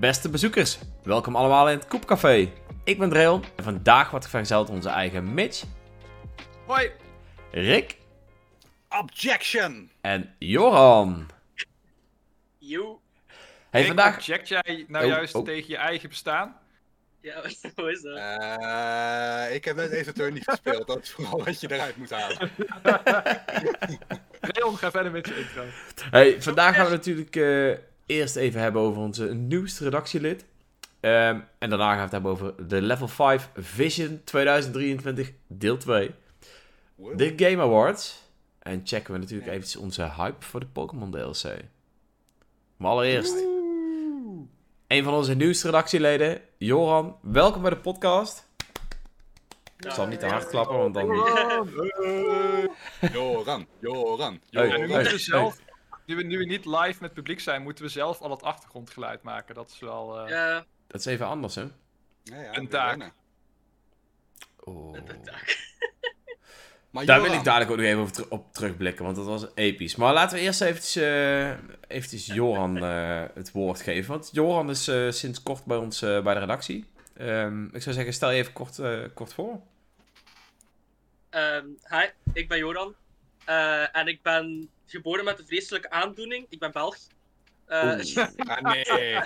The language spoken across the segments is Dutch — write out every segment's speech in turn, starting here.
Beste bezoekers, welkom allemaal in het Koepcafé. Ik ben Dreon en vandaag wordt vergezeld onze eigen Mitch, Hoi! Rick Objection! en Joran. Yo. Hey, Rick, vandaag... Check jij nou Oh, juist oh. tegen je eigen bestaan? Ja, hoe is dat? Eh, ik heb net even turn niet gespeeld, dat is vooral wat je eruit moet halen. Leon, ga verder met je intro. Hey, vandaag gaan we natuurlijk eh, eerst even hebben over onze nieuwste redactielid. Ehm, en daarna gaan we het hebben over de Level 5 Vision 2023 deel 2. Wow. De Game Awards. En checken we natuurlijk eventjes onze hype voor de Pokémon DLC. Maar allereerst, een van onze nieuwste redactieleden, Joran. Welkom bij de podcast. Ik zal niet te hard klappen, want dan... Joran, Joran, Joran. hey. zelf, nu we, nu we niet live met publiek zijn, moeten we zelf al het achtergrondgeluid maken. Dat is wel eh, Ja, Dat is even anders, hè? Ja, ja, een taak. wennen. Oh. Maar Daar wil ik dadelijk ook nog even op, ter- op terugblikken, want dat was episch. Maar laten we eerst eventjes, eh, eventjes Joran eh, het woord geven. Want Joran is eh, sinds kort bij ons eh, bij de redactie. Ehm, ik zou zeggen, stel je even kort, eh, kort voor. Ehm, hi, ik ben Joran. Eh, en ik ben geboren met een vreselijke aandoening. Ik ben Belg. Eh. Ah, nee.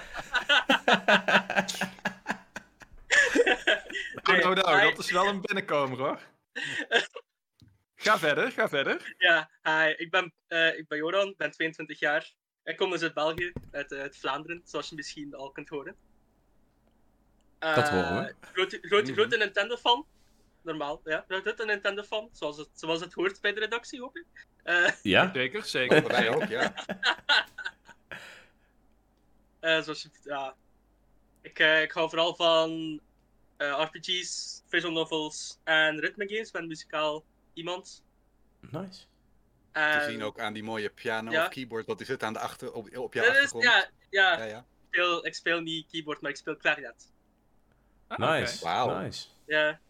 Oh, nou, nou, dat is wel een binnenkomer hoor. Ga verder, ga verder. Ja, hi, ik ben, eh, ik ben Joran, ik ben 22 jaar. Ik kom dus uit België, uit, uit Vlaanderen, zoals je misschien al kunt horen. Dat horen we. Grote, grote, Mhm. grote Nintendo-fan. Normaal, ja. Grote Nintendo-fan, zoals het, zoals het hoort bij de redactie, hoop ik. Eh, Ja? Zeker, zeker. Wij ook, ja. Eh, zoals je, ja. Ik, eh, ik hou vooral van eh, RPG's, visual novels en ritme games. Ik ben muzikaal iemand. Nice. Te En- zien ook aan die mooie piano Ja. of keyboard, wat die zit aan de achter, op, op je Dat is, achtergrond. ja, ja, ja, ja. Ik, speel, ik speel niet keyboard, maar ik speel clarinet. Ah. Nice. Wauw. nice. Ja.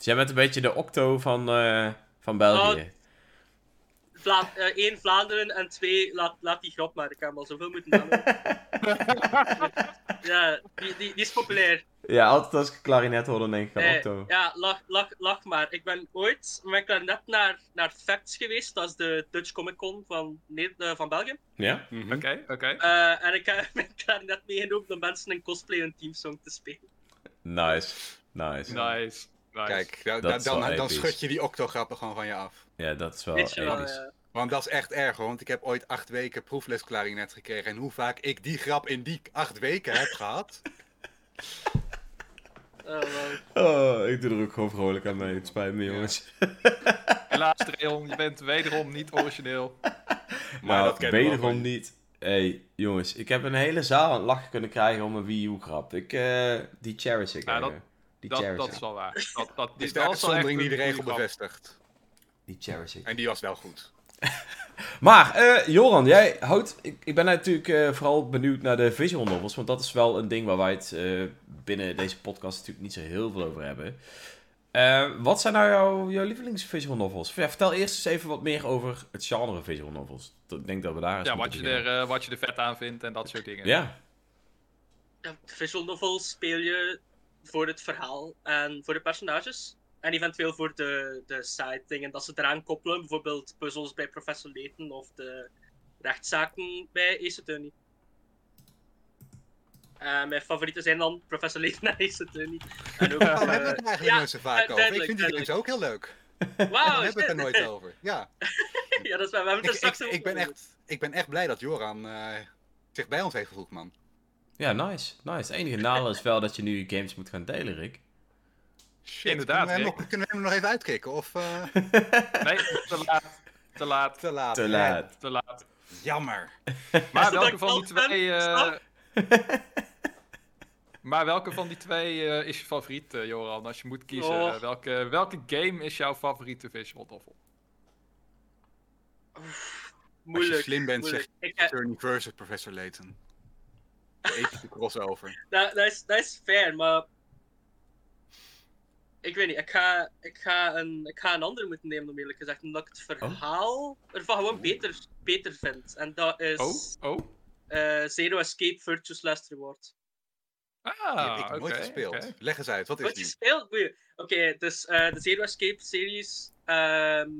Dus jij bent een beetje de octo van, eh, van België. Vla eh, één, Vlaanderen en twee, laat, laat die grap maar. Ik heb al zoveel moeten namen. ja, die, die, die is populair. Ja, altijd als ik klarinet hoor, dan denk ik aan Eh, octo. ja, lach, lach, lach maar. Ik ben ooit met mijn klarinet naar, naar Facts geweest. Dat is de Dutch Comic Con van, Ne- eh, van België. Ja? Mhm. Oké, oké. Eh, en ik heb mijn klarinet meegenomen om mensen een cosplay een teamsong te spelen. Nice. Nice. Nice. Nice. Kijk, da- da- dan, dan schud je die octograppen gewoon van je af. Ja, dat is wel episch. ja. Want dat is echt erg hoor, want ik heb ooit acht weken proefles klarinet gekregen. En hoe vaak ik die grap in die acht weken heb gehad. Oh. Oh, ik doe er ook gewoon vrolijk aan mee. Het spijt me, jongens. Helaas, Dreon, je bent wederom niet origineel. Maar nou, dat wederom wel. niet. hey, jongens, ik heb een hele zaal aan het lachen kunnen krijgen om een Wii U-grap. Ik, eh, die cherish ik dat- Die Dat, dat is wel waar. Dat, dat, is de uitzondering die de regel bevestigt. Die ik. En die was wel goed. Maar, eh, Joran, jij houdt... Ik, ik ben natuurlijk eh, vooral benieuwd naar de visual novels. Want dat is wel een ding waar wij het eh, binnen deze podcast natuurlijk niet zo heel veel over hebben. Eh, wat zijn nou jouw, jouw lievelings visual novels? Ja, vertel eerst eens even wat meer over het genre visual novels. Ik denk dat we daar eens Ja, wat je, er, beginnen. eh, wat je er vet aan vindt en dat soort dingen. Ja, Ja, visual novels speel je voor het verhaal en voor de personages. En eventueel voor de, de side dingen dat ze eraan koppelen. Bijvoorbeeld puzzels bij Professor Layton of de rechtszaken bij Ace Attorney. Eh, mijn favorieten zijn dan Professor Layton en Ace Attorney. En ook, Oh, we eh, hebben het er eigenlijk ja, nooit zo vaak over. Ik vind die duidelijk. games ook heel leuk. Wauw, we hebben het er nooit over. Ja. ja, dat is waar. We hebben het er Ik, straks ik, over ik, ben echt, ik ben echt blij dat Joran eh, zich bij ons heeft gevoegd, man. Ja, nice. nice. Het enige nadeel is wel dat je nu je games moet gaan delen, Rick. Shit, Inderdaad, Kunnen we, hem Rick. nog, kunnen we hem nog even uitkicken? Of eh, Nee, te laat. Te laat. te laat? Te laat. Te laat. Jammer. Maar Zodat welke van die twee... eh, maar welke van die twee eh, is je favoriet, eh, Joran? Als je moet kiezen, Oh. eh, welke, welke game is jouw favoriete visual novel? Moeilijk. Als je slim bent, zeg moeilijk. je Ik, eh, versus Professor Layton. De epische crossover. dat, dat, is, dat is fair, maar. Ik weet niet, ik ga, ik, ga een, ik ga een andere moeten nemen, om eerlijk gezegd. Omdat ik het verhaal ervan gewoon beter, beter vind. En dat is Oh, oh. eh, Zero Escape Virtuous Last Reward. Die Ah, heb ik oké. nooit gespeeld. Leg eens uit, wat is Nooit die? gespeeld? Oké, dus eh, de Zero Escape series. ehm,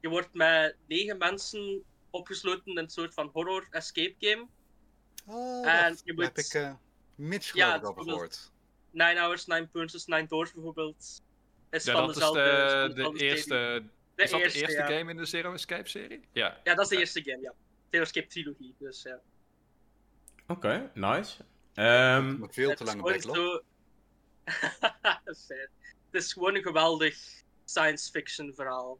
je wordt met negen mensen opgesloten in een soort van horror escape game. Oh, En je daar heb moet- ik eh Mitch Ja, ik is gehoord. Nine Hours, Nine Punches, Nine Doors bijvoorbeeld. Is Ja, van dat is dezelfde, de, van de dezelfde serie. eerste. De is dat eerste, de eerste ja. game in de Zero Escape serie? Ja. Ja, dat is de Ja. eerste game, ja. Zero Escape trilogie, dus ja. Oké, nice. Ehm, Nog veel te is lange backlog. zo-. Het is gewoon een geweldig science fiction verhaal.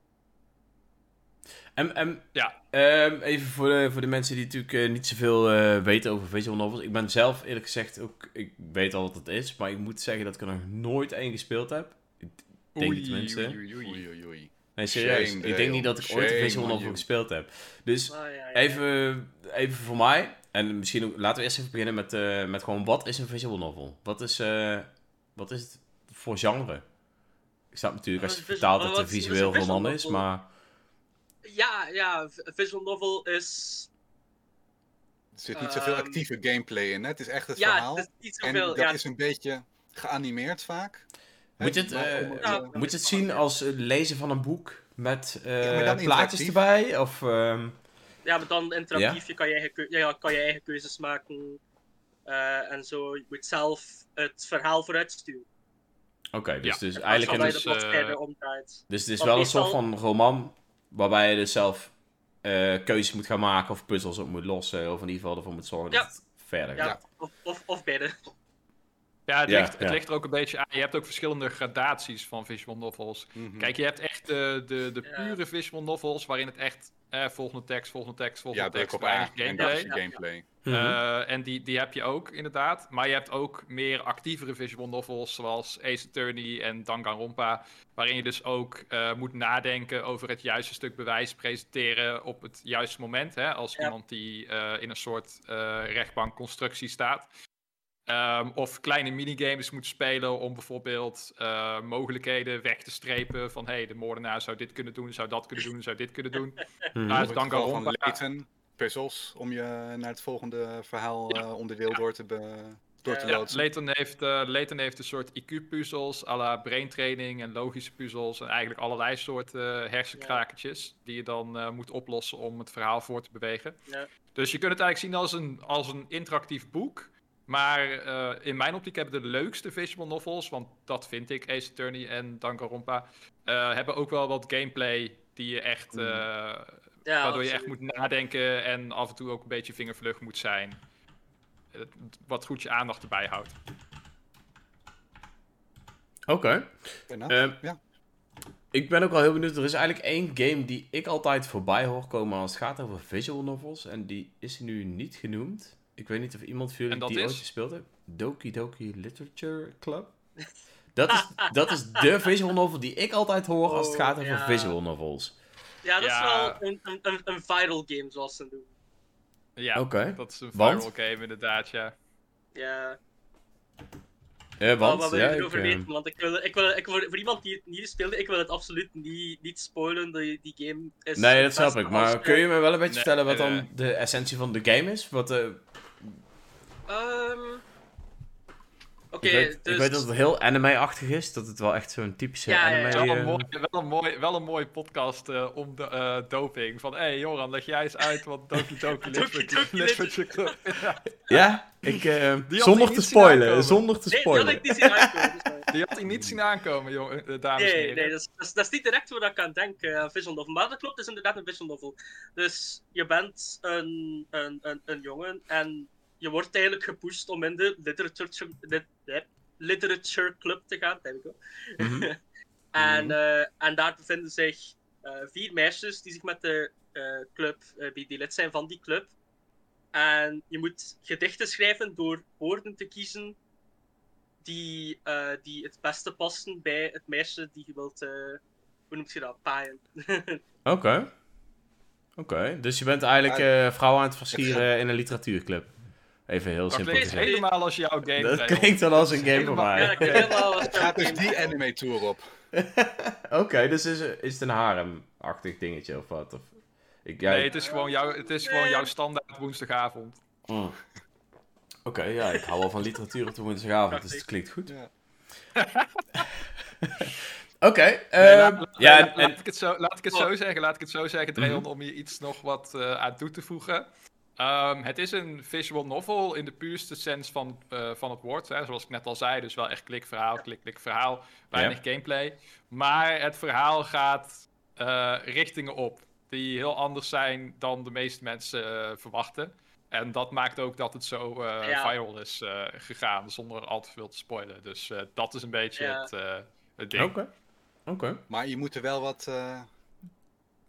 En, en, Ja. ehm, even voor de, voor de mensen die natuurlijk eh, niet zoveel eh, weten over visual novels. Ik ben zelf eerlijk gezegd ook, ik weet al wat het is, maar ik moet zeggen dat ik er nog nooit één gespeeld heb. Ik denk Oei, niet tenminste. oei, oei, oei. Oei, oei, oei. Nee, serieus. Shame, ik denk niet dat ik ooit een visual novel gespeeld heb. Dus Ah, ja, ja. even, even voor mij, en misschien ook, laten we eerst even beginnen met, eh, met gewoon, wat is een visual novel? Wat is, eh, wat is het voor genre? Ik snap natuurlijk als je vertaalt dat het een visueel roman is, novel? maar... Ja, ja, visual novel is... Er zit niet zoveel Ehm, actieve gameplay in. Hè? Het is echt het ja, verhaal. het is niet En zoveel... dat Ja, is een beetje geanimeerd vaak. Moet je het, eh, ja. Moet je het zien als het lezen van een boek met eh, plaatjes erbij? Of, ehm, ja, maar dan interactief, je kan je eigen, ja, kan je eigen keuzes maken. eh, en zo, je moet zelf het verhaal vooruit sturen. Oké, dus, Ja. dus eigenlijk dus, eh, dus het is wel een soort van roman waarbij je dus zelf eh, keuzes moet gaan maken of puzzels op moet lossen. Of in ieder geval ervoor moet zorgen Ja. dat het verder Ja, gaat. Of, of, of beide. Ja, het, Ja, ligt, het ja. ligt er ook een beetje aan. Je hebt ook verschillende gradaties van visual novels. mhm. Kijk, je hebt echt de, de, de Ja. pure visual novels, waarin het echt eh, volgende tekst, volgende tekst, volgende ja, druk tekst, op weinig A. En gameplay. dat is. Mhm. Eh, en die, die heb je ook, inderdaad. Maar je hebt ook meer actievere visual novels, zoals Ace Attorney en Danganronpa. Waarin je dus ook eh, moet nadenken over het juiste stuk bewijs presenteren op het juiste moment. Hè, als Ja. iemand die eh, in een soort eh rechtbankconstructie staat. Ehm, of kleine minigames moet spelen om bijvoorbeeld eh, mogelijkheden weg te strepen. Van hé, hey, de moordenaar zou dit kunnen doen, zou dat kunnen doen, zou dit kunnen doen. Maar- het geval van Danganronpa- Layton, puzzels, om je naar het volgende verhaal Ja. eh, onderdeel door te, be- door te Ja. Layton heeft, eh, Layton heeft een soort IQ-puzzels, à la braintraining en logische puzzels. En eigenlijk allerlei soorten hersenkrakertjes die je dan eh, moet oplossen om het verhaal voor te bewegen. Ja. Dus je kunt het eigenlijk zien als een, als een interactief boek. Maar eh, in mijn optiek hebben de leukste visual novels, want dat vind ik, Ace Attorney en Danganronpa, eh hebben ook wel wat gameplay die je echt, eh, Ja, waardoor je echt moet nadenken en af en toe ook een beetje vingervlug moet zijn. Wat goed je aandacht erbij houdt. Oké. Ehm, ja. Ik ben ook wel heel benieuwd. Er is eigenlijk één game die ik altijd voorbij hoor komen als het gaat over visual novels. En die is nu niet genoemd. Ik weet niet of iemand van jullie die is? ooit gespeeld heeft. Doki Doki Literature Club. Dat is, dat is de visual novel die ik altijd hoor als het Oh, gaat over ja. visual novels. Ja, dat Ja. is wel een, een, een, viral game, zoals ze doen. Ja, Oké. dat is een Want? viral game inderdaad, ja. Ja, Eh, wat, want, wat wil ja, je ik, erover eh, weten? Want ik wil, ik wil, ik wil, voor iemand die het niet speelde, ik wil het absoluut niet, niet spoilen. Die, die game is nee, dat snap ik. Maar kun je me wel een beetje Nee, vertellen wat eh, dan de essentie van de game is? Wat, eh, Ehm, Oké, ik, weet, dus... ik weet dat het heel anime-achtig is. Dat het wel echt zo'n typische Ja, ja, ja. anime... Wel een, eh, mooi, wel, een mooi, wel een mooi podcast eh, om de, eh, doping. Van, hé hey, Joran, leg jij eens uit wat Doki Doki Literature Club Ja, Ja, ik, eh, zonder te spoilen. Zonder te Nee, die spoilen. had ik niet zien aankomen. dus, Die had hij niet zien aankomen, jongen, dames en Nee, heren. nee dat, is, dat, is, dat is niet direct waar ik aan denk, eh, visual novel. Maar dat klopt, het is inderdaad een visual novel. Dus je bent een, een, een, een jongen en je wordt eigenlijk gepusht om in de literature, lit- eh, literature club te gaan. We go. Mhm. en, eh, en daar bevinden zich eh, vier meisjes die zich met de eh, club, eh, die die lid zijn van die club. En je moet gedichten schrijven door woorden te kiezen die, eh, die het beste passen bij het meisje die je wilt, eh, hoe noemt je dat, paaien. Oké. Oké, dus je bent eigenlijk eh vrouw aan het versieren in een literatuurclub. Even heel Dat simpel klinkt gezegd. helemaal als jouw game. Dat klinkt wel als een game voor mij. Gaat dus die anime tour op. Oké, dus is, is het een harem-achtig dingetje of wat? Of, ik, Nee, het is gewoon, jouw, het is gewoon jouw standaard woensdagavond. Mm. Oké, ja, ik hou wel van literatuur op de woensdagavond, dus het klinkt goed. Ja. Oké, Nee, ehm, laat, ja, laat- en, laat en- ik het zo, laat ik het zo zeggen, laat ik het zo zeggen, Dreon, Mhm. om hier iets nog wat eh, aan toe te voegen. Ehm, het is een visual novel in de puurste sens van, eh, van het woord. Hè. Zoals ik net al zei, dus wel echt klik verhaal, klik klik verhaal, weinig gameplay. Maar het verhaal gaat eh, richtingen op die heel anders zijn dan de meeste mensen eh, verwachten. En dat maakt ook dat het zo eh, Ja. viral is eh, gegaan, zonder al te veel te spoilen. Dus eh, dat is een beetje Ja. het, eh, het ding. Oké, oké. Maar je moet er wel wat eh,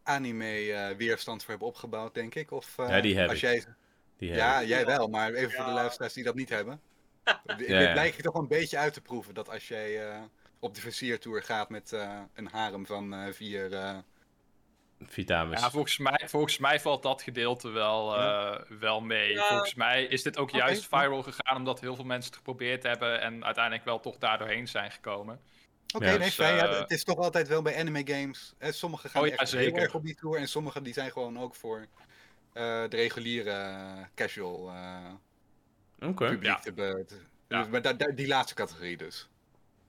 anime-weerstand voor hebben opgebouwd, denk ik. Of, eh, Ja, die heb als ik. Jij... Die Ja, heb jij wel, maar even voor de luisteraars die dat niet hebben. Ja, Dit ja. lijkt je toch een beetje uit te proeven dat als jij eh, op de versiertour gaat met eh, een harem van eh, vier. eh. Vitamins. Ja, volgens mij, volgens mij valt dat gedeelte wel, eh, wel mee. Ja. Volgens mij is dit ook juist viral gegaan omdat heel veel mensen het geprobeerd hebben en uiteindelijk wel toch daar doorheen zijn gekomen. Oké, Ja, nee, dus, fijn. Ja, eh, het is toch altijd wel bij anime games. Hè, sommige gaan Oh ja, echt heel erg op die tour en sommige die zijn gewoon ook voor eh, de reguliere eh, casual eh, Oké. publiek. Ja. te be- te- Ja. dus- maar da- da- die laatste categorie dus.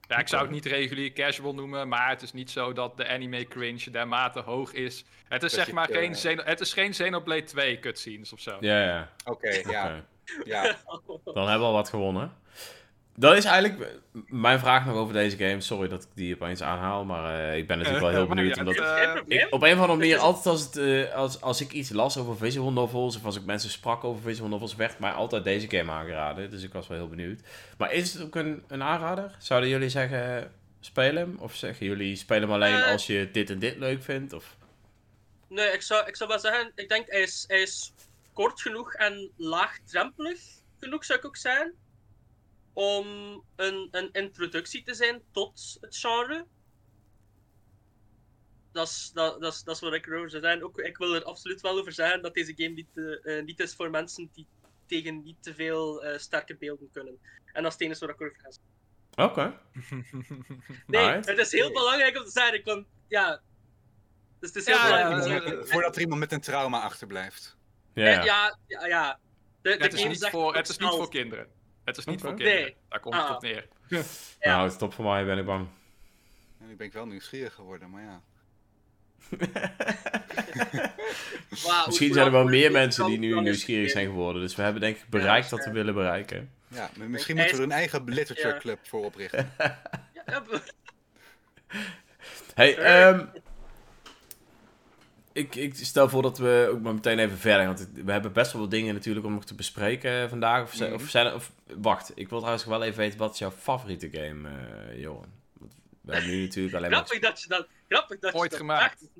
Ja, ik zou het niet regulier casual noemen, maar het is niet zo dat de anime cringe dermate hoog is. Het is Dat zeg je maar eh, geen, het is geen Xenoblade 2 cutscenes of zo. Ja, ja. Oké, ja, Oké. ja. Dan hebben we al wat gewonnen. Dat is eigenlijk mijn vraag nog over deze game. Sorry dat ik die opeens aanhaal, maar eh, ik ben natuurlijk wel heel benieuwd. ja, Omdat ik, op een of andere manier, altijd als, het, eh, als, als ik iets las over visual novels, of als ik mensen sprak over visual novels, werd mij altijd deze game aangeraden. Dus ik was wel heel benieuwd. Maar is het ook een, een aanrader? Zouden jullie zeggen, speel hem? Of zeggen jullie, speel hem alleen Eh. als je dit en dit leuk vindt? Of... Nee, ik zou, ik zou wel zeggen, ik denk hij is, hij is kort genoeg en laagdrempelig genoeg, zou ik ook zijn. Om een, een introductie te zijn tot het genre. Dat is, dat, dat, is, dat is wat ik erover zou zeggen. Ook, ik wil er absoluut wel over zeggen dat deze game niet, eh, eh, niet is voor mensen die tegen niet te veel eh, sterke beelden kunnen. En dat is het enige waar ik over ga zeggen. Oké. Nee, het is heel belangrijk om te zeggen. Want, ja, dus het is heel Ja, belangrijk ja, Voordat er iemand met een trauma achterblijft. Ja, Ja, ja. ja, ja. ja. De, de het, is niet voor, het is niet voor kinderen. Het is niet voor kinderen. Nee. Daar komt het Ah. op neer. Ja. Nou, stop voor mij, ben ik bang. En nu ben ik wel nieuwsgierig geworden, maar ja. Maar Misschien zijn er wel meer mensen die nu nieuwsgierig zijn geworden. Dus we hebben denk ik bereikt wat we willen bereiken. ja maar misschien moeten we er een eigen literature club voor oprichten. Hey, Sure. Ik, ik stel voor dat we ook maar meteen even verder gaan. Want we hebben best wel wat dingen natuurlijk om nog te bespreken vandaag. Of, zijn- Mhm. of, zijn, of wacht, ik wil trouwens wel even weten, wat is jouw favoriete game, eh Johan? Want we hebben nu natuurlijk alleen maar... grappig dat je dat, grappig dat je Ooit dat gemaakt. vraagt.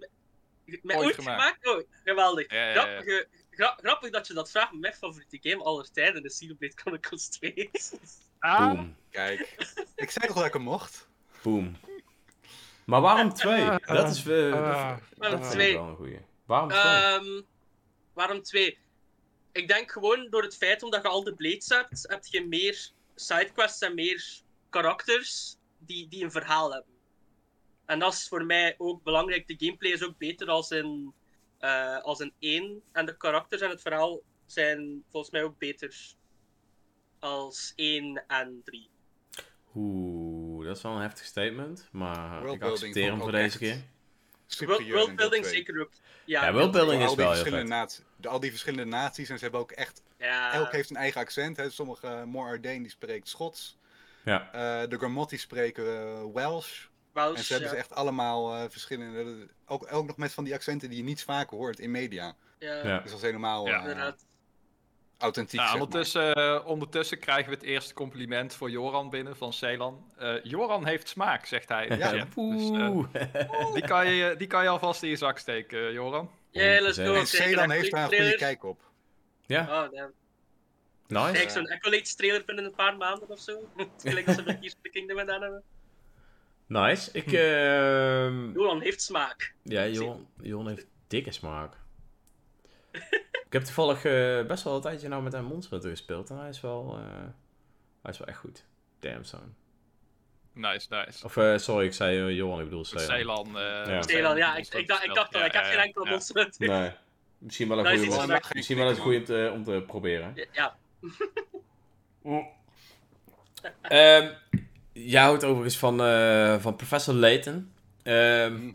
Met, met Ooit ooit, gemaakt. gemaakt? Oh, geweldig. Ja, ja, ja. Grappige- gra- grappig dat je dat vraagt. Mijn favoriete game aller tijden is Xenoblade Chronicles 2. Ah, Boom, Kijk, ik zei toch dat ik hem mocht? boom. Maar waarom twee? Dat is, eh, dat, Ah. dat vind ik twee? wel een goeie. Waarom twee? Ehm, waarom twee? Ik denk gewoon door het feit omdat je al de Blades hebt, heb je meer sidequests en meer karakters die, die een verhaal hebben. En dat is voor mij ook belangrijk. De gameplay is ook beter als in, eh, als in één. En de karakters en het verhaal zijn volgens mij ook beter als één en drie. Oeh, dat is wel een heftig statement. Maar ik accepteer hem voor deze keer. Worldbuilding zeker ook. Ja, Ja, worldbuilding is al die wel heel naties, al die verschillende naties en ze hebben ook echt, Ja, elk heeft een eigen accent. Hè. Sommige, uh, More Ardain die spreekt Schots, Ja. Eh, de Gormotti spreken eh, Welsh. Welsh, En ze hebben ze echt allemaal eh, verschillende, ook, ook nog met van die accenten die je niet vaak hoort in media. ja, Ja. Dus dat is helemaal Ja. Authentiek. Nou, zeg maar. ondertussen, eh, ondertussen krijgen we het eerste compliment voor Joran binnen van Celan. Eh, Joran heeft smaak, zegt hij. de Ja. chat. Dus, eh, die, kan je, die kan je alvast in je zak steken, Joran. Ja, let's go. En Celan heeft daar een goede kijk op. ja, Oh, damn. nice. Kijk, zo'n Accolades trailer binnen een paar maanden of zo. Gelijk als Tears of the Kingdom gedaan hebben. Nice. Ik, ehm Johan heeft smaak. ja, Jon heeft dikke smaak. Ik heb toevallig eh, best wel een tijdje nou met een Monster gespeeld. En hij is wel, eh, hij is wel echt goed. Damn son. Nice, nice. Of, eh, sorry, ik zei Johan, ik bedoel. Celan. eh, Ja. Ik, ik, dacht, ik dacht al, ik heb Ja, geen ja. monster Hunter. Nee. Misschien wel een goede om, misschien wel eens goed om te, om te proberen. Ja, Ehm, jij houdt overigens van, eh, van Professor Layton. Ehm, Mhm.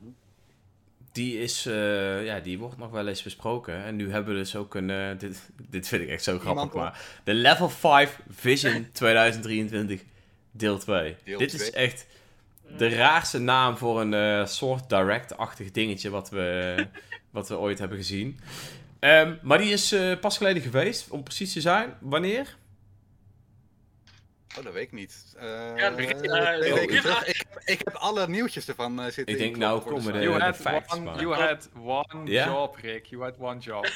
Die, is, eh, ja, die wordt nog wel eens besproken. En nu hebben we dus ook een... eh, dit, dit vind ik echt zo grappig, Iemand op. maar... De Level 5 Vision 2023 deel 2. Deel dit is 2. echt de raarste naam voor een eh, soort direct-achtig dingetje wat we, wat we ooit hebben gezien. Ehm, maar die is pas geleden geweest, om precies te zijn. Wanneer? Oh, dat weet ik niet. Eh Ja, twee eh, weken terug. Ik, heb- ik heb alle nieuwtjes ervan eh, zitten Ik denk, nou, de komen site. de- You had, facts, one, you had one job, Rick. You had one job.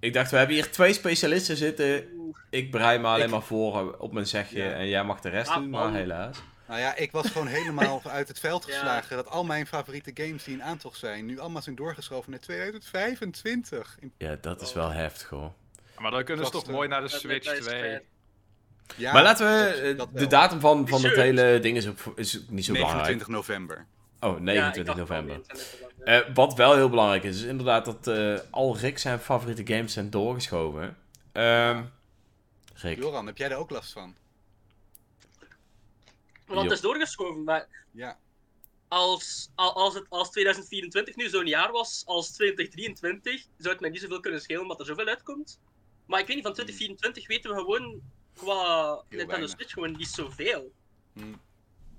Ik dacht, we hebben hier twee specialisten zitten. Ik bereid me alleen Ik- maar voor op mijn zegje Ja. en jij mag de rest Ah, doen, maar man. helaas. Nou ja, ik was gewoon helemaal uit het veld Ja. geslagen dat al mijn favoriete games die in aantocht zijn, nu allemaal zijn doorgeschoven naar 2025. In- Ja, dat is wel heftig hoor. Maar dan kunnen ze toch mooi naar de Switch dat is 2. Ja, maar laten we, dat- eh, dat de datum van, van het Sure. hele ding is ook is ook niet zo 29 belangrijk. november. Oh, Ja, ik 29 dacht november. wel 29 november. Eh, wat wel heel belangrijk is, is inderdaad dat eh, al Rick zijn favoriete games zijn doorgeschoven. Ehm Rick, Joran, heb jij daar ook last van? Want het is doorgeschoven, maar Ja. als, al- als, het, als 2024 nu zo'n jaar was als 2023, zou het mij niet zoveel kunnen schelen omdat er zoveel uitkomt. Maar ik weet niet, van 2024 weten we gewoon qua Nintendo weinig. Switch gewoon niet zoveel. Hm.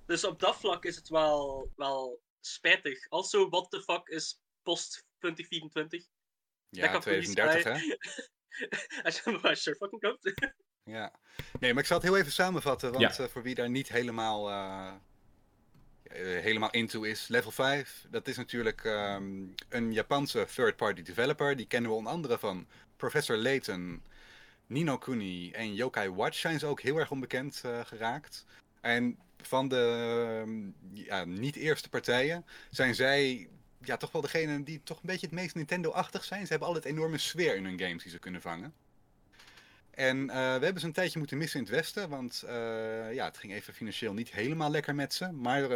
Dus op dat vlak is het wel, wel spijtig. Also, what the fuck is post 2024? Ja, kan 2030 hè? Als je maar sure fucking komt. Ja. Nee, maar ik zal het heel even samenvatten, want Ja. eh, voor wie daar niet helemaal, eh, eh, helemaal into is, Level 5, dat is natuurlijk ehm, een Japanse third-party developer. Die kennen we onder andere van Professor Layton, Nino Kuni en Yokai Watch zijn ze ook heel erg onbekend eh, geraakt. En van de ehm, ja, niet eerste partijen zijn zij ja, toch wel degene die toch een beetje het meest Nintendo-achtig zijn. Ze hebben altijd enorme sfeer in hun games die ze kunnen vangen. En eh, we hebben ze een tijdje moeten missen in het Westen, want eh, ja, het ging even financieel niet helemaal lekker met ze. Maar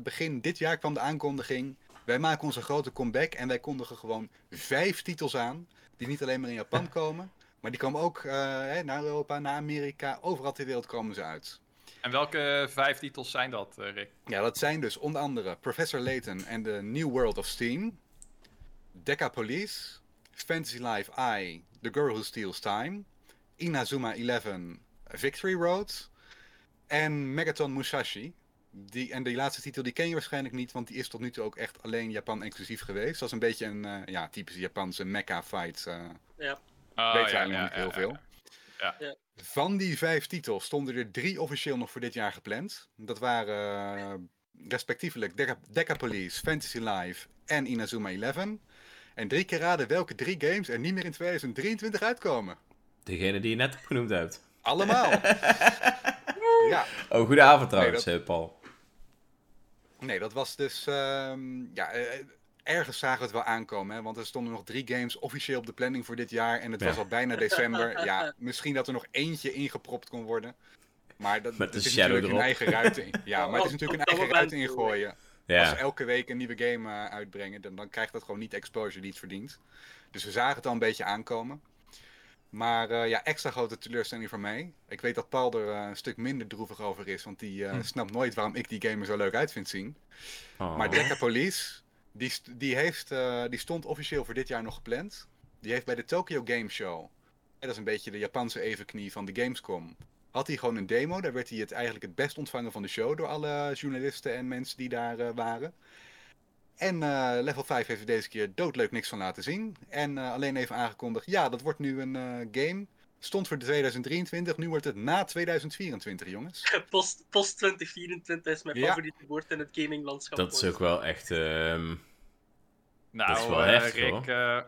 begin dit jaar kwam de aankondiging, wij maken onze grote comeback en wij kondigen gewoon vijf titels aan, die niet alleen maar in Japan komen, maar die komen ook eh, hè, naar Europa, naar Amerika, overal ter wereld komen ze uit. En welke vijf titels zijn dat, eh, Rick? Ja, dat zijn dus onder andere Professor Layton en The New World of Steam, Deca Police, Fantasy Life I, The Girl Who Steals Time, Inazuma 11, Victory Road en Megaton Musashi. Die, en die laatste titel die ken je waarschijnlijk niet, want die is tot nu toe ook echt alleen Japan exclusief geweest. Dat is een beetje een eh, ja, typische Japanse mecha fight. eh Oh, weet ja, eigenlijk niet ja, heel ja. veel. Ja. Ja. Van die vijf titels stonden er drie officieel nog voor dit jaar gepland. Dat waren eh, respectievelijk Deca, Deca Police, Fantasy Life en Inazuma 11. En drie keer raden welke drie games er niet meer in 2023 uitkomen. degene die je net opgenoemd hebt. Allemaal! ja, Oh, goedenavond trouwens, dat- eh, Paul. nee, dat was dus. ehm, ja, eh, ergens zagen we het wel aankomen. Hè, want er stonden nog drie games officieel op de planning voor dit jaar. En het Ja. was al bijna december. Ja, misschien dat er nog eentje ingepropt kon worden. Maar dat, Met de het is natuurlijk een eigen ruit in. Ja, maar het is natuurlijk een eigen ruit moment, ingooien. Als ze Ja, elke week een nieuwe game eh, uitbrengen, dan, dan krijgt dat gewoon niet de exposure die het verdient. Dus we zagen het al een beetje aankomen. Maar eh, ja, extra grote teleurstelling voor mij. Ik weet dat Paul er eh, een stuk minder droevig over is, want die eh, Hm. snapt nooit waarom ik die game er zo leuk uit vind zien. Oh. Maar Deca Police, die, die, heeft, eh, die stond officieel voor dit jaar nog gepland. Die heeft bij de Tokyo Game Show, dat is een beetje de Japanse evenknie van de Gamescom, had hij gewoon een demo. Daar werd hij het eigenlijk het best ontvangen van de show door alle journalisten en mensen die daar eh, waren. En eh, Level 5 heeft er deze keer doodleuk niks van laten zien. En alleen even aangekondigd, ja, dat wordt nu een game. Stond voor 2023, nu wordt het na 2024, jongens. Post, post 2024 is mijn Ja. favoriete woord in het gaminglandschap. dat is ook wel echt... ehm, Nou, Dat is wel eh, heftig, Rick, eh,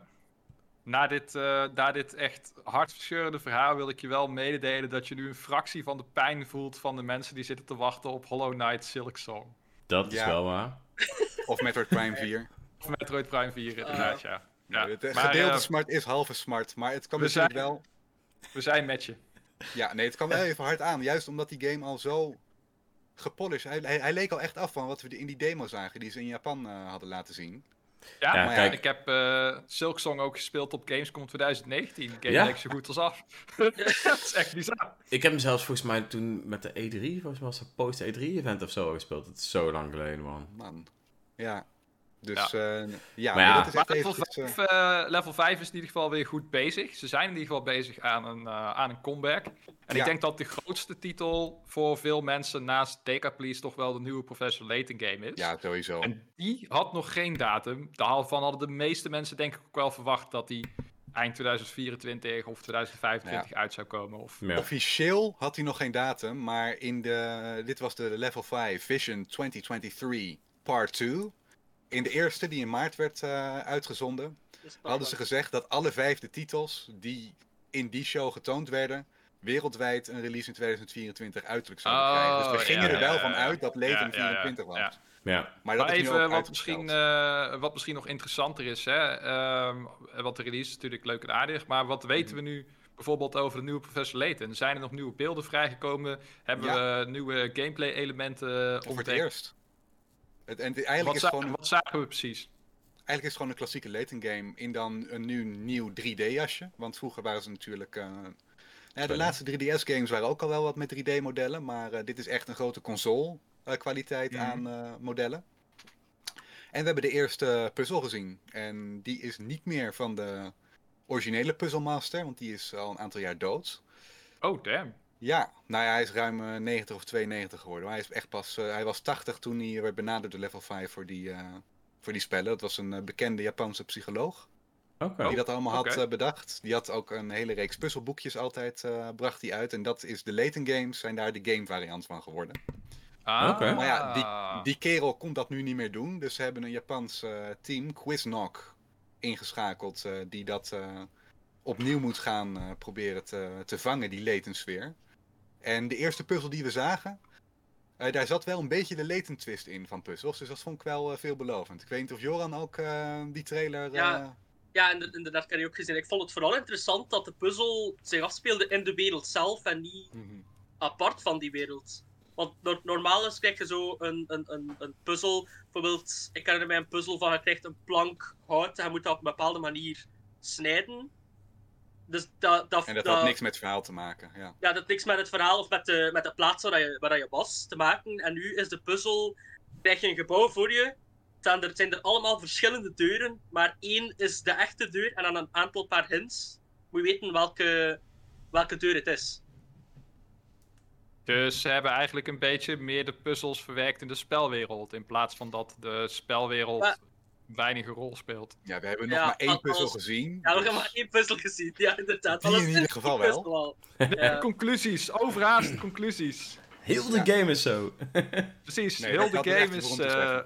na, dit, eh, na dit echt hartverscheurende verhaal wil ik je wel mededelen dat je nu een fractie van de pijn voelt van de mensen die zitten te wachten op Hollow Knight Silk Song. dat is Ja. wel waar. Of Metroid Prime 4. Of Metroid Prime 4 inderdaad, ja. ja. het eh, maar, gedeelte eh, smart is halve smart, maar het kan zijn- wel... we zijn met je. Ja, nee, het kwam wel even hard aan. Juist omdat die game al zo gepolished... Hij, hij, hij leek al echt af van wat we in die demo zagen die ze in Japan eh, hadden laten zien. Ja, Ja, ik heb eh Silksong ook gespeeld op Gamescom 2019. Game Ja? leek zo goed als af. dat is echt bizar. Ik heb hem zelfs volgens mij toen met de E3, volgens mij was het post E3-event of zo gespeeld. Het is zo lang geleden, man. Man. Ja. Dus ja, ja, Maar ja. dat is Maar level eventjes, 5, eh, eh, level 5 is in ieder geval weer goed bezig. Ze zijn in ieder geval bezig aan een, eh, aan een comeback. En Ja. ik denk dat de grootste titel voor veel mensen naast Decaplease toch wel de nieuwe Professor Layton game is. ja, sowieso. En die had nog geen datum. Daarvan hadden de meeste mensen denk ik ook wel verwacht dat die eind 2024 of 2025 uit zou komen. Of... Ja. Officieel had hij nog geen datum, maar in de, dit was de level 5 Vision 2023 Part 2. In de eerste, die in maart werd eh, uitgezonden, hadden ze gezegd dat alle vijf de titels die in die show getoond werden, wereldwijd een release in 2024 uiterlijk zouden Oh, krijgen. Dus we ja, gingen er wel ja, van ja. uit dat Layton Ja, ja, ja, 24 was. ja. Ja. Maar dat even wat misschien, eh, wat misschien nog interessanter is, hè? ehm, wat de release is natuurlijk leuk en aardig, maar wat weten Mhm. we nu bijvoorbeeld over de nieuwe Professor Layton? Zijn er nog nieuwe beelden vrijgekomen? Hebben Ja. we nieuwe gameplay elementen Voor het ontdekt? eerst. Het, en het- eigenlijk, Wat, is za- het gewoon, wat zagen we precies? eigenlijk is het gewoon een klassieke Layton game in dan een nu nieuw 3D-jasje. Want vroeger waren ze natuurlijk... eh, ja, de laatste 3DS-games waren ook al wel wat met 3D-modellen, maar eh, dit is echt een grote console-kwaliteit Mhm. aan eh, modellen. En we hebben de eerste puzzel gezien. En die is niet meer van de originele Puzzle Master, want die is al een aantal jaar dood. Oh, damn. Ja, nou ja, hij is ruim eh, 90 of 92 geworden. Maar hij is echt pas. eh, hij was 80 toen hij werd benaderd door level 5 voor die, eh, voor die spellen. Dat was een eh, bekende Japanse psycholoog. Oké. Die dat allemaal had eh, bedacht. Die had ook een hele reeks puzzelboekjes altijd eh, bracht hij uit. En dat is de Layton Games, zijn daar de game variant van geworden. Ah, Oké. Maar ja, die, die kerel kon dat nu niet meer doen. Dus ze hebben een Japans eh, team, Quizknock, ingeschakeld. eh, die dat eh, opnieuw moet gaan eh, proberen te, te vangen, die Layton sfeer. En de eerste puzzel die we zagen, eh, daar zat wel een beetje de Layton twist in van puzzels. Dus dat vond ik wel eh, veelbelovend. Ik weet niet of Joran ook eh, die trailer... Ja. Ja, inder- inderdaad, ik heb die ook gezien. Ik vond het vooral interessant dat de puzzel zich afspeelde in de wereld zelf en niet mhm. apart van die wereld. Want nor- normaal is, krijg je zo een, een, een, een puzzel. Bijvoorbeeld, ik herinner mij een puzzel van je krijgt een plank hout en je moet dat op een bepaalde manier snijden. Dus dat, dat, En dat dat- had niks met het verhaal te maken. Ja. ja, dat heeft niks met het verhaal of met de, met de plaats waar je, waar je was te maken. En nu is de puzzel, krijg je een gebouw voor je. Zijn er, zijn er allemaal verschillende deuren, maar één is de echte deur en dan een aantal paar hints. Moet je weten welke, welke deur het is. Dus ze hebben eigenlijk een beetje meer de puzzels verwerkt in de spelwereld. In plaats van dat de spelwereld Maar- weinig rol speelt. ja, we hebben nog Ja, maar één als- puzzel gezien. Ja, we dus- hebben maar één puzzel gezien. Ja, inderdaad. Die in ieder geval wel. Ja. Conclusies, overhaast conclusies. Heel de Ja. game is zo. Precies, Nee, heel de game is... eh,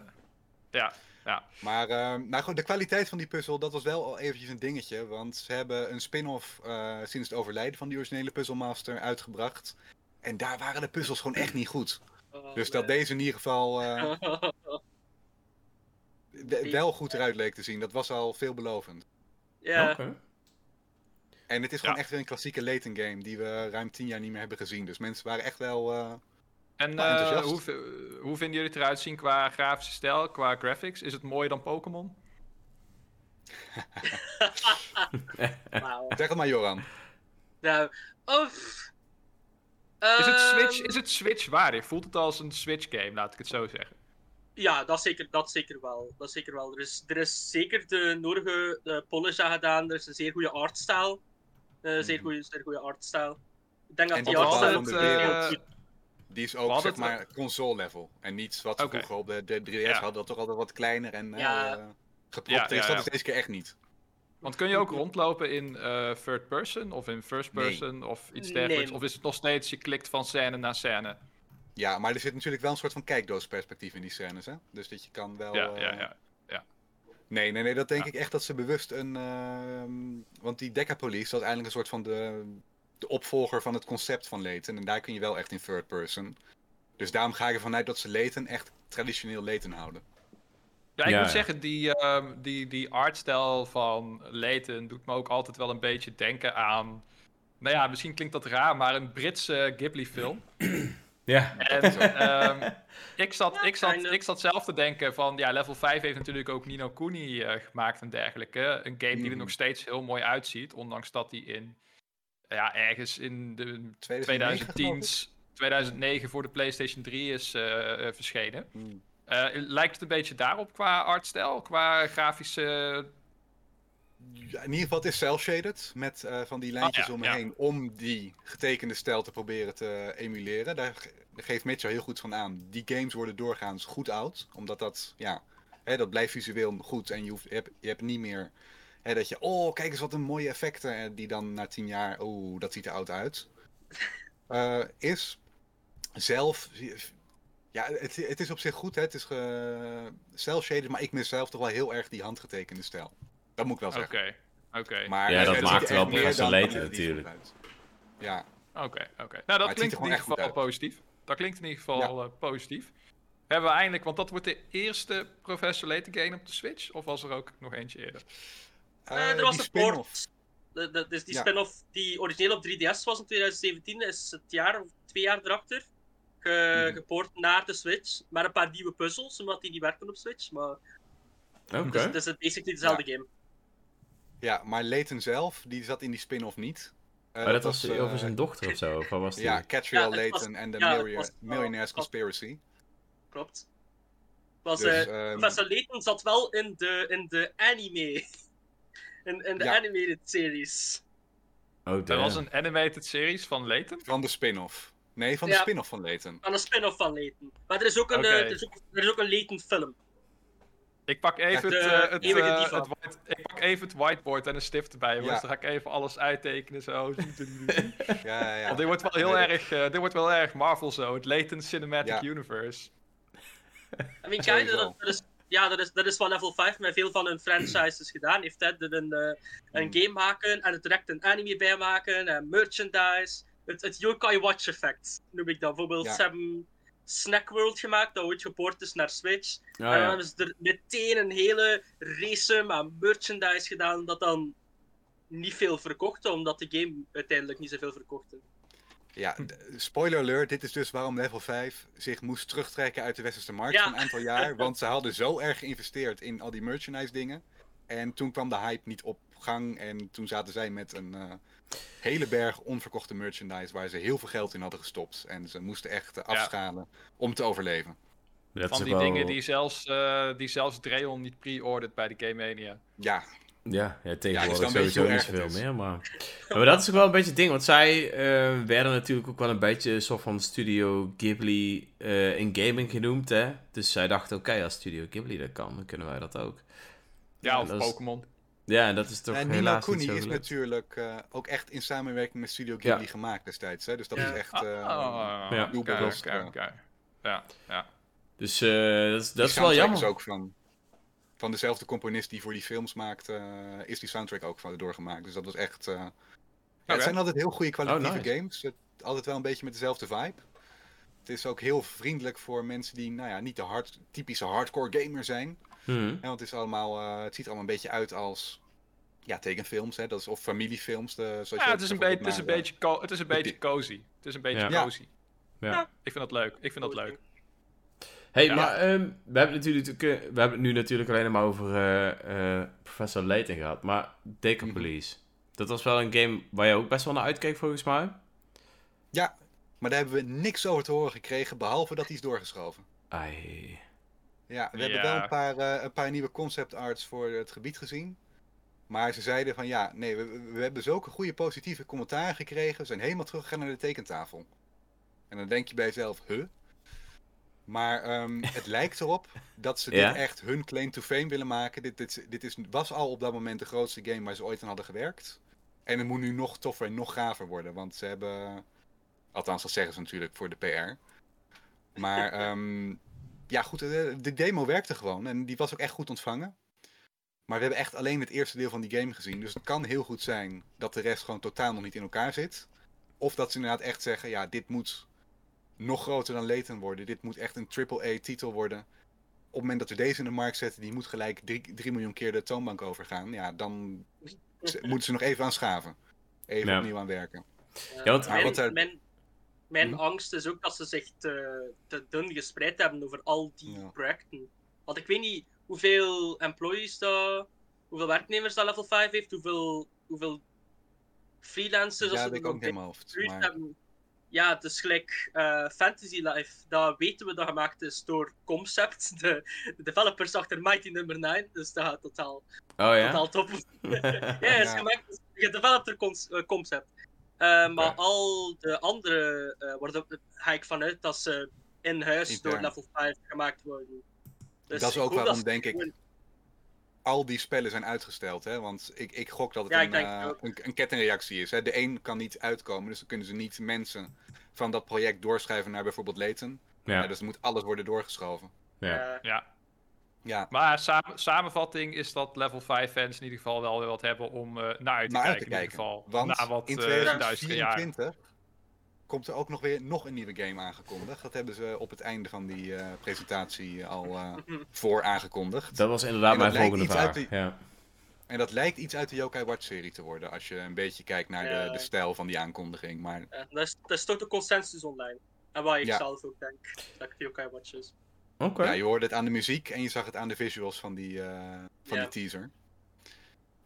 ja, ja. Maar ehm, nou goed, de kwaliteit van die puzzel, dat was wel al eventjes een dingetje. Want ze hebben een spin-off eh, sinds het overlijden van die originele Puzzlemaster uitgebracht. En daar waren de puzzels gewoon echt niet goed. Oh, Dus dat nee. deze in ieder geval eh, wel goed eruit leek te zien, dat was al veelbelovend. ja. Oké. En het is Ja. gewoon echt weer een klassieke Layton game die we ruim tien jaar niet meer hebben gezien. Dus mensen waren echt wel... eh, En eh, enthousiast. hoe, hoe vinden jullie het eruit zien qua grafische stijl, qua graphics? Is het mooier dan Pokémon? Wauw. Zeg het maar Joran. Nou, of... Is het, Ehm, Switch, is het Switch waardig? Voelt het als een Switch game, laat ik het zo zeggen. Ja, dat zeker, dat zeker wel. Dat zeker wel. Er, is, er is zeker de nodige eh, polish aan gedaan. Er is een zeer goede artstyle. Eh zeer Mhm. goede, zeer goede artstyle. Ik denk dat En die de wereld. eh, Die is ook zeg het- maar console level. En niet wat ze vroeger op de, de 3DS Ja. hadden, dat toch altijd wat kleiner en Ja. eh gepropt Ja, is. ja, Dat ja. is deze keer echt niet. Want kun je ook rondlopen in eh, third person of in first Nee. person of iets Nee. dergelijks? Of is het nog steeds je klikt van scène naar scène? Ja, maar er zit natuurlijk wel een soort van kijkdoosperspectief in die scènes, hè? Dus dat je kan wel... Ja, eh, ja, ja. Nee, nee, nee, dat denk Ja. ik echt dat ze bewust een... ehm, want die Decapolis was eigenlijk een soort van de, de opvolger van het concept van Layton. En daar kun je wel echt in third person. Dus daarom ga ik ervan uit dat ze Layton echt traditioneel Layton houden. Ja, ik Ja, moet ja. zeggen, die, ehm, die, die artstijl van Layton doet me ook altijd wel een beetje denken aan... Nou ja, misschien klinkt dat raar, maar een Britse Ghibli-film. Ja. En ehm, ik, zat, Ja, ik, zat, ik zat zelf te denken van, ja, level 5 heeft natuurlijk ook Nino Kuni eh, gemaakt en dergelijke. Een game die er Mhm. nog steeds heel mooi uitziet, ondanks dat die in, ja, ergens in de 2009 2010, 2009 voor de PlayStation 3 is eh, eh, verschenen. Eh, lijkt het een beetje daarop qua artstijl, qua grafische... Ja, in ieder geval, het is cel-shaded met eh, van die lijntjes Ah, ja, omheen om die getekende stijl te proberen te emuleren. Daar, daar geeft Mitchell heel goed van aan. Die games worden doorgaans goed oud, omdat dat, ja, hè, dat blijft visueel goed en je, hoeft, je, hebt, je hebt niet meer hè, dat je, oh, kijk eens wat een mooie effecten, en die dan na tien jaar, oh, dat ziet er oud uit. Eh, is zelf, ja, het, het is op zich goed, hè, het is cel-shaded, maar ik mis zelf toch wel heel erg die handgetekende stijl. Dat moet ik wel Oké, zeggen. oké, Maar Ja, dat maakt er wel Layton die natuurlijk. uit. Ja, oké, oké. Nou, dat klinkt in ieder geval positief. Dat klinkt in ieder geval eh, positief. Hebben we eindelijk, want dat wordt de eerste Professor Layton game op de Switch? Of was er ook nog eentje eerder? Eh, Eh, er was een spin-off. port. De, de- dus die Ja. spin-off die origineel op 3DS was in 2017, is het jaar of twee jaar erachter ge, Mhm. gepoord naar de Switch. Met een paar nieuwe puzzels, omdat die niet werken op Switch. Maar Oké. dus, het is basically dezelfde game. Ja, maar Layton zelf, die zat in die spin-off niet. Eh, Maar dat was eh, over zijn dochter of zo, of was die? Ja, Catriel Ja, Layton en de ja, het Millionaire- was- Millionaire's Conspiracy. Klopt. Was, Dus, eh, ehm, Professor Layton zat wel in de, in de anime. In, in de Ja. animated series. Oh, Er damn. was een animated series van Layton. Van de spin-off. Nee, van de Ja. spin-off van Layton. Van een spin-off van Layton. Maar er is ook een, Oké. eh, er is ook, er is ook een Layton film. Ik pak even, De het, eh, het, eeuwige eh, het white, ik pak even het whiteboard en een stift erbij, jongens. Ja. Dan ga ik even alles uittekenen zo. Ja, ja. Want dit wordt wel heel Nee, erg, eh, dit wordt wel erg Marvel zo. Het Layton Cinematic Ja. Universe. I mean, kijk, dat, is, ja, dat is, dat is wat Level 5 met veel van hun franchises gedaan heeft. Hè. Dat een, eh, een Hmm. game maken en er direct een anime bij maken en merchandise. Het, het Yokai Watch effect noem ik dat. Bijvoorbeeld, Ja. Snack World gemaakt, dat ooit gepoord is naar Switch. Oh, en dan ja. hebben ze er meteen een hele race aan merchandise gedaan, dat dan niet veel verkocht, omdat de game uiteindelijk niet zoveel verkocht. Ja, spoiler alert, dit is dus waarom level 5 zich moest terugtrekken uit de westerse markt Ja. voor een aantal jaar. Want ze hadden zo erg geïnvesteerd in al die merchandise dingen. En toen kwam de hype niet op gang en toen zaten zij met een eh, hele berg onverkochte merchandise waar ze heel veel geld in hadden gestopt. En ze moesten echt afschalen om te overleven. Dat is Van die wel- dingen die zelfs, eh, die zelfs Dreon niet pre-orderd bij de Game Mania. Ja, Ja, ja tegenwoordig sowieso niet zoveel is. meer, maar... Maar dat is ook wel een beetje het ding, want zij eh, werden natuurlijk ook wel een beetje een soort van Studio Ghibli eh, in gaming genoemd, hè. Dus zij dachten, oké, als Studio Ghibli dat kan, dan kunnen wij dat ook. Ja, of Pokémon. Ja, en dat is toch en Nino helaas Kuni is natuurlijk eh, ook echt in samenwerking met Studio Ghibli Ja. gemaakt destijds. Hè? Dus dat Ja. is echt... Ah, eh, Ja. oké, doelbewust, oké, eh. Ja, ja. Dus eh, dat dat is wel soundtrack jammer. is ook van, van dezelfde componist die voor die films maakt, is die soundtrack ook van doorgemaakt. Dus dat was echt. eh, ja. Het zijn altijd heel goede kwalitatieve Oh, nice. games. Het, altijd wel een beetje met dezelfde vibe. Het is ook heel vriendelijk voor mensen die nou ja, niet de hard, typische hardcore gamer zijn. Mhm. Ja, want het, is allemaal, eh, het ziet er allemaal een beetje uit als ja, tekenfilms, hè? Dat is, of familiefilms. De, zoals je Ja, ook het is een, beetje, het is een eh, beetje, het is een beetje cozy. Het is een beetje Ja. cozy. Ja. Ik vind dat leuk. Ik vind dat leuk. Hey, Ja. maar ehm, we, hebben natuurlijk, we hebben het nu natuurlijk alleen maar over eh, eh, Professor Layton gehad. Maar Decapolice, dat was wel een game waar je ook best wel naar uitkeek volgens mij. Ja, maar daar hebben we niks over te horen gekregen, behalve dat hij is doorgeschoven. Ai. Ja, we Ja. hebben wel een paar, eh, een paar nieuwe concept arts voor het gebied gezien. Maar ze zeiden van ja, nee, we, we hebben zulke goede positieve commentaren gekregen. We zijn helemaal teruggegaan naar de tekentafel. En dan denk je bij jezelf, huh? Maar ehm, het lijkt erop dat ze Ja? dit echt hun claim to fame willen maken. Dit, dit, dit is, was al op dat moment de grootste game waar ze ooit aan hadden gewerkt. En het moet nu nog toffer en nog gaver worden. Want ze hebben, althans dat zeggen ze natuurlijk voor de PR. Maar ehm, ja, goed, eh, de demo werkte gewoon en die was ook echt goed ontvangen. Maar we hebben echt alleen het eerste deel van die game gezien. Dus het kan heel goed zijn dat de rest gewoon totaal nog niet in elkaar zit. Of dat ze inderdaad echt zeggen, ja, dit moet nog groter dan Layton worden. Dit moet echt een AAA-titel worden. Op het moment dat we deze in de markt zetten, die moet gelijk 3 miljoen keer de toonbank overgaan. Ja, dan moeten ze nog even aan schaven. Even Ja. opnieuw aan werken. Ja, want- mijn, wat er- mijn, mijn Mhm. angst is ook dat ze zich te, te dun gespreid hebben over al die Ja. projecten. Want ik weet niet hoeveel employees dat, hoeveel werknemers dat level 5 heeft, hoeveel, hoeveel freelancers Ja, als dat ik ook niet in mijn hoofd. gehuurd Maar hebben. Ja, het is gelijk eh, Fantasy Life. Dat weten we dat gemaakt is door Concept, de, de developers achter Mighty Number 9. Dus dat gaat totaal, Oh ja? totaal top. ja, het is Ja. gemaakt, gedeveloped door Cons- eh, Concept. Eh, Maar al de andere eh worden, ga ik vanuit dat ze in huis door level 5 gemaakt worden. Dus dat is ook waarom, denk ik, al die spellen zijn uitgesteld. Hè? Want ik, ik gok dat het Ja, ik een, denk eh, een, een kettingreactie is. Hè? De een kan niet uitkomen, dus dan kunnen ze niet mensen van dat project doorschrijven naar bijvoorbeeld Layton. Ja. Ja. dus moet alles worden doorgeschoven. ja. eh, Ja. Ja, Maar samen, samenvatting is dat level 5 fans in ieder geval wel weer wat hebben om eh, naar uit te uit kijken. te in ieder geval. Want Na wat in eh, duistere jaren. 2024 komt er ook nog weer nog een nieuwe game aangekondigd. Dat hebben ze op het einde van die eh, presentatie al eh, voor aangekondigd. Dat was inderdaad dat mijn volgende vraag. Ja. En dat lijkt iets uit de Yokai Watch serie te worden, als je een beetje kijkt naar Ja. de, de stijl van die aankondiging. Maar ja, dat, is, toch de consensus online. En wat ik Ja. zelf ook denk, dat ik Yokai Watch is. Oké. ja, je hoorde het aan de muziek en je zag het aan de visuals van die, eh, van Ja. die teaser.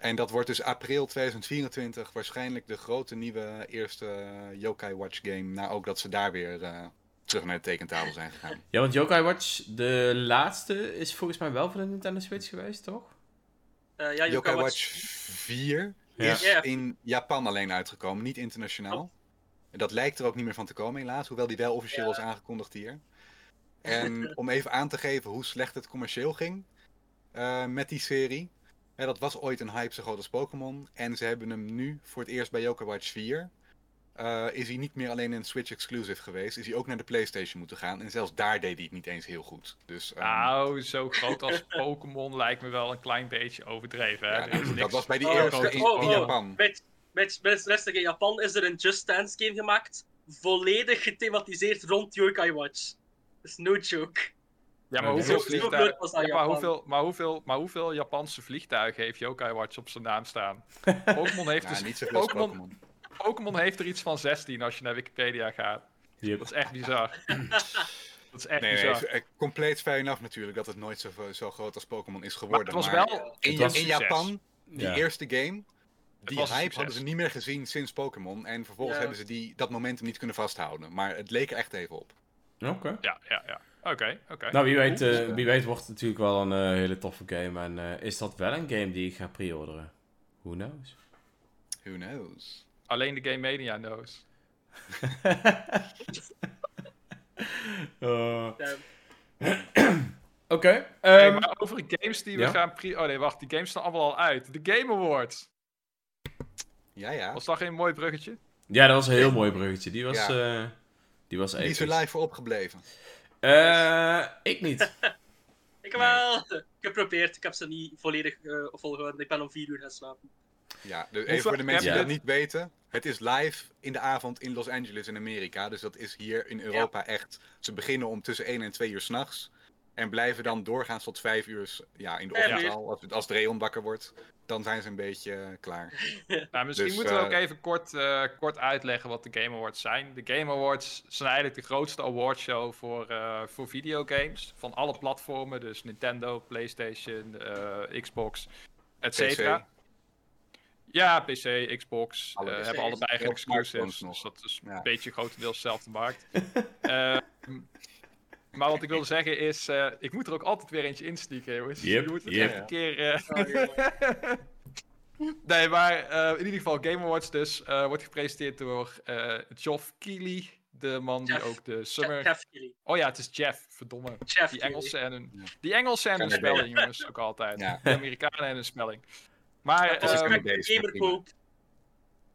En dat wordt dus april 2024 waarschijnlijk de grote nieuwe eerste eh, Yokai Watch game. Nou, ook dat ze daar weer eh, terug naar de tekentafel zijn gegaan. Ja, want Yokai Watch, de laatste, is volgens mij wel voor de Nintendo Switch geweest, toch? Eh, ja, Yokai, Yokai Watch. Watch 4 Ja. is in Japan alleen uitgekomen, niet internationaal. En dat lijkt er ook niet meer van te komen, helaas. Hoewel die wel officieel Ja. was aangekondigd hier. En om even aan te geven hoe slecht het commercieel ging eh, met die serie. Ja, dat was ooit een hype zo groot als Pokémon. En ze hebben hem nu voor het eerst bij Yokai Watch 4. eh, is hij niet meer alleen een Switch exclusive geweest. Is hij ook naar de PlayStation moeten gaan. En zelfs daar deed hij het niet eens heel goed. Dus ehm, Nou, zo groot als Pokémon lijkt me wel een klein beetje overdreven. Hè? ja, dat was bij die Oh, eerste oh, in, oh, in. Japan. Met, met, met rustige Japan is er een Just Dance game gemaakt, volledig gethematiseerd rond Yokai Watch. Dat is no joke. Ja, maar hoeveel, zo- zo groot vliegtuigen, was dat ja, maar, hoeveel, maar, hoeveel, maar hoeveel Japanse vliegtuigen heeft Yokai Watch op zijn naam staan? Pokémon heeft, Ja, dus, niet zoveel als Pokémon, Pokémon. Heeft er iets van 16 als je naar Wikipedia gaat. Yep. Dat is echt bizar. dat is echt Nee, bizar. nee, eh, compleet fair enough natuurlijk dat het nooit zo, zo groot als Pokémon is maar geworden. het was maar wel in, was in. Japan, die Ja. eerste game, die hype succes. hadden ze niet meer gezien sinds Pokémon. En vervolgens Ja. hebben ze die, dat momentum niet kunnen vasthouden. Maar het leek er echt even op. Oké. Ja, ja, ja. Oké, oké. Nou, wie weet, eh, wie weet wordt het natuurlijk wel een eh, hele toffe game. En eh, is dat wel een game die ik ga pre-orderen? Who knows? Who knows? Alleen de Game Mania knows. Oké. Hey, ehm, maar over games die we ja? gaan pre... Oh nee, wacht. Die games staan allemaal al uit. De Game Awards. Ja, ja. Was dat geen mooi bruggetje? ja, dat was een heel mooi bruggetje. Die was, Ja. eh die was Die is er episch. live voor opgebleven. Eh, ik niet. ik heb wel ik heb geprobeerd, ik heb ze niet volledig eh volgehouden. Ik ben om 4 uur gaan slapen. Ja, de, Hoeveel- even voor de mensen Ja. die dat niet weten. Het is live in de avond in Los Angeles in Amerika. Dus dat is hier in Europa echt. Ze beginnen om tussen 1 en 2 uur s'nachts. En blijven dan doorgaan tot 5 uur ja, in de Vijf ochtend al. Als, het- als Dreon wakker wordt, dan zijn ze een beetje eh, klaar. Nou, misschien Dus, moeten we eh, ook even kort, eh, kort uitleggen wat de Game Awards zijn. De Game Awards zijn eigenlijk de grootste awardshow voor, eh voor videogames. Van alle platformen, dus Nintendo, PlayStation, eh, Xbox, et cetera. Ja, PC, Xbox, Alle hebben allebei geen exclusives. Dus dat is Ja. een beetje grotendeels dezelfde markt. Eh, maar wat ik wilde zeggen is, eh, ik moet er ook altijd weer eentje insteken, jongens. Yep, Je moet het yep. echt een keer... eh, Oh. Nee, maar eh, in ieder geval Game Awards dus eh, wordt gepresenteerd door eh Geoff Keighley, de man die ook de Summer... Jeff Keighley. Oh ja, het is Jeff, verdomme. Jeff Die. Engelsen en hun, Ja. die Engelsen en hun spelling, jongens, ook altijd. Ja. De Amerikanen en hun spelling. Maar, Dat is een Canadees,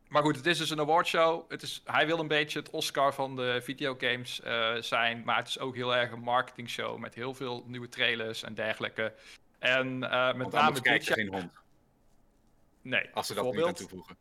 maar goed, het is dus een awardshow. Het is, hij wil een beetje het Oscar van de videogames eh, zijn. Maar het is ook heel erg een marketingshow met heel veel nieuwe trailers en dergelijke. En eh, met name dit jaar... geen hond. Nee, Als ze dat niet aan toevoegen.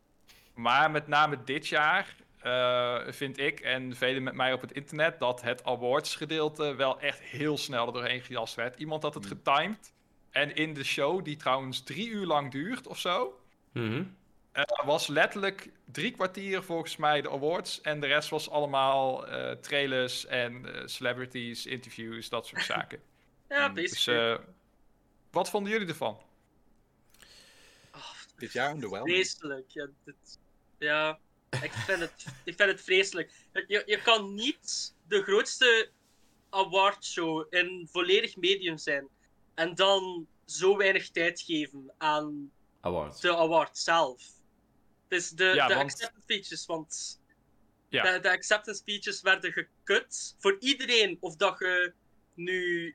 Maar met name dit jaar eh, vind ik en velen met mij op het internet dat het awards gedeelte wel echt heel snel er doorheen gejast werd. Iemand had het Mm. getimed. En in de show, die trouwens drie uur lang duurt of zo, Mhm. Er was letterlijk drie kwartier volgens mij de awards. En de rest was allemaal eh, trailers en eh, celebrities, interviews, dat soort zaken. Ja, Dus basically. eh, wat vonden jullie ervan? Oh, Dit jaar underwhelming. Vreselijk. Ja, dit- ja ik, vind het, ik vind het vreselijk. Je, je kan niet de grootste awardshow in volledig medium zijn en dan zo weinig tijd geven aan de award zelf. Dus de, Ja, de want- acceptance speeches, want Ja. de, de acceptance speeches werden gekut voor iedereen. Of dat je nu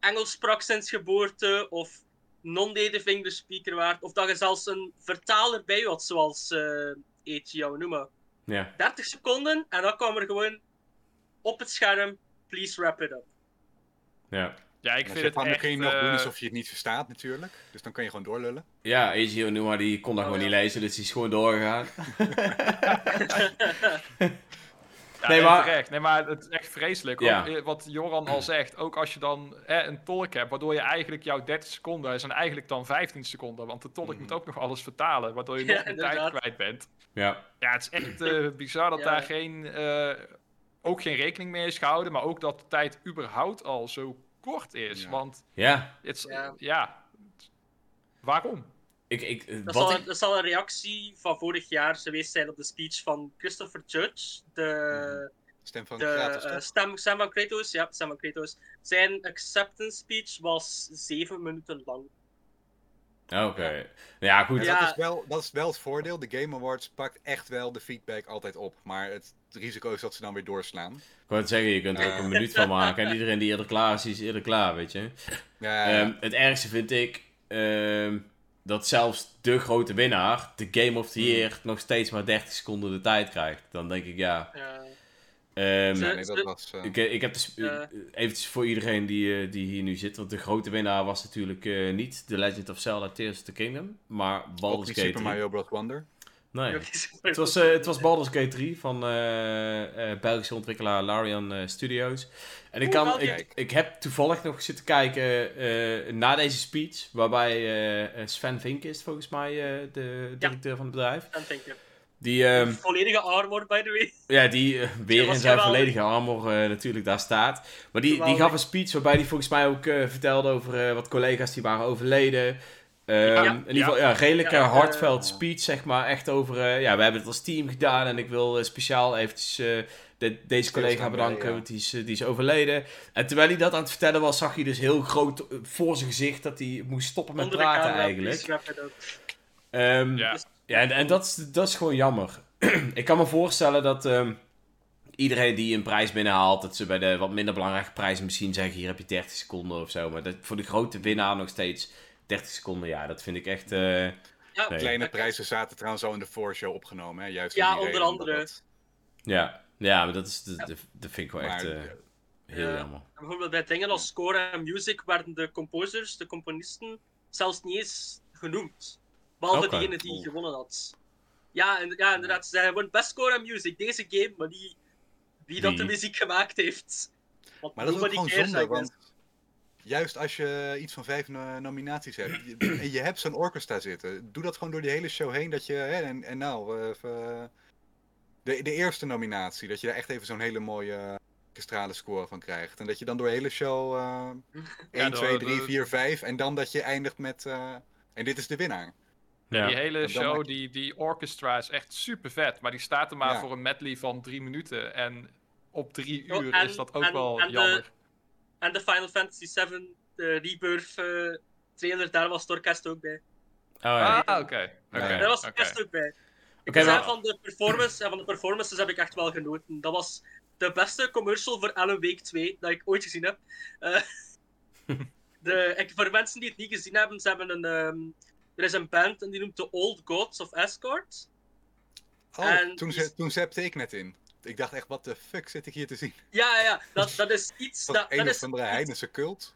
Engels sprak sinds geboorte, of non-native English speaker waard, of dat je zelfs een vertaler bij je had, zoals eet jou noemen. Ja. 30 seconden en dan kwam er gewoon op het scherm, please wrap it up. Ja. Ja, ik vind het dan kun je nog doen eh, alsof je het niet verstaat natuurlijk. Dus dan kan je gewoon doorlullen. Ja, Eiji Onuma die kon dat Oh, gewoon ja. niet lezen, dus die is gewoon doorgegaan. Ja, Nee, maar- terecht. Nee, maar het is echt vreselijk. Ja. Ook, eh, wat Joran al zegt, ook als je dan eh, een tolk hebt, waardoor je eigenlijk jouw 30 seconden zijn eigenlijk dan 15 seconden. Want de tolk Mhm. moet ook nog alles vertalen, waardoor je nog meer tijd kwijt bent. Ja. Ja, het is echt eh, bizar dat Ja. daar geen, eh, ook geen rekening mee is gehouden, maar ook dat de tijd überhaupt al zo kort is. Ja. Want Ja. het is, Ja. ja. waarom? Ik, ik, eh, Dat wat zal, ik... dat zal een reactie van vorig jaar geweest zijn op de speech van Christopher Judge, de, Stem van de Kratos, eh, stem van Kratos. Ja, stem van Kratos. Zijn acceptance speech was zeven minuten lang. Oké. Ja, goed. Ja. dat, is wel, dat is wel het voordeel. De Game Awards pakt echt wel de feedback altijd op. Maar het risico is dat ze dan weer doorslaan. Ik wou het zeggen, je kunt er ook een minuut van maken. En iedereen die eerder klaar is, is eerder klaar, weet je. Ja, ja. Ehm, het ergste vind ik ehm, dat zelfs de grote winnaar, de Game of the Hmm. Year, nog steeds maar 30 seconden de tijd krijgt. Dan denk ik, ja. Ja. Ehm, Ze- Ja, nee, dat was... eh, ik, ik heb dus Eh. eventjes voor iedereen die, die hier nu zit, want de grote winnaar was natuurlijk eh, niet The Legend of Zelda Tears of the Kingdom, maar Baldur's Gate Super 3. Mario Bros. Wonder. Nee. Het was, eh, het was Baldur's Gate 3 van eh, eh, Belgische ontwikkelaar Larian eh, Studios. En ik, kan, ik, ik heb toevallig nog zitten kijken eh, na deze speech, waarbij Sven Vink is volgens mij eh, de directeur van het bedrijf. En denk ik. Die, ehm, Volledige armor, by the way. ja, die eh, weer in zijn volledige armor eh, natuurlijk daar staat. Maar die, die gaf een speech waarbij hij volgens mij ook eh, vertelde over eh, wat collega's die waren overleden. Ehm, Ja. In ieder geval, ja, een redelijk Ja, eh, hardveld speech, zeg maar. Echt over, eh, ja, we hebben het als team gedaan en ik wil speciaal eventjes eh, de- deze collega bedanken, want die is, die is overleden. En terwijl hij dat aan het vertellen was, zag je dus heel groot voor zijn gezicht dat hij moest stoppen met Onder praten eigenlijk. Ehm, Ja. Ja, en, en dat, is, dat is gewoon jammer. ik kan me voorstellen dat ehm, iedereen die een prijs binnenhaalt, dat ze bij de wat minder belangrijke prijzen misschien zeggen: hier heb je 30 seconden of zo. Maar dat, voor de grote winnaar nog steeds 30 seconden, ja, dat vind ik echt. eh, Ja, Nee. Kleine prijzen zaten trouwens al in de voorshow opgenomen. Hè? Juist Ja, onder andere. dat- ja. ja, maar dat, is, dat, dat, dat vind ik wel echt Maar, eh, heel Ja. jammer. Bijvoorbeeld bij dingen als score en music werden de composers, de componisten, zelfs niet eens genoemd. Behalve Oké. degene die gewonnen had. Ja, en, ja inderdaad. Ze zeiden gewoon best score en music, deze game, maar niet wie dat de muziek gemaakt heeft. Want Maar dat is ook gewoon zonde, want juist als je iets van vijf no- nominaties hebt en je hebt zo'n orchestra zitten, doe dat gewoon door die hele show heen. Dat je, hè, en, en nou, eh, even, de, de eerste nominatie, dat je daar echt even zo'n hele mooie orkestrale score van krijgt. En dat je dan door de hele show eh 1, door 2, de- 3, 4, 5 en dan dat je eindigt met, eh, en dit is de winnaar. Ja. Die hele show, die, die orchestra is echt super vet. Maar die staat er maar Ja. voor een medley van drie minuten. En op drie uur Oh, en- is dat ook en- wel en de- jammer. En de Final Fantasy VII de Rebirth eh, trailer, daar was het orkest ook bij. Oh, ja. Ah, oké. Oké. Ja. Daar was het orkest ook bij. Oké, Dus maar- van de performance en van de performances heb ik echt wel genoten. Dat was de beste commercial voor Alan Wake 2 dat ik ooit gezien heb. Eh, de, ik, voor mensen die het niet gezien hebben, ze hebben een, ehm, er is een band en die noemt The Old Gods of Escort. Oh, En toen, ze, toen zepte ik net in. Ik dacht echt, wat de fuck zit ik hier te zien? Ja, ja, dat, dat is iets Dat dat, een is, andere heidense cult.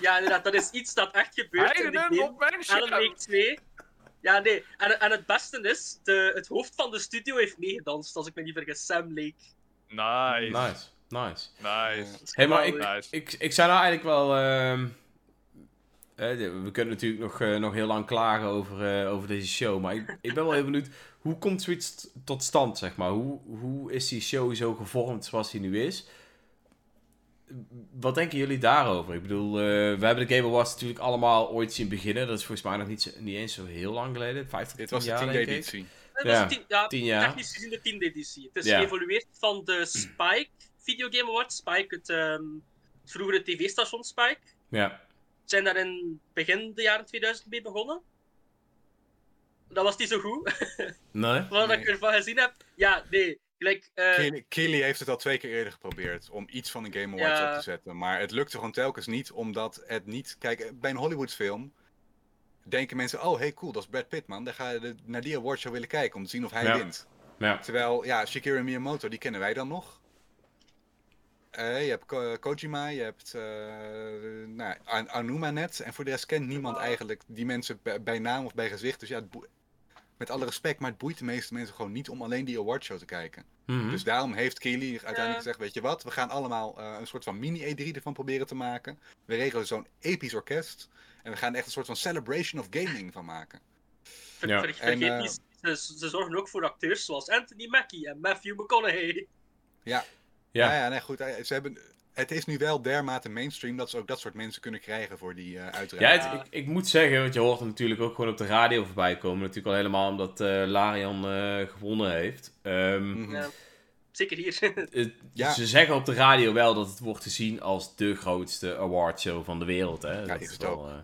ja, inderdaad, dat is iets dat echt gebeurt in de Heidenen game. op mijn Alan scherm. Wake 2. Ja, nee. En, en het beste is, de, het hoofd van de studio heeft meegedanst, als ik me niet vergis. Sam Lake. Nice. Nice, nice. Nice. Hey, maar ik, Nice. ik, ik zou nou eigenlijk wel. ehm, eh, we kunnen natuurlijk nog, eh, nog heel lang klagen over, eh, over deze show. Maar ik, ik ben wel heel benieuwd, hoe komt zoiets tot stand, zeg maar? Hoe, hoe is die show zo gevormd zoals die nu is? Wat denken jullie daarover? Ik bedoel, eh, we hebben de Game Awards natuurlijk allemaal ooit zien beginnen. Dat is volgens mij nog niet, zo- niet eens zo heel lang geleden. Vijf tot Dit tien was de tiende editie. Ja, was de tien, ja, tien jaar. technisch gezien de tiende editie. Het is Ja. geëvolueerd van de Spike Video Game Awards. Spike, het, ehm, het vroegere tv-station Spike. Ja, zijn daar in begin de jaren 2000 mee begonnen. Dat was niet zo goed, nee? wat Nee. ik ervan gezien heb. Ja, nee. Gelijk, eh, Keely- Keely heeft het al twee keer eerder geprobeerd om iets van de Game Awards Ja. op te zetten. Maar het lukte gewoon telkens niet, omdat het niet... Kijk, bij een Hollywood-film denken mensen... Oh, hey, cool, dat is Brad Pitt, man. Daar ga je de- naar die awardshow willen kijken om te zien of hij Ja. wint. Ja, Terwijl, ja, Shigeru Miyamoto, die kennen wij dan nog. Eh, je hebt Ko- Kojima, je hebt eh nou, An- Anuma net. En voor de rest kent niemand eigenlijk die mensen bij, naam of bij gezicht. Dus ja, met alle respect, maar het boeit de meeste mensen gewoon niet om alleen die awardshow te kijken. Mhm. Dus daarom heeft Keely uiteindelijk Ja. gezegd, weet je wat, we gaan allemaal eh, een soort van mini-E3 ervan proberen te maken. We regelen zo'n episch orkest. En we gaan er echt een soort van celebration of gaming van maken. Ja. ver- vergeet En, eh, niet, ze, ze zorgen ook voor acteurs zoals Anthony Mackie en Matthew McConaughey. Ja, ja. ja, nee, goed. eh, Ze hebben, het is nu wel dermate mainstream dat ze ook dat soort mensen kunnen krijgen voor die eh Ja, het- ik, ik moet zeggen, want je hoort het natuurlijk ook gewoon op de radio voorbij komen. Natuurlijk al helemaal omdat eh, Larian eh, gewonnen heeft. Ehm, Mhm. Ja, zeker hier. het- Ja. Ze zeggen op de radio wel dat het wordt gezien als de grootste awardshow van de wereld. Hè? Dat is het wel, ook. eh,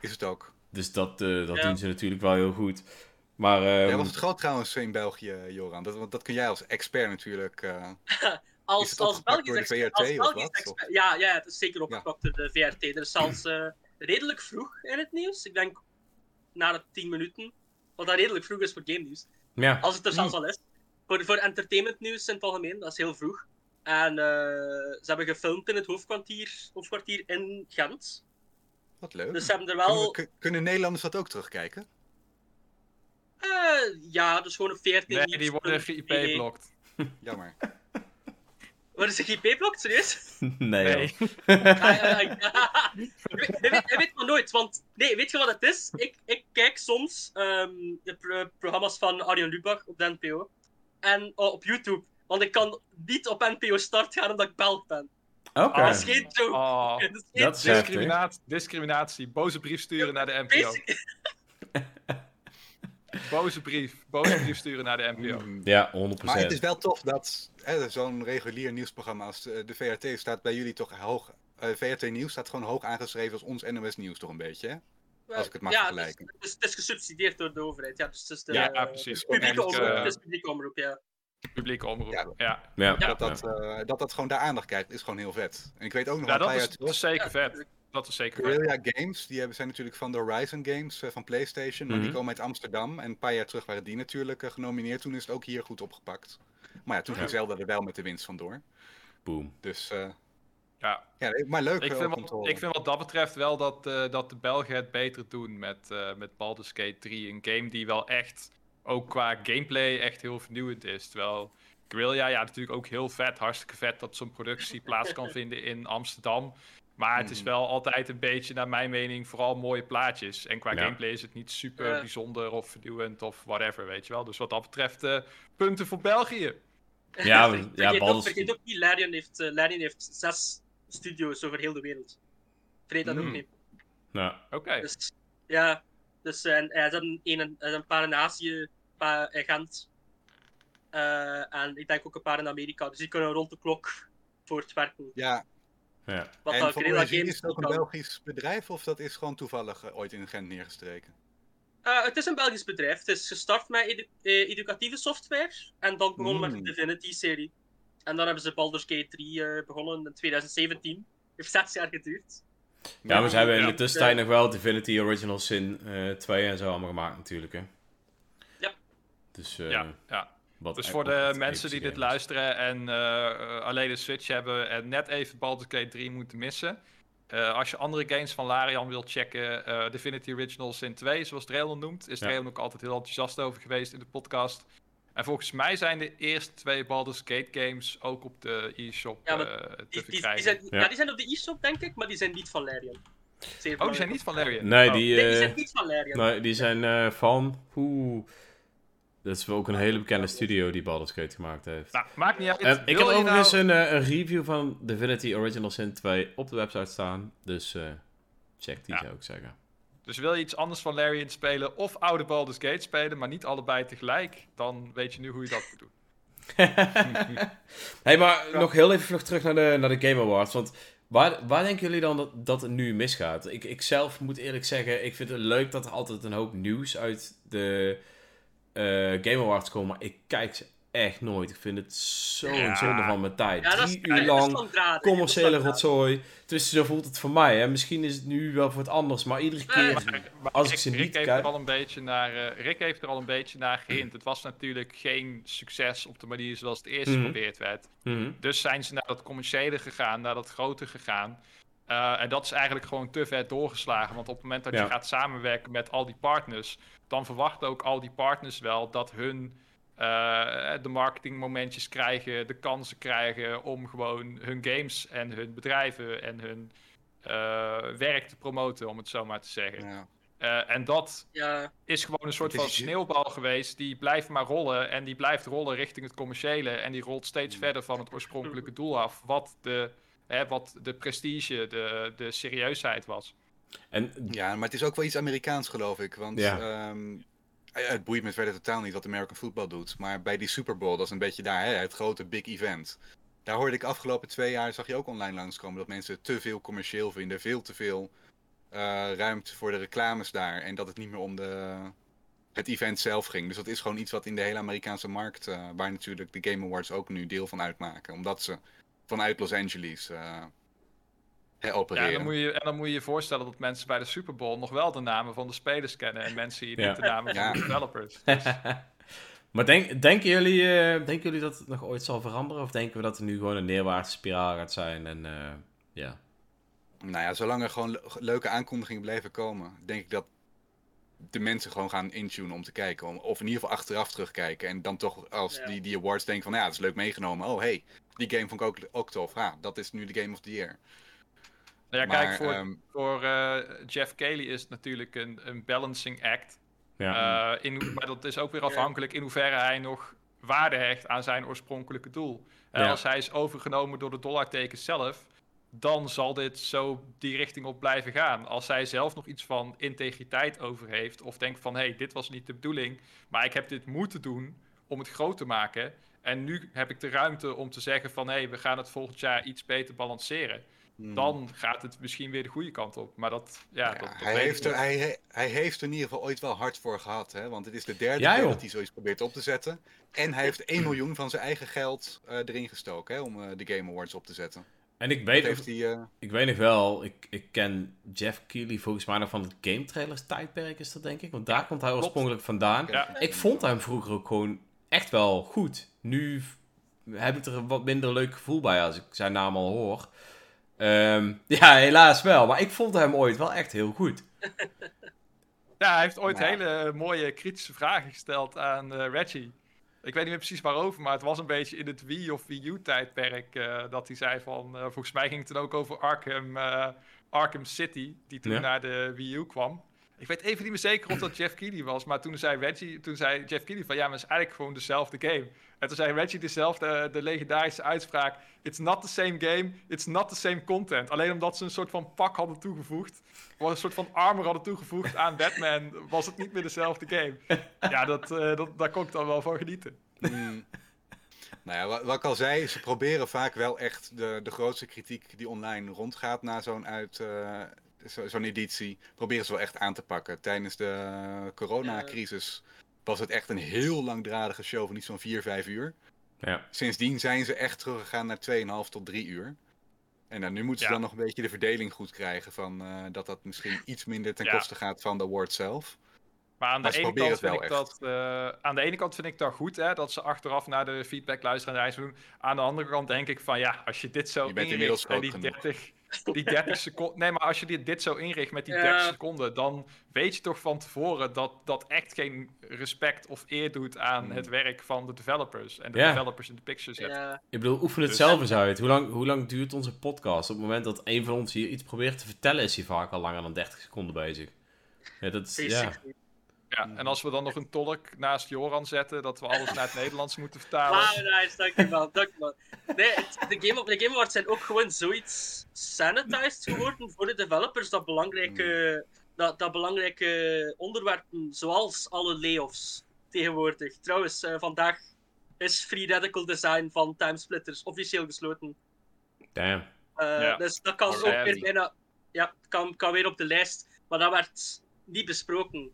Is het ook. dus dat, eh, dat Ja. doen ze natuurlijk wel heel goed. Maar ehm, Jij was het groot trouwens in België, Joran. Dat, want dat kun jij als expert natuurlijk. eh, als, als Belgisch expert- als Belgisch expert- Ja, ja, het is zeker opgepakt door de VRT. Er is zelfs eh, redelijk vroeg in het nieuws. Ik denk na de 10 minuten. Wat dat redelijk vroeg is voor game nieuws. ja, Als het er zelfs al is. Voor, voor entertainment nieuws in het algemeen, dat is heel vroeg. En eh, ze hebben gefilmd in het hoofdkwartier, hoofdkwartier in Gent. wat leuk. Dus ze hebben er Kunnen, wel. we- kun- kunnen Nederlanders dat ook terugkijken? eh, ja, dus gewoon een 14 Nee, die worden geïP-blokt. Jammer. Worden ze geïP-blokt, serieus? nee. Nee. joh. Ja, ja. Je weet- maar nooit, want nee, weet je wat het is? Ik, ik kijk soms ehm, de pro- programma's van Arjen Lubach op de NPO en oh, op YouTube, want ik kan niet op NPO Start gaan omdat ik Belg ben. Oké. Dat is geen joke. Oh, Dat is geen discriminatie, discriminatie. Boze brief sturen naar de NPO. Boze brief. Boze brief sturen naar de NPO. Mm. Ja, 100%. Maar het is wel tof dat hè, zo'n regulier nieuwsprogramma als de, de VRT staat bij jullie toch hoog. eh, VRT Nieuws staat gewoon hoog aangeschreven als ons NOS Nieuws toch een beetje, hè? Als ik het mag ja, vergelijken. Het is, het is gesubsidieerd door de overheid. Ja, dus het is de Ja, eh, precies. publieke omroep. eigenlijk, Het is publieke omroep, ja. Publieke omroep. Ja. Ja, Ja, Ja. Dat dat, eh, dat dat gewoon daar aandacht krijgt, is gewoon heel vet. En ik weet ook nog Ja, een dat is, jaar dat is zeker Ja, vet. Dat is zeker. Guerrilla Games, die hebben, zijn natuurlijk van de Horizon Games eh, van PlayStation, maar die Mhm. komen uit Amsterdam. En een paar jaar terug waren die natuurlijk eh, genomineerd. Toen is het ook hier goed opgepakt. Maar ja, toen ging Ja. Zelda er wel met de winst vandoor. Boom. Dus eh, Ja. ja, maar leuk. Ik vind, wat, te horen. ik vind wat dat betreft wel dat, dat de Belgen het beter doen met, eh met Baldur's Gate 3. Een game die wel echt, ook qua gameplay, echt heel vernieuwend is. Terwijl Guerrilla, ja, natuurlijk ook heel vet. Hartstikke vet dat zo'n productie plaats kan vinden in Amsterdam. Maar het is Mhm. wel altijd een beetje, naar mijn mening, vooral mooie plaatjes. En qua Ja. gameplay is het niet super Ja. bijzonder of vernieuwend of whatever, weet je wel. Dus wat dat betreft, eh, punten voor België. Ja, we- ja, ook, Baldur's- vergeet ook niet, Larian heeft, eh, Larian heeft zes studio's over heel de wereld. Vergeet dat ook Hmm. niet. Nou, Oké. Dus, ja, dus en, hij is een, een, een paar in Azië, een paar in Gent. Eh, en ik denk ook een paar in Amerika. Dus die kunnen rond de klok voortwerken. Ja, ja. Wat en dat voor origine is het ook niet een. Belgisch bedrijf of dat is gewoon toevallig eh, ooit in Gent neergestreken? Eh, het is een Belgisch bedrijf. Het is gestart met edu- eh, educatieve software. En dan begonnen met Mm. de Divinity-serie. En dan hebben ze Baldur's Gate 3 eh, begonnen in 2017. Heeft zes jaar geduurd. Ja, maar ze hebben in de tussentijd nog wel Divinity Original Sin eh 2 en zo allemaal gemaakt natuurlijk, hè. Ja. Dus, eh, Ja, ja. Wat Dus voor de mensen die dit luisteren en eh, alleen de Switch hebben en net even Baldur's Gate 3 moeten missen. eh, als je andere games van Larian wilt checken, eh Divinity Original Sin 2, zoals Trailon noemt, is Ja. Trailon ook altijd heel enthousiast over geweest in de podcast. En volgens mij zijn de eerste twee Baldur's Gate games ook op de e-shop Ja, eh, te Die, die, die, verkrijgen. zijn, Ja. ja. die zijn op de e-shop, denk ik, maar die zijn niet van Larian. Zeer Oh, die zijn niet van Larian. Nee, Oh. die, Nee, die zijn niet van Larian. nee, die zijn eh, van... Oeh, dat is wel ook een hele bekende studio die Baldur's Gate gemaakt heeft. Nou, maakt niet uit. En ik heb overigens nou- een, eh, een review van Divinity Original Sin 2 op de website staan. Dus eh, check die Ja. zou ik zeggen. Dus wil je iets anders van Larian spelen of oude Baldur's Gate spelen, maar niet allebei tegelijk, dan weet je nu hoe je dat moet doen. hey, maar nog heel even vlug terug naar de, naar de Game Awards. Want waar, waar denken jullie dan dat, dat het nu misgaat? Ik, ik zelf moet eerlijk zeggen, ik vind het leuk dat er altijd een hoop nieuws uit de eh, Game Awards komen. Maar ik kijk ze echt nooit. Ik vind het zo'n Ja. zonde van mijn tijd. ja, Drie uur lang commerciële rotzooi. Dus zo voelt het voor mij. Hè. Misschien is het nu wel voor het anders. Maar iedere Nee, keer... maar- Maar Als ik Rick, ze Rick niet heeft kijk- er al een beetje naar, eh, Rick heeft er al een beetje naar gehind. Het was natuurlijk geen succes op de manier zoals het eerst Mhm. geprobeerd werd. Mhm. Dus zijn ze naar dat commerciële gegaan, naar dat grote gegaan. Eh, en dat is eigenlijk gewoon te ver doorgeslagen. Want op het moment dat Ja. je gaat samenwerken met al die partners, dan verwachten ook al die partners wel dat hun eh, de marketingmomentjes krijgen, de kansen krijgen om gewoon hun games en hun bedrijven en hun eh, werk te promoten, om het zo maar te zeggen. Ja. Eh, en dat Ja, is gewoon een soort van sneeuwbal geweest. Die blijft maar rollen. En die blijft rollen richting het commerciële. En die rolt steeds Mm. verder van het oorspronkelijke doel af. Wat de, hè, wat de prestige, de, de serieusheid was. En ja, maar het is ook wel iets Amerikaans, geloof ik. Want Ja. ehm, eh, het boeit me verder totaal niet wat American football doet. Maar bij die Super Bowl, dat is een beetje daar, hè, het grote big event. Daar hoorde ik afgelopen twee jaar, zag je ook online langskomen, dat mensen te veel commercieel vinden. Veel te veel eh, ruimte voor de reclames daar. En dat het niet meer om de, het event zelf ging. Dus dat is gewoon iets wat in de hele Amerikaanse markt, eh, waar natuurlijk de Game Awards ook nu deel van uitmaken. Omdat ze vanuit Los Angeles eh hè, Ja, opereren. en, dan moet je, en dan moet je je voorstellen dat mensen bij de Super Bowl nog wel de namen van de spelers kennen. En mensen hier Ja. niet de namen van de developers. Dus, maar denk, denken, jullie, eh, denken jullie dat het nog ooit zal veranderen? Of denken we dat er nu gewoon een neerwaartse spiraal gaat zijn? En eh, ja. Nou ja, zolang er gewoon le- leuke aankondigingen blijven komen, denk ik dat de mensen gewoon gaan intunen om te kijken. Om, of in ieder geval achteraf terugkijken. En dan toch als Ja. die, die awards denken van, ja, dat is leuk meegenomen. Oh, hey, die game vond ik ook, ook tof. Ah, dat is nu de Game of the Year. nou ja, maar, kijk, voor, ehm, voor eh, Jeff Kelly is het natuurlijk een, een balancing act. ja. Eh, in, hoe- maar dat is ook weer afhankelijk in hoeverre hij nog waarde hecht aan zijn oorspronkelijke doel. Ja. als hij is overgenomen door de dollartekens zelf, dan zal dit zo die richting op blijven gaan. Als hij zelf nog iets van integriteit over heeft, of denkt van hé, hey, dit was niet de bedoeling, maar ik heb dit moeten doen om het groot te maken. En nu heb ik de ruimte om te zeggen van hé, hey, we gaan het volgend jaar iets beter balanceren. hmm. Dan gaat het misschien weer de goede kant op. Maar dat, ja, Ja, dat, dat hij, heeft er, hij, he- hij heeft er in ieder geval ooit wel hard voor gehad. Hè? Want het is de derde Ja, keer joh. dat hij zoiets probeert op te zetten. En hij heeft 1 miljoen van zijn eigen geld eh, erin gestoken hè, om eh, de Game Awards op te zetten. En ik weet, heeft nog, hij, eh, ik weet nog wel, ik, ik ken Jeff Keighley volgens mij nog van het Game Trailers tijdperk is dat denk ik. Want daar komt hij klopt. oorspronkelijk vandaan. Ja. Ik vond hem vroeger ook gewoon echt wel goed. Nu heb ik er een wat minder leuk gevoel bij als ik zijn naam al hoor. Ehm, ja, helaas wel. Maar ik vond hem ooit wel echt heel goed. Ja, hij heeft ooit hele mooie kritische vragen gesteld aan eh, Reggie. Ik weet niet meer precies waarover, maar het was een beetje in het Wii of Wii U-tijdperk eh, dat hij zei van... eh, volgens mij ging het dan ook over Arkham, eh, Arkham City, die toen Ja. naar de Wii U kwam. Ik weet even niet meer zeker of dat Jeff Keighley was, maar toen zei, Reggie, toen zei Jeff Keighley van... Ja, maar het is eigenlijk gewoon dezelfde game. En toen zei Reggie dezelfde, de legendarische uitspraak... It's not the same game, it's not the same content. Alleen omdat ze een soort van pak hadden toegevoegd... Of een soort van armor hadden toegevoegd aan Batman... was het niet meer dezelfde game. Ja, dat, eh, dat, daar kon ik dan wel van genieten. Hmm. nou ja, wat, wat ik al zei, ze proberen vaak wel echt de, de grootste kritiek die online rondgaat na zo'n uit, eh, zo- zo'n editie, proberen ze wel echt aan te pakken. Tijdens de coronacrisis was het echt een heel langdradige show van iets van 4, 5 uur. Ja. Sindsdien zijn ze echt teruggegaan naar 2,5 tot 3 uur. En dan, nu moeten ze Ja. dan nog een beetje de verdeling goed krijgen van eh, dat dat misschien iets minder ten Ja. koste gaat van de award zelf. Maar aan de, Maar ene kant vind het ik wel dat, eh, aan de ene kant vind ik dat goed, hè, dat ze achteraf naar de feedback luisteren en reis doen. Aan de andere kant denk ik van, ja, als je dit zo Je bent inricht inmiddels en die genoeg. 30, die 30 seconden. Nee, maar als je dit, dit zo inricht met die Ja. 30 seconden, dan weet je toch van tevoren dat dat echt geen respect of eer doet aan Hmm. het werk van de developers. En de Ja. developers in de picture zetten. Ja, Ik bedoel, oefen het Dus- zelf eens uit. Hoe lang, hoe lang duurt onze podcast? Op het moment dat een van ons hier iets probeert te vertellen, is hij vaak al langer dan 30 seconden bezig. Ja, dat is, ja. Ja, en als we dan nog een tolk naast Joran zetten, dat we alles naar het Nederlands moeten vertalen. Ah, nice, dankjewel, dankjewel. Nee, het- de Game, de Game Awards zijn ook gewoon zoiets sanitized geworden voor de developers dat belangrijke, dat, dat belangrijke onderwerpen, zoals alle layoffs tegenwoordig. Trouwens, eh, vandaag is Free Radical Design van Timesplitters officieel gesloten. Damn. Eh, Ja. Dus dat kan ook Alright. weer bijna, ja, kan, kan weer op de lijst, maar dat werd niet besproken.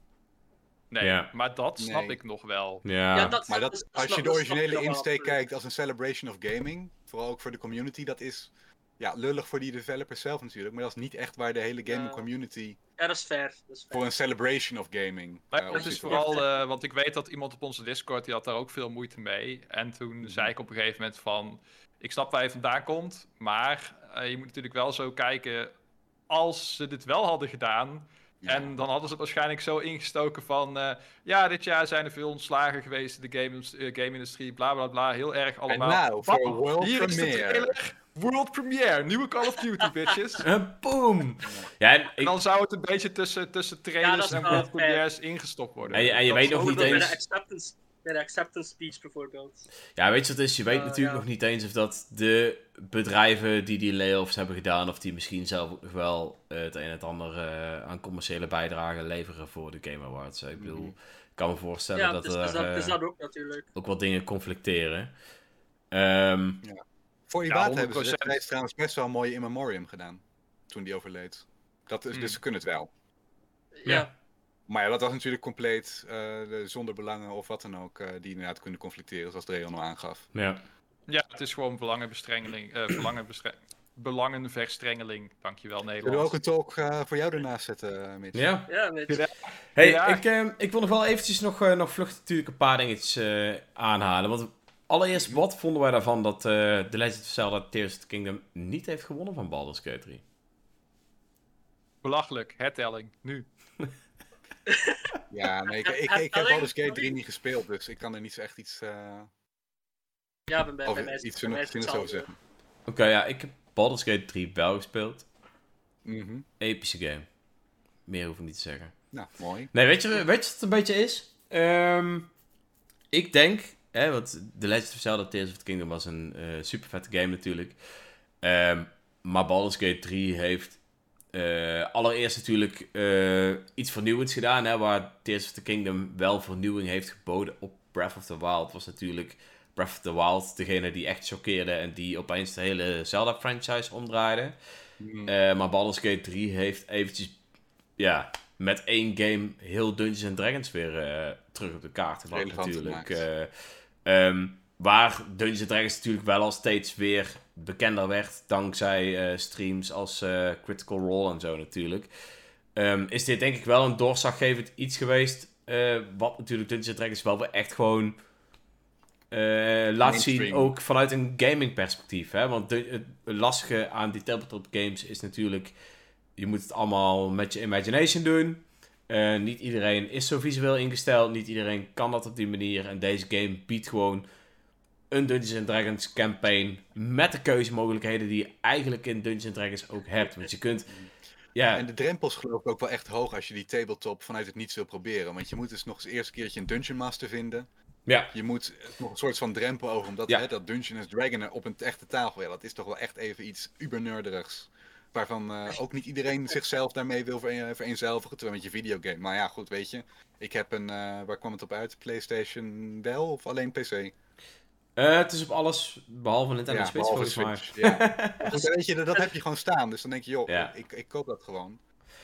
Nee, Ja. maar dat snap Nee. ik nog wel. Ja. Ja, dat, Maar dat- als je de originele insteek kijkt als een celebration of gaming, vooral ook voor de community, dat is ja, lullig voor die developers zelf natuurlijk, maar dat is niet echt waar de hele gaming Ja. community Ja, dat is fair. Dat is fair. voor een celebration of gaming Maar eh, het is vooral, eh, want ik weet dat iemand op onze Discord, die had daar ook veel moeite mee. En toen Mhm. zei ik op een gegeven moment van, ik snap waar je vandaan komt, maar eh, je moet natuurlijk wel zo kijken, als ze dit wel hadden gedaan, Ja. en dan hadden ze het waarschijnlijk zo ingestoken van, eh, ja, dit jaar zijn er veel ontslagen geweest in de game, eh, game-industrie, bla bla bla, heel erg allemaal. nou, voor world hier is de premiere. trailer, world premiere, nieuwe Call of Duty, bitches. Boom! Ja, en En dan zou het een beetje tussen, tussen trailers en world premieres ingestopt worden. En je- en je weet nog niet eens- de acceptance, bij de acceptance speech bijvoorbeeld. ja, weet je wat het is? Je weet Eh, natuurlijk ja. nog niet eens of dat de bedrijven die die layoffs hebben gedaan, of die misschien zelf wel eh, het een en het ander eh, aan commerciële bijdragen leveren voor de Game Awards. Ik bedoel, Mhm. ik kan me voorstellen Ja, dat dus, er dus dat, eh, dus dat ook natuurlijk. ook wat dingen conflicteren. Ehm, Voor Ja, Iwata hebben ze 100%. destijds trouwens best wel een mooie in memoriam gedaan. Toen die overleed. Dat is. Dus ze kunnen het wel. Ja. Maar ja, dat was natuurlijk compleet eh, de- zonder belangen of wat dan ook, eh, die inderdaad kunnen conflicteren, zoals Dreon al aangaf. ja. Ja, het is gewoon belangenbestrengeling. eh belangenbestre- belangenverstrengeling. Dankjewel, Zullen we Nederland. ook een talk eh, voor jou ernaast zetten, Mitch? ja. Ja, met, Ja. Hey, Ja. ik, ehm, ik wil nog wel eventjes nog, eh, nog vluchtig natuurlijk een paar dingetjes eh, aanhalen. Want allereerst, wat vonden wij daarvan dat eh The Legend of Zelda Tears of the Kingdom niet heeft gewonnen van Baldur's Gate 3? Belachelijk, hertelling, nu. Ja, nee, ik, ik, ik, heb Baldur's Gate 3 niet gespeeld, dus ik kan er niet zo echt iets, eh ja, bij, bij, bij mij iets zinnigs het over zeggen. Oké, ja, ik heb Baldur's Gate 3 wel gespeeld. Mhm. Epische game. Meer hoef ik niet te zeggen. Nou, mooi. Nee, weet je, weet je wat het een beetje is? Ehm, ik denk, hè, want The Legend of Zelda Tears of the Kingdom was een eh super vette game natuurlijk. Ehm, maar Baldur's Gate 3 heeft eh, allereerst natuurlijk eh, iets vernieuwends gedaan. Hè, waar Tears of the Kingdom wel vernieuwing heeft geboden op Breath of the Wild. Was natuurlijk Breath of the Wild degene die echt choqueerde en die opeens de hele Zelda-franchise omdraaide. Mhm. Eh, maar Baldur's Gate 3 heeft eventjes, ja, met één game heel Dungeons and Dragons weer terug op de kaart gebracht natuurlijk. Waar Dungeons Dragons natuurlijk wel al steeds weer bekender werd, dankzij eh, streams als eh, Critical Role en zo natuurlijk. Ehm, is dit denk ik wel een doorslaggevend iets geweest, eh, wat natuurlijk Dungeons Dragons wel weer echt gewoon laat zien, ook vanuit een gaming perspectief. Hè? Want de, het lastige aan die tabletop games is natuurlijk, je moet het allemaal met je imagination doen. Niet iedereen is zo visueel ingesteld, niet iedereen kan dat op die manier. En deze game biedt gewoon een Dungeons and Dragons campaign met de keuzemogelijkheden die je eigenlijk in Dungeons Dragons ook hebt. Want je kunt, ja, En de drempels geloof ik ook wel echt hoog als je die tabletop vanuit het niets wil proberen. Want je moet dus nog eens eerst een keertje een Dungeon Master vinden. ja, Je moet nog een soort van drempel over, omdat Ja. hè, dat Dungeon and Dragon op een echte tafel, ja, dat is toch wel echt even iets ubernerderigs. Waarvan eh, ook niet iedereen zichzelf daarmee wil vereen- vereenzelvigen, terwijl met je videogame. Maar ja, goed, weet je. Ik heb een, eh, waar kwam het op uit? PlayStation wel of alleen PC? Eh, het is op alles behalve Nintendo ja, Switch volgens mij. Ja. Maar goed, weet je, dat, dat heb je gewoon staan. Dus dan denk je, joh, Ja. ik, ik koop dat gewoon.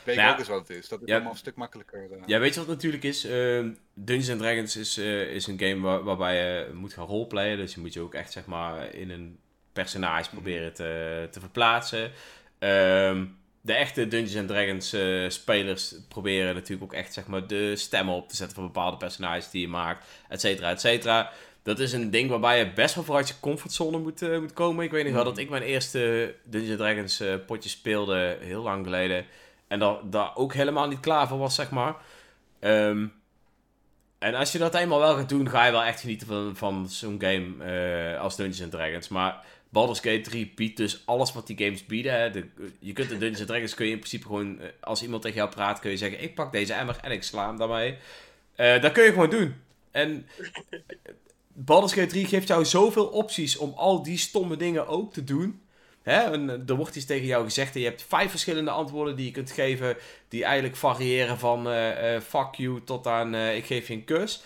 Weet Nou ook eens wat het is. Dat is Ja. allemaal een stuk makkelijker. eh. Ja, weet je wat het natuurlijk is? Ehm, Dungeons and Dragons is, eh, is een game waar- waarbij je moet gaan roleplayen. Dus je moet je ook echt zeg maar in een personage proberen te, te verplaatsen. Ehm, de echte Dungeons and Dragons eh, spelers proberen natuurlijk ook echt zeg maar de stemmen op te zetten van bepaalde personages die je maakt, et cetera, et cetera. Dat is een ding waarbij je best wel vooruit je comfortzone moet, eh, moet komen. Ik weet nog wel Mhm. dat ik mijn eerste Dungeons Dragons eh, potje speelde heel lang geleden. En daar, daar ook helemaal niet klaar voor was, zeg maar. Ehm, en als je dat eenmaal wel gaat doen, ga je wel echt genieten van, van zo'n game eh, als Dungeons Dragons. Maar Baldur's Gate 3 biedt dus alles wat die games bieden. Hè. De, je kunt in Dungeons Dragons kun je in principe gewoon, als iemand tegen jou praat, kun je zeggen: Ik pak deze emmer en ik sla hem daarmee. Dat kun je gewoon doen. En Baldur's Gate 3 geeft jou zoveel opties om al die stomme dingen ook te doen. Hè? En, eh, er wordt iets tegen jou gezegd en je hebt vijf verschillende antwoorden die je kunt geven. Die eigenlijk variëren van eh, eh, fuck you tot aan ik geef je een kus.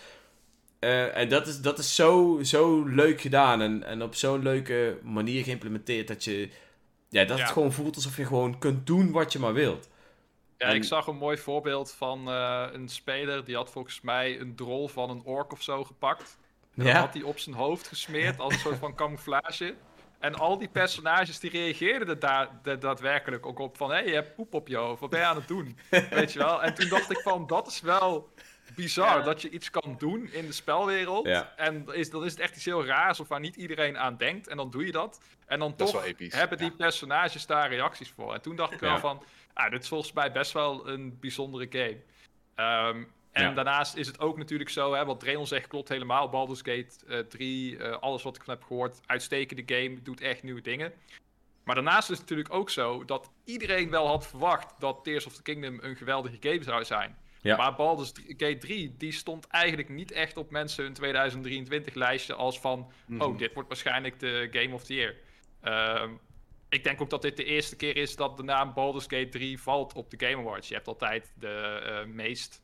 En dat is, dat is zo, zo leuk gedaan en, en op zo'n leuke manier geïmplementeerd dat je... Ja, dat Ja. het gewoon voelt alsof je gewoon kunt doen wat je maar wilt. Ja, En- ik zag een mooi voorbeeld van een speler die had volgens mij een drol van een ork of zo gepakt. En dat Ja. had hij op zijn hoofd gesmeerd als een soort van camouflage. En al die personages die reageerden er daar da- daadwerkelijk ook op van... hé, hey, je hebt poep op je hoofd, wat ben je aan het doen? Weet je wel? En toen dacht ik van, dat is wel bizar Ja. dat je iets kan doen in de spelwereld. Ja. En is, dan is het echt iets heel raars of waar niet iedereen aan denkt. En dan doe je dat. En dan Dat toch hebben die ja. personages daar reacties voor. En toen dacht ik wel Ja. van, ah, dit is volgens mij best wel een bijzondere game. Ehm, en Ja. daarnaast is het ook natuurlijk zo, hè, wat Draenel zegt klopt helemaal. Baldur's Gate eh 3, eh, alles wat ik van heb gehoord, uitstekende game, doet echt nieuwe dingen. Maar daarnaast is het natuurlijk ook zo dat iedereen wel had verwacht dat Tears of the Kingdom een geweldige game zou zijn. Ja. Maar Baldur's Gate 3, die stond eigenlijk niet echt op mensen hun 2023 lijstje als van, Mhm. oh, dit wordt waarschijnlijk de Game of the Year. Ehm, ik denk ook dat dit de eerste keer is dat de naam Baldur's Gate 3 valt op de Game Awards. Je hebt altijd de eh, meest,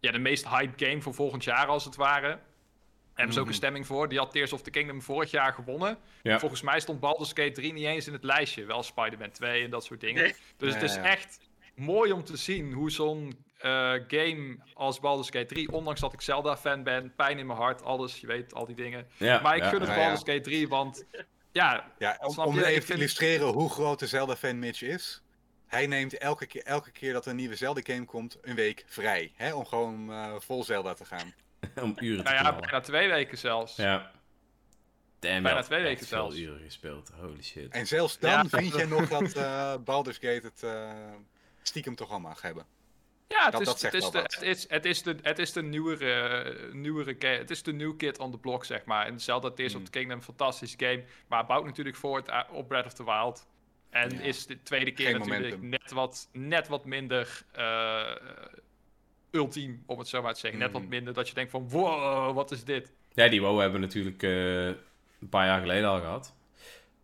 ja, de meest hype game voor volgend jaar als het ware. Daar hebben ze ook een Mhm. stemming voor. Die had Tears of the Kingdom vorig jaar gewonnen. Ja. Volgens mij stond Baldur's Gate 3 niet eens in het lijstje. Wel Spider-Man 2 en dat soort dingen. Nee. Dus het is Ja, echt mooi om te zien hoe zo'n eh, game als Baldur's Gate 3, ondanks dat ik Zelda-fan ben, pijn in mijn hart, alles, je weet, al die dingen. Ja, Maar ik ja, gun het ja, ja. Baldur's Gate 3, want ja, Ja, om, Snap om je? even te illustreren hoe groot de Zelda-fan Mitch is. Hij neemt elke keer, elke keer dat er een nieuwe Zelda-game komt, een week vrij. Hè, om gewoon eh, vol Zelda te gaan. om uren te nou ja, bijna twee weken zelfs. Ja. Damn, Bijna twee weken veel zelfs. uren gespeeld. Holy shit. En zelfs dan Ja. vind je nog dat eh Baldur's Gate het eh, stiekem toch al mag hebben. Ja, het Dat- is, dat het, is de, het, is, het, is de, het is de nieuwere, nieuwere het is de new kid on the block, zeg maar. En Zelda Tears Hmm. of the Kingdom, een fantastische game, maar bouwt natuurlijk voort op Breath of the Wild. En Ja. is de tweede keer Geen natuurlijk momentum. net wat, net wat minder eh, ultiem, om het zo maar te zeggen. Net wat minder dat je denkt van, wow, wat is dit? Ja, die WoW hebben we natuurlijk eh, een paar jaar geleden al gehad.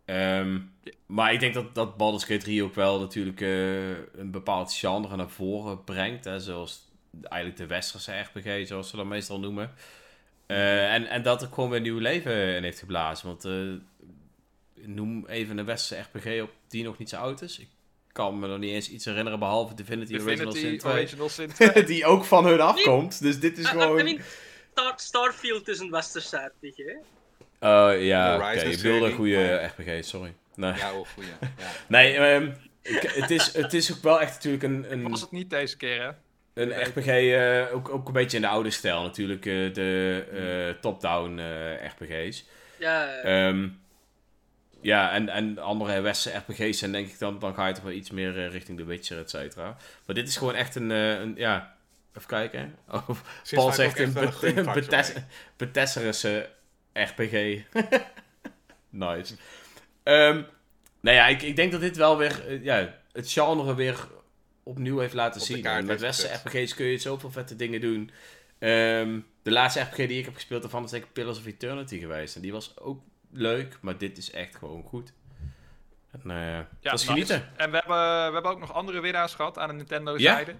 Ehm, maar ik denk dat, dat Baldur's Gate 3 ook wel natuurlijk eh, een bepaald genre naar voren brengt. Hè, zoals eigenlijk de westerse RPG, zoals ze dat meestal noemen. Eh, en, en dat er gewoon weer nieuw leven in heeft geblazen. Want noem even een westerse RPG op die nog niet zo oud is. Ik kan me nog niet eens iets herinneren behalve Divinity, Original Sin Divinity 2. Original Sin 2. die ook van hun afkomt. Dus dit is I- I- gewoon... I mean, Star- Starfield is een westerse RPG, hè? Oh ja, oké. Je bedoelde een goede maar- RPG, sorry. Nee, Ja, oh, goeie. Ja. nee ehm, ik- het, is, het is ook wel echt natuurlijk een, een, Was het niet deze keer, hè? een RPG, eh, ook, ook een beetje in de oude stijl natuurlijk, eh, de eh, top-down eh, RPG's. Ja, Ehm, ja, en, en andere westerse RPG's zijn denk ik dan, dan ga je toch wel iets meer eh, richting The Witcher, et cetera. Maar dit is gewoon echt een, eh, een ja, even kijken. Oh, Paul zegt een. Bethesda-ese RPG. nice. Ehm nou ja, ik, ik denk dat dit wel weer eh, ja, het genre weer opnieuw heeft laten Op zien. kaart met westerse. RPG's kun je zoveel vette dingen doen. Ehm, de laatste RPG die ik heb gespeeld daarvan is denk ik Pillars of Eternity geweest. En die was ook leuk, maar dit is echt gewoon goed. En, eh Ja, dat is nice. genieten. En we hebben, we hebben ook nog andere winnaars gehad aan de Nintendo-zijde.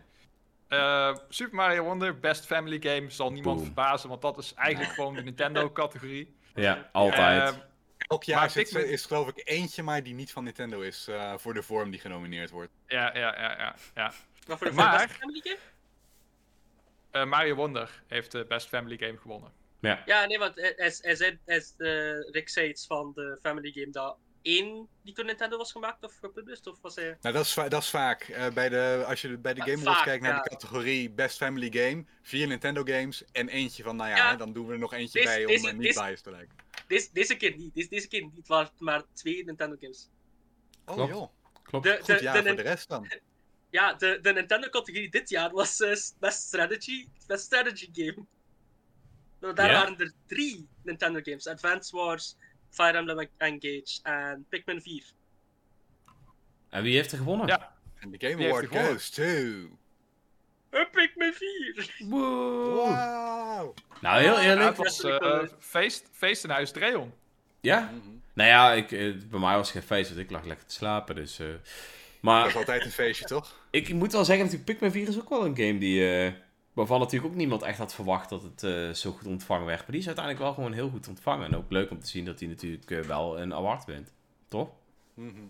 Eh, Super Mario Wonder, Best Family Game, zal niemand Boom. verbazen, want dat is eigenlijk gewoon de Nintendo-categorie. Ja, altijd. Eh, Elk jaar Maar zit, Pikmin- is geloof ik eentje maar die niet van Nintendo is eh, voor de vorm die genomineerd wordt. ja, ja, ja, ja, ja. maar voor de maar- beste family game? Eh, Mario Wonder heeft de Best Family Game gewonnen. Ja, nee, want hij, hij, hij zei, hij, eh, Rick zei iets van de family game dat één die door Nintendo was gemaakt of gepublished? Of was hij... Nou, dat is, va- dat is vaak. eh, bij de, als je bij de Ja, Game Awards kijkt naar ja. de categorie Best Family Game, vier Nintendo games en eentje van, nou ja, Ja. hè, dan doen we er nog eentje Deze- bij om deze- eh, niet deze- biased te lijken. Deze, deze keer niet. Deze, deze keer niet. Het waren maar twee Nintendo games. Oh Klopt. joh, Klopt. De, goed de, jaar de, voor de rest dan. Ja, de, de Nintendo-categorie dit jaar was eh, Best Strategy, Best Strategy Game. Nou, daar waren er drie Nintendo games. Advance Wars, Fire Emblem Engage en Pikmin 4. En wie heeft er gewonnen? Ja. En de Game Award goes to... Uh, Pikmin 4! Woe. Wow! Nou, heel Ja, eerlijk. het was eh, feest, feest in Huis Dreon. Ja? Mhm. Nou ja, ik, eh, bij mij was het geen feest, want ik lag lekker te slapen. Dus, eh, Dat maar is altijd een feestje, toch? ik moet wel zeggen, natuurlijk, Pikmin 4 is ook wel een game die, eh, waarvan natuurlijk ook niemand echt had verwacht dat het eh, zo goed ontvangen werd. Maar die is uiteindelijk wel gewoon heel goed ontvangen. En ook leuk om te zien dat hij natuurlijk eh, wel een award wint. Toch? Mhm.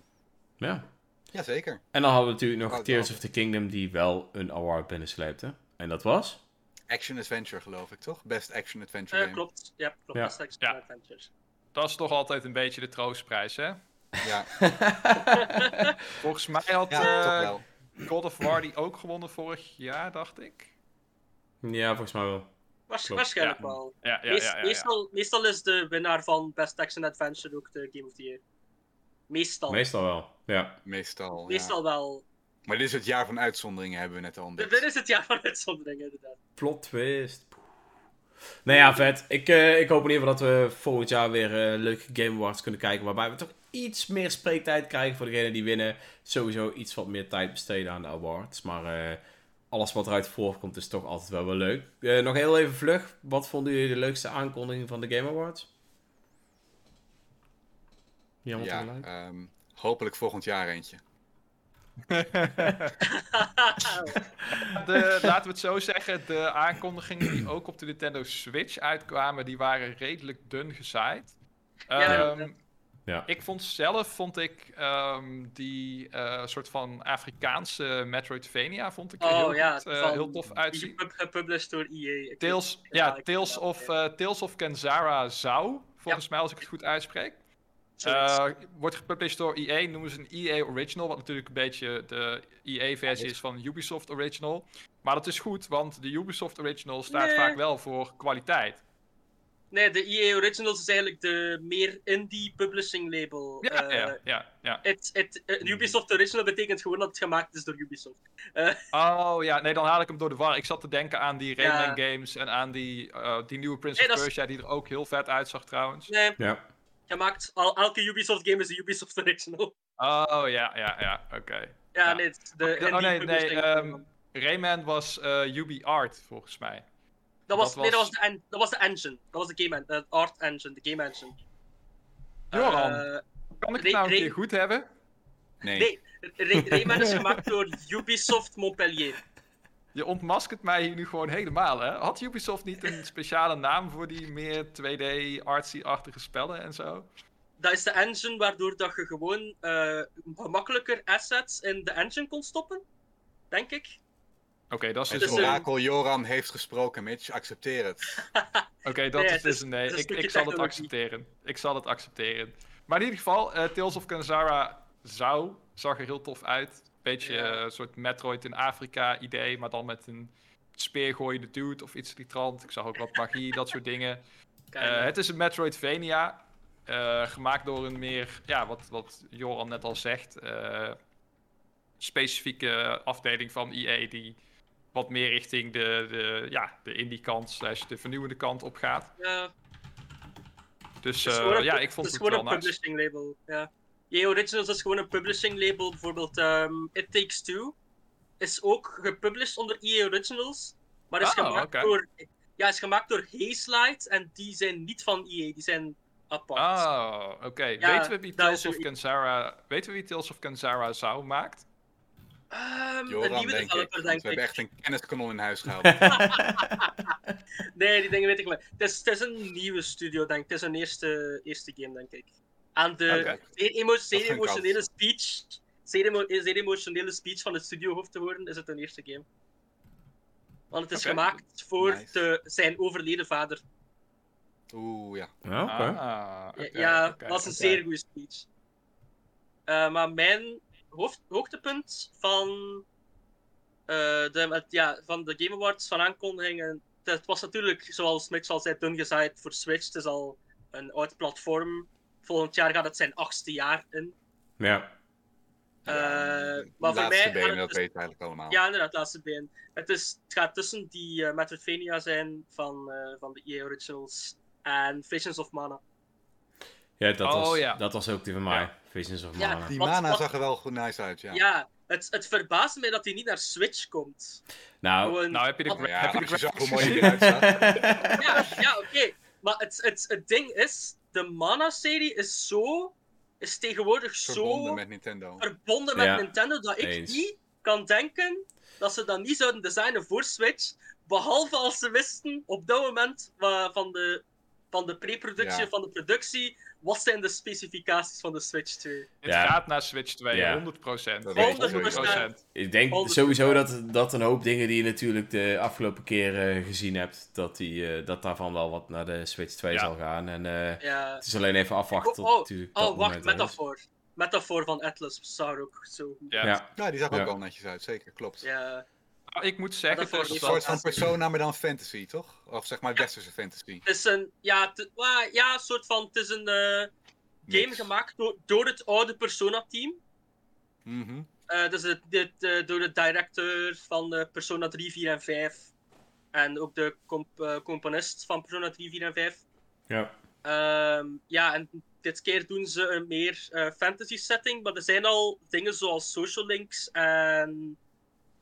Ja. Jazeker. En dan hadden we natuurlijk nog Oh, Tears of the Kingdom die wel een award binnensleepte. En dat was? Action Adventure geloof ik, toch? Best Action Adventure Eh, game. klopt, ja, klopt. Ja. Best Action Ja. Adventure. Dat is toch altijd een beetje de troostprijs, hè? Ja, Volgens mij had ja eh. God of War die ook gewonnen vorig jaar, dacht ik. Ja, volgens mij wel. Waars- waarschijnlijk ja. wel. Ja, ja, Meest-. Meestal, meestal is de winnaar van Best Action Adventure ook de Game of the Year. Meestal. Meestal wel. Ja. Meestal, ja. Meestal wel. Maar dit is het jaar van uitzonderingen, hebben we net al ontdekt. Dit is het jaar van uitzondering, inderdaad. Plot twist. Nou ja, vet. Ik, eh, ik hoop in ieder geval dat we volgend jaar weer eh, leuke Game Awards kunnen kijken. Waarbij we toch iets meer spreektijd krijgen voor degenen die winnen. Sowieso iets wat meer tijd besteden aan de awards. Maar eh, alles wat eruit voorkomt is toch altijd wel wel leuk. Eh, nog heel even vlug. Wat vonden jullie de leukste aankondiging van de Game Awards? Jammer Ja, ehm, hopelijk volgend jaar eentje. De, laten we het zo zeggen, de aankondigingen die ook op de Nintendo Switch uitkwamen, die waren redelijk dun gezaaid. Ja, Ehm, Ja. Ik vond zelf, vond ik ehm, die eh, soort van Afrikaanse Metroidvania, vond ik er heel, oh ja, goed, eh, van- heel tof uitzien. gepub- Gepublished door EA. Tales, ja, Tales, of, eh, Tales of Kenzara zou, volgens mij als ik het goed uitspreek. Eh, wordt gepublished door EA, noemen ze een EA Original, wat natuurlijk een beetje de EA-versie is van Ubisoft Original. Maar dat is goed, want de Ubisoft Original staat Nee. vaak wel voor kwaliteit. Nee, de EA Originals is eigenlijk de meer indie publishing label. Ja, Eh, ja, ja, ja. het, het, eh, Ubisoft Original betekent gewoon dat het gemaakt is door Ubisoft. Oh ja, nee, dan haal ik hem door de war. Ik zat te denken aan die Ja. Rayman games en aan die, eh, die nieuwe Prince Nee, of Persia, die er ook heel vet uitzag trouwens. Nee, Ja. gemaakt. Al, elke Ubisoft game is de Ubisoft Original. Oh ja, ja, ja, oké. Ja, Ja. nee, de Oh, indie nee, nee, publishing ehm. Rayman was eh UB Art, volgens mij. Dat, was, dat Nee, dat was- de, en- dat was de engine. Dat was de game en- de art engine, de game engine. Joran, Eh, kan ik het nou een keer goed hebben? Nee. nee, Ray- Rayman is gemaakt door Ubisoft Montpellier. Je ontmaskert mij hier nu gewoon helemaal, hè? Had Ubisoft niet een speciale naam voor die meer 2D artsy-achtige spellen en zo? Dat is de engine waardoor dat je gewoon eh, gemakkelijker assets in de engine kon stoppen. Denk ik. Oké, dat is Het dus een... orakel Joran heeft gesproken, Mitch. Accepteer het. Oké, dat Nee, is het dus is- een nee. Ik, ik zal het accepteren. Ik zal het accepteren. Maar in ieder geval, eh, Tales of Kanzara zou, zag er heel tof uit. Beetje eh, een soort Metroid in Afrika idee, maar dan met een speergooiende dude of iets trant. Ik zag ook wat magie, dat soort dingen. Eh, het is een Metroidvania, eh, gemaakt door een meer, ja, wat, wat Joran net al zegt, eh, specifieke afdeling van EA die wat meer richting de, de, ja, de indie kant slash de vernieuwende kant op gaat. Ja, Dus is eh, een ja, ik vond het het, is gewoon wel een publishing label. Ja. EA Originals is gewoon een publishing label. Bijvoorbeeld ehm, It Takes Two is ook gepublished onder EA Originals, maar is, Ah, gemaakt, door, ja, is gemaakt door en die zijn niet van EA, die zijn apart. Ah, oké. Ja, weten we wie Tales is of Kanzara, weten we wie Tales of zou maakt? Ehm, een Joran, nieuwe denk ik. developer, denk we hebben ik. echt een kenniskanon in huis gehaald. Nee, die dingen weet ik maar. Het is, het is een nieuwe studio, denk ik. Het is een eerste, eerste game, denk ik. Aan de Oké. zeer emo- zeer vind ik emotionele speech, zeer, emo- zeer emotionele speech van het studiohoofd te horen, is het een eerste game. Want het is gemaakt voor Nice. de, zijn overleden vader. Oeh, ja. Ja. Ah, ja, dat was een zeer goede speech. Eh, maar mijn hoofd, hoogtepunt van, eh, de, met- ja, van de Game Awards van aankondigingen. Het was natuurlijk, zoals Mitch al zei, dun gezaaid voor Switch. Het is al een oud platform. Volgend jaar gaat het zijn achtste jaar in. Ja. Eh, de maar voor mij gaat dat dus- weten we eigenlijk allemaal. Ja, inderdaad, laatste been. Het, is, het gaat tussen die eh Metroidvania zijn van, eh, van de EA Originals en Visions of Mana. Ja, dat, Oh, was, ja. dat was ook die van mij. Ja. Visions of Ja. Die Wat- mana wat- zag er wel goed nice uit, ja. Ja, het, het verbaast mij dat hij niet naar Switch komt. Nou, Gewoon- Nou, heb je de, ja, heb je de hoe mooi die gezien? eruit zag. ja, ja oké. Maar het, het, het ding is, de Mana-serie is zo... is tegenwoordig Verbonden zo met Nintendo. verbonden met Ja, Nintendo dat ik eens. niet kan denken dat ze dat niet zouden designen voor Switch. Behalve als ze wisten op dat moment van de, van de pre-productie, Ja. van de productie, wat zijn de specificaties van de Switch 2. Het Ja. gaat naar Switch 2, Ja. 100%. Dat weet ik 100%. ik denk 100%. sowieso dat, dat een hoop dingen die je natuurlijk de afgelopen keer eh, gezien hebt, dat, die, eh, dat daarvan wel wat naar de Switch 2 Ja. zal gaan. En eh, Ja. het is alleen even afwachten tot Oh, oh, Oh, wacht, metafoor. Metafoor van Atlas zag er ook zo goed. Ja. Ja. Ja, die zag ook Ja. wel netjes uit, zeker, klopt. Ja. Nou, ik moet zeggen, dat Een is dat- soort van persona, maar dan fantasy, toch? Of zeg maar westerse fantasy. Het is een, ja, ja, een soort van, het is een eh, game Mix. gemaakt door, door het oude Persona-team. Mhm. Eh, dus het, dit, eh, door de director van eh, Persona 3, 4 en 5. En ook de comp- eh, componist van Persona 3, 4 en 5. Ja. Ehm, ja, en dit keer doen ze een meer eh, fantasy setting. Maar er zijn al dingen zoals social links en.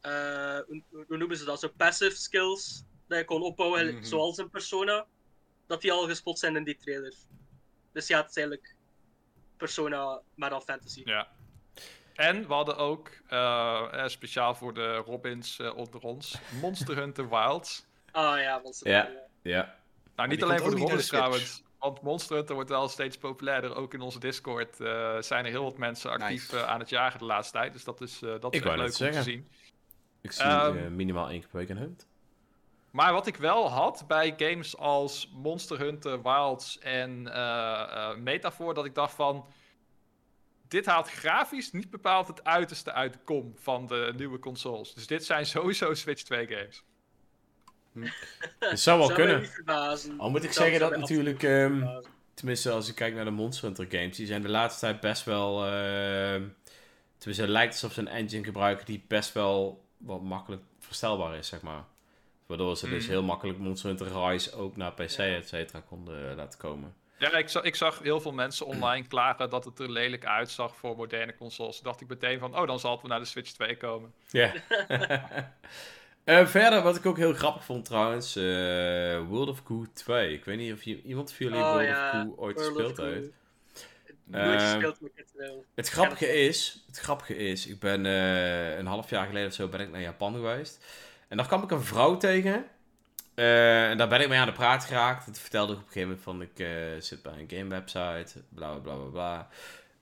Eh, hoe, hoe noemen ze dat? Zo passive skills. Dat je kon opbouwen, Mhm. zoals een persona. Dat die al gespot zijn in die trailer. Dus ja, het is eigenlijk persona, maar dan fantasy. Ja. En we hadden ook, eh, eh, speciaal voor de Robins eh, onder ons, Monster Hunter Wilds. Ah ja, want ze Ja. Ja. Nou, niet alleen voor de Robins de trouwens. Want Monster Hunter wordt wel steeds populairder. Ook in onze Discord eh, zijn er heel wat mensen actief Nice. aan het jagen de laatste tijd. Dus dat is, eh, dat Ik is echt leuk om te zien. Ik zie Ehm, eh, minimaal één keer per week een hunt. Maar wat ik wel had bij games als Monster Hunter, Wilds en eh eh, Metaphor, dat ik dacht van... Dit haalt grafisch niet bepaald het uiterste uit de kom van de nieuwe consoles. Dus dit zijn sowieso Switch 2 games. Het zou wel Zou kunnen. Al moet ik Dat zeggen dat natuurlijk, ehm, tenminste als ik kijk naar de Monster Hunter games, die zijn de laatste tijd best wel, ehm, tenminste het lijkt alsof ze een engine gebruiken die best wel wat makkelijk verstelbaar is, zeg maar. Waardoor ze dus Mhm. heel makkelijk Monster Hunter Rise ook naar PC, et cetera, konden laten komen. Ja, ik, za- ik zag heel veel mensen online klagen dat het er lelijk uitzag voor moderne consoles. Dacht ik meteen van, oh, dan zal het wel naar de Switch 2 komen. Ja. Eh, verder, wat ik ook heel grappig vond trouwens, eh, World of Goo 2. Ik weet niet of je, iemand van jullie Oh, World ja, of Goo ooit gespeeld heeft. Nooit Ehm, gespeeld, ik het wel. Het grappige is, het grappige is, ik ben eh, een half jaar geleden of zo ben ik naar Japan geweest. En daar kwam ik een vrouw tegen. Eh, en daar ben ik mee aan de praat geraakt. Het vertelde ik op een gegeven moment van ik eh, zit bij een game website, bla bla bla bla bla.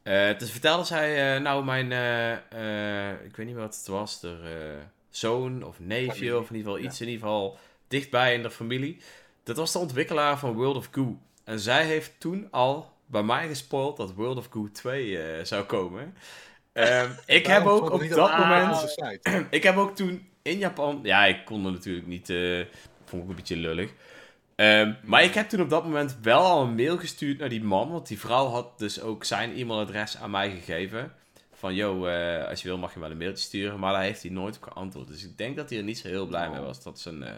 Eh, dus vertelde zij, eh, nou mijn, eh, eh, ik weet niet wat het was, de eh, zoon of neefje of in ieder geval ja. iets in ieder geval dichtbij in de familie. Dat was de ontwikkelaar van World of Goo. En zij heeft toen al bij mij gespoild dat World of Goo 2 eh, zou komen. Ehm, ik heb ook op dat moment ik heb ook toen in Japan. Ja, ik kon er natuurlijk niet. eh vond ik een beetje lullig. Ehm, maar ik heb toen op dat moment wel al een mail gestuurd naar die man. Want die vrouw had dus ook zijn e-mailadres aan mij gegeven. Van, yo, eh, als je wil mag je wel een mailtje sturen. Maar daar heeft hij nooit op geantwoord. Dus ik denk dat hij er niet zo heel blij mee was dat zijn eh,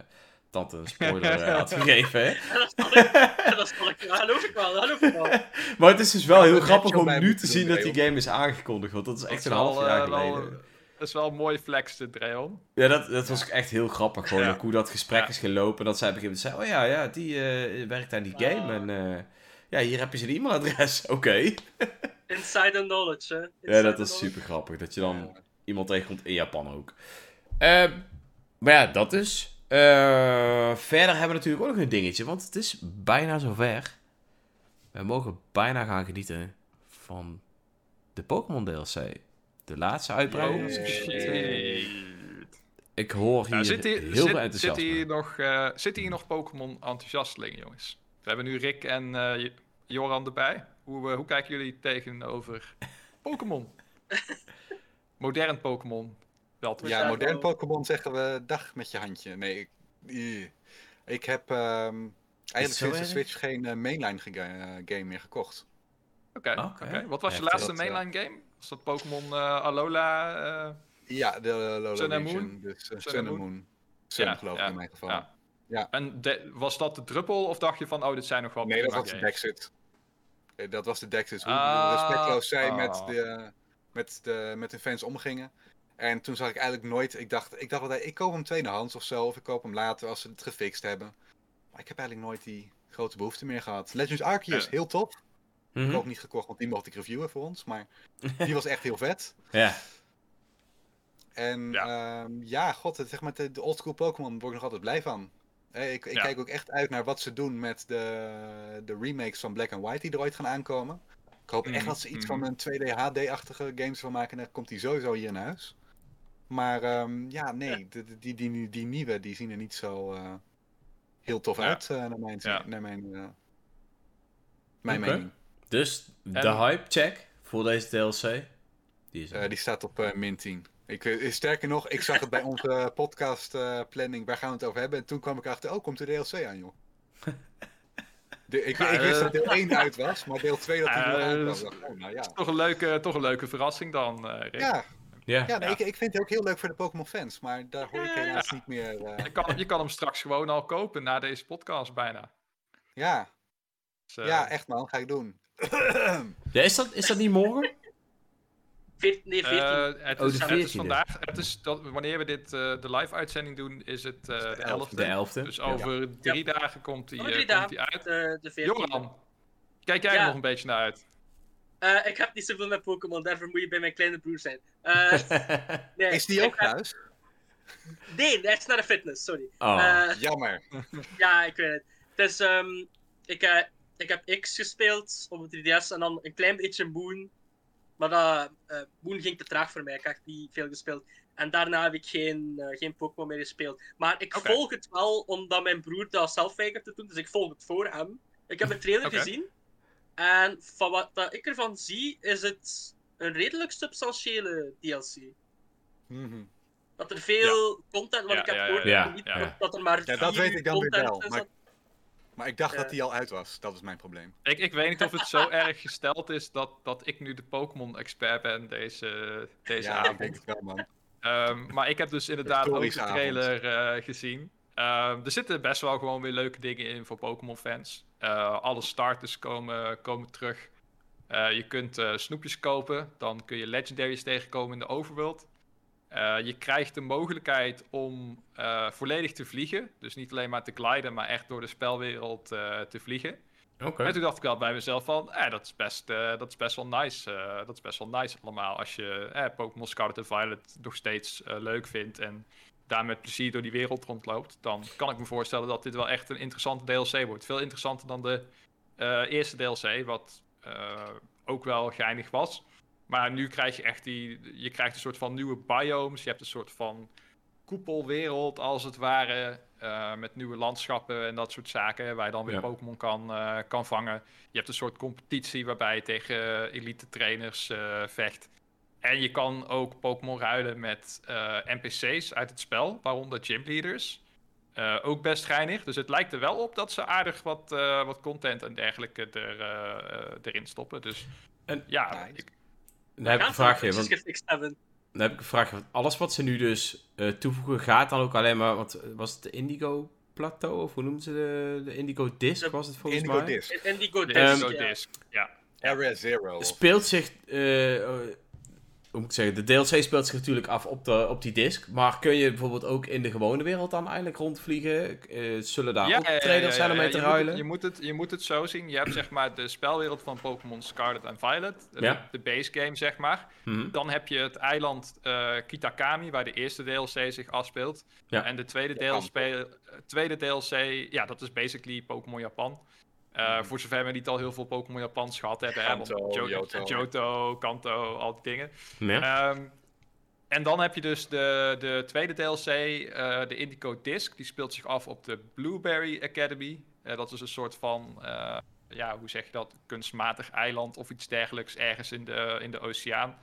tante een spoiler eh, had gegeven. hè. Dat snap ik. Dat snap ik. Dat geloof ik wel. Dat geloof ik wel. Maar het is dus wel Ja, heel dat grappig om nu te zien dat die game is aangekondigd. Want dat is echt Dat een is half wel, jaar eh, wel- geleden. Dat is wel een mooi flex, dit, Dreon. Ja, dat, dat was echt heel grappig. Gewoon hoe dat gesprek Ja. is gelopen. Dat zij op een gegeven moment zei: Oh ja, ja die eh, werkt aan die game. Ah. En eh, ja, hier heb je zijn e-mailadres. Oké. Insider knowledge, hè. Ja, dat is super grappig. Dat je dan Ja. iemand tegenkomt in Japan ook. Ehm, maar ja, dat dus. Eh, verder hebben we natuurlijk ook nog een dingetje. Want het is bijna zover. We mogen bijna gaan genieten van de Pokémon DLC. De laatste uitbreiding. ik hoor hier Nou, zit hier, heel zit, veel enthousiasme. zit hier nog, eh zitten hier nog Pokémon enthousiastelingen, jongens? We hebben nu Rick en eh, Joran erbij. Hoe, hoe kijken jullie tegenover Pokémon. Modern Pokémon. Ja, modern wel- Pokémon zeggen we dag met je handje. Nee, ik, ik heb ehm, eigenlijk sinds de? Switch geen eh, mainline ge- eh, game meer gekocht. Oké, Oké. Wat was je laatste Dat, mainline game? Was dat Pokémon eh, Alola? eh? Ja, de Lola Sun and Region, Moon? Dus uh, Sun Sun and Moon? Moon. Sun Ja, geloof ik ja, in mijn geval. ja. Ja. En de- was dat de druppel of dacht je van, oh, dit zijn nog wel Nee, dat was de? Dexit. Dat was de Dexit. Hoe Ah, respectloos zij ah. met, de, met, de, met de fans omgingen. En toen zag ik eigenlijk nooit... Ik dacht, ik dacht altijd, ik koop hem tweedehands of zo. Of ik koop hem later als ze het gefixt hebben. Maar ik heb eigenlijk nooit die grote behoefte meer gehad. Legends Arceus, Ja. heel tof. Ik Mhm. heb ook niet gekocht, want die mocht ik reviewen voor ons. Maar die was echt heel vet. Ja. En Ja. ja, ja god, het, zeg maar, de, de oldschool Pokémon word ik nog altijd blij van. Ik ik Ja. kijk ook echt uit naar wat ze doen met de, de remakes van Black and White die er ooit gaan aankomen. Ik hoop echt Mhm, dat ze iets mhm. van een 2D HD-achtige games van maken en dan komt die sowieso hier in huis. Maar ehm, ja, nee, die, die, die, die nieuwe die zien er niet zo eh, heel tof Ja. uit, eh, naar mijn, Ja. naar mijn, eh, mijn mening. Dus de En- hype check voor deze DLC. Die is die staat op eh, min 10. Ik, sterker nog, ik zag het bij onze podcast eh, planning, waar gaan we het over hebben? En toen kwam ik achter, oh, komt de DLC aan, joh. De, ik, Ja, ik wist dat deel 1 uit was, maar deel 2 dat aankwam. dus- Ik dacht, oh, nou ja. Toch een leuke, toch een leuke verrassing dan, eh Rick. Ja, ja. ja, nee, Ja. Ik, ik vind het ook heel leuk voor de Pokémon fans, maar daar hoor ik helaas niet meer. eh, Je, kan, je kan hem straks gewoon al kopen na deze podcast bijna. ja, Dus, eh, ja, echt man, ga ik doen. Ja, is, dat, is dat niet morgen? Veert- nee, 14. eh, het, Oh, is, de het is 14e. vandaag, het is dat, wanneer we dit, eh, de live uitzending doen, is het eh, de 11e. De 11e. Dus Ja. over drie dagen komt eh, dagen, die uit. de, de 14. Joran, kijk jij er nog een beetje naar uit? Eh, ik heb niet zoveel met Pokémon, daarvoor moet je bij mijn kleine broer zijn. Eh, nee, Is die ook heb- thuis? Nee, hij is naar de fitness, sorry. oh. Eh, Jammer. ja, ik weet het. Dus ehm, ik, eh, ik heb X gespeeld op de 3DS en dan een klein beetje Moon. Maar dat, eh, Moon ging te traag voor mij, ik heb niet veel gespeeld. En daarna heb ik geen, eh, geen Pokémon meer gespeeld. Maar ik volg het wel omdat mijn broer dat zelf weigert te doen, dus ik volg het voor hem. Ik heb de trailer gezien. En van wat dat ik ervan zie, is het een redelijk substantiële DLC. Mhm. Dat er veel content, want Ja, ik heb ja, gehoord ja, dat, niet- ja, ja. dat er maar Ja, dat weet ik dan weer content wel, is maar- ik dacht Ja. dat die al uit was, dat is mijn probleem. Ik, ik weet niet of het zo erg gesteld is dat, dat ik nu de Pokémon-expert ben deze, deze ja, avond. ik denk het wel, man. Ehm, maar ik heb dus inderdaad ook de trailer eh, gezien. Ehm, er zitten best wel gewoon weer leuke dingen in voor Pokémon-fans. Eh, alle starters komen, komen terug. Eh, je kunt eh, snoepjes kopen. Dan kun je legendaries tegenkomen in de overworld. Je krijgt de mogelijkheid om volledig te vliegen. Dus niet alleen maar te gliden, maar echt door de spelwereld te vliegen. Oké. En toen dacht ik wel bij mezelf van, eh, dat, is best, dat is best wel nice. dat is best wel nice allemaal. Als je Pokémon Scarlet en Violet nog steeds leuk vindt en daar met plezier door die wereld rondloopt, dan kan ik me voorstellen dat dit wel echt een interessante DLC wordt. Veel interessanter dan de eh, eerste DLC, wat eh, ook wel geinig was. Maar nu krijg je echt die, je krijgt een soort van nieuwe biomes. Je hebt een soort van koepelwereld als het ware. eh, met nieuwe landschappen en dat soort zaken. Waar je dan weer Ja. Pokémon kan, kan vangen. Je hebt een soort competitie waarbij je tegen elite trainers vecht. En je kan ook Pokémon ruilen met eh, NPC's uit het spel, waaronder gymleaders. Eh ook best geinig. Dus het lijkt er wel op dat ze aardig wat, eh, wat content en dergelijke er, erin stoppen. Dus En- ja, Nice. ik, Dan heb ik een vraagje. Want. Dan heb ik een vraagje. want Alles wat ze nu dus eh, toevoegen gaat dan ook alleen maar... Want eh, was het de Indigo Plateau? Of hoe noemden ze de, de Indigo Disc De was het volgens Indigo mij? Disc. Indigo Disc, Indigo ja. Disc. Ja. Area Zero. Speelt zich... hoe moet ik zeggen? De DLC speelt zich natuurlijk af op, de, op die disc. Maar kun je bijvoorbeeld ook in de gewone wereld dan eigenlijk rondvliegen? Eh, zullen daar ook trailers zijn om mee te je moet het- ruilen? je, moet het, je moet het zo zien. Je hebt zeg maar de spelwereld van Pokémon Scarlet en Violet. De, Ja. de base game, zeg maar. Mhm. Dan heb je het eiland eh, Kitakami, waar de eerste DLC zich afspeelt. Ja. En de tweede. DLC, eh, tweede DLC, ja, dat is basically Pokémon Japan. Eh. Voor zover we niet al heel veel Pokémon Japans gehad hebben. hè, want Kanto, Jo- Johto. Johto, Kanto, al die dingen. Ja. Ehm, en dan heb je dus de, de tweede DLC, eh, de Indigo Disc. Die speelt zich af op de Blueberry Academy. Eh, dat is een soort van eh, ja, hoe zeg je dat, kunstmatig eiland of iets dergelijks ergens in de, in de oceaan.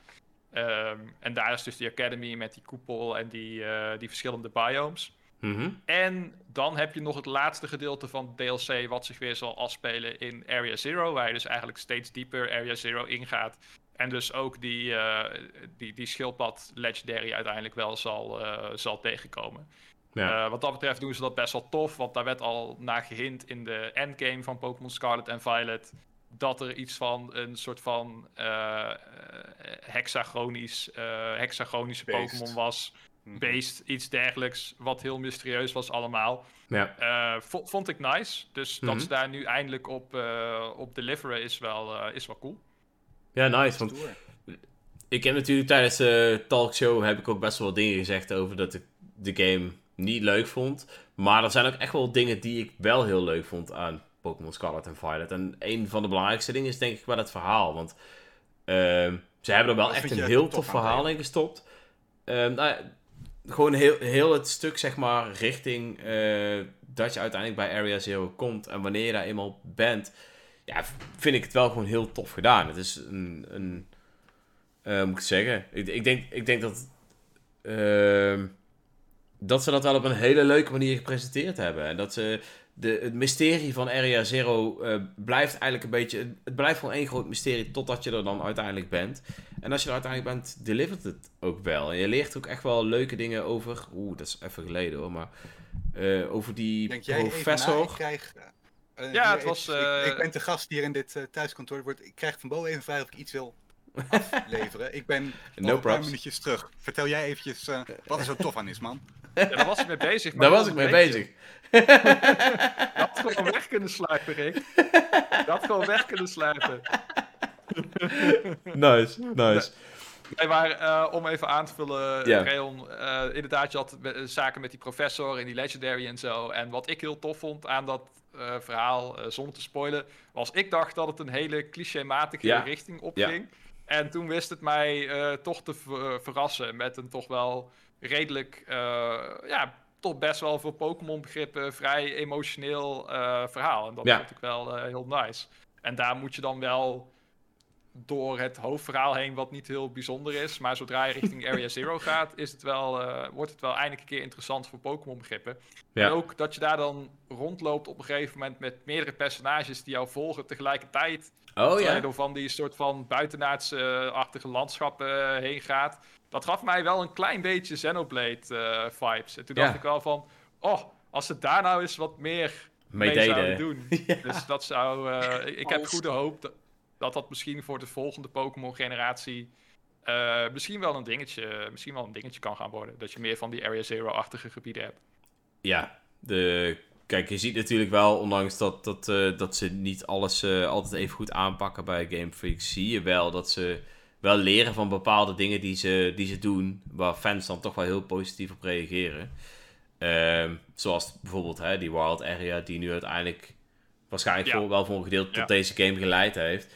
Ehm, en daar is dus die Academy met die koepel en die, eh, die verschillende biomes. Mhm. En dan heb je nog het laatste gedeelte van DLC, wat zich weer zal afspelen in Area Zero, waar je dus eigenlijk steeds dieper Area Zero ingaat. En dus ook die, eh, die, die schildpad Legendary uiteindelijk wel zal, eh, zal tegenkomen. Ja. Eh, wat dat betreft doen ze dat best wel tof, want daar werd al naar gehind in de endgame van Pokémon Scarlet en Violet. Dat er iets van een soort van hexagonisch, hexagonische. Pokémon was. Mhm. Beest, iets dergelijks, wat heel mysterieus was allemaal. ja. Eh, vo- vond ik nice. Dus dat Mhm. ze daar nu eindelijk op, eh, op deliveren is wel, eh, is wel cool. ja, nice. Want ik heb natuurlijk tijdens de talkshow heb ik ook best wel dingen gezegd over dat ik de game niet leuk vond. Maar er zijn ook echt wel dingen die ik wel heel leuk vond aan Pokémon Scarlet en Violet. En een van de belangrijkste dingen is denk ik wel het verhaal. Want ehm, ze hebben er wel echt een heel tof verhaal in gestopt. Ehm, nou, ja, gewoon heel, heel het stuk, zeg maar, richting eh, dat je uiteindelijk bij Area Zero komt. En wanneer je daar eenmaal bent, ja, vind ik het wel gewoon heel tof gedaan. Het is een, een eh, moet ik zeggen? Ik, ik, denk, ik denk dat, ehm, dat ze dat wel op een hele leuke manier gepresenteerd hebben. En dat ze de, het mysterie van Area Zero eh, blijft eigenlijk een beetje... Het blijft gewoon één groot mysterie totdat je er dan uiteindelijk bent. En als je er uiteindelijk bent, delivert het ook wel. En je leert ook echt wel leuke dingen over... Oeh, dat is even geleden hoor, maar... eh, over die Denk jij even na, professor... ik krijg... eh, Ja, hier het was, ik, ik ben te gast hier in dit eh, thuiskantoor. Wordt, ik krijg van Bo even een vraag of ik iets wil afleveren. Ik ben No over een paar minuutjes terug. Vertel jij eventjes eh, wat er zo tof aan is, man. Ja, daar was ik mee bezig. maar Daar was ik mee bezig. Had gewoon weg kunnen sluipen, Rick. Had gewoon weg kunnen sluipen. Nice, nice. Nee, maar eh, om even aan te vullen, Ja. Rayon, eh, inderdaad, je had eh, zaken met die professor en die legendary en zo. En wat ik heel tof vond aan dat verhaal, zonder te spoilen, was ik dacht dat het een hele clichématige richting opging. En toen wist het mij toch te ver- verrassen met een toch wel redelijk, ja, toch best wel voor Pokémon begrippen vrij emotioneel eh, verhaal. En dat Ja. vond ik wel eh, heel nice. En daar moet je dan wel door het hoofdverhaal heen, wat niet heel bijzonder is. Maar zodra je richting Area Zero gaat, is het wel, eh, wordt het wel eindelijk een keer interessant voor Pokémon begrippen. Ja. En ook dat je daar dan rondloopt op een gegeven moment met meerdere personages die jou volgen tegelijkertijd. Oh ja. door van die soort van buitenaardse-achtige landschappen heen gaat. Dat gaf mij wel een klein beetje Xenoblade eh, vibes. En toen Ja. dacht ik wel van, oh, als ze daar nou eens wat meer Mee mee zouden deden. doen. Ja. Dus dat zou. eh, ik- ik heb goede hoop dat, dat dat misschien voor de volgende Pokémon-generatie. eh, misschien, wel een dingetje, misschien wel een dingetje kan gaan worden. Dat je meer van die Area Zero-achtige gebieden hebt. Ja, de, kijk, je ziet natuurlijk wel, ondanks dat, dat, eh, dat ze niet alles eh, altijd even goed aanpakken bij Game Freak, zie je wel dat ze wel leren van bepaalde dingen die ze, die ze doen, waar fans dan toch wel heel positief op reageren. Ehm, zoals bijvoorbeeld hè, die Wild Area, die nu uiteindelijk waarschijnlijk Ja. voor, wel voor een gedeelte tot Ja. deze game geleid heeft.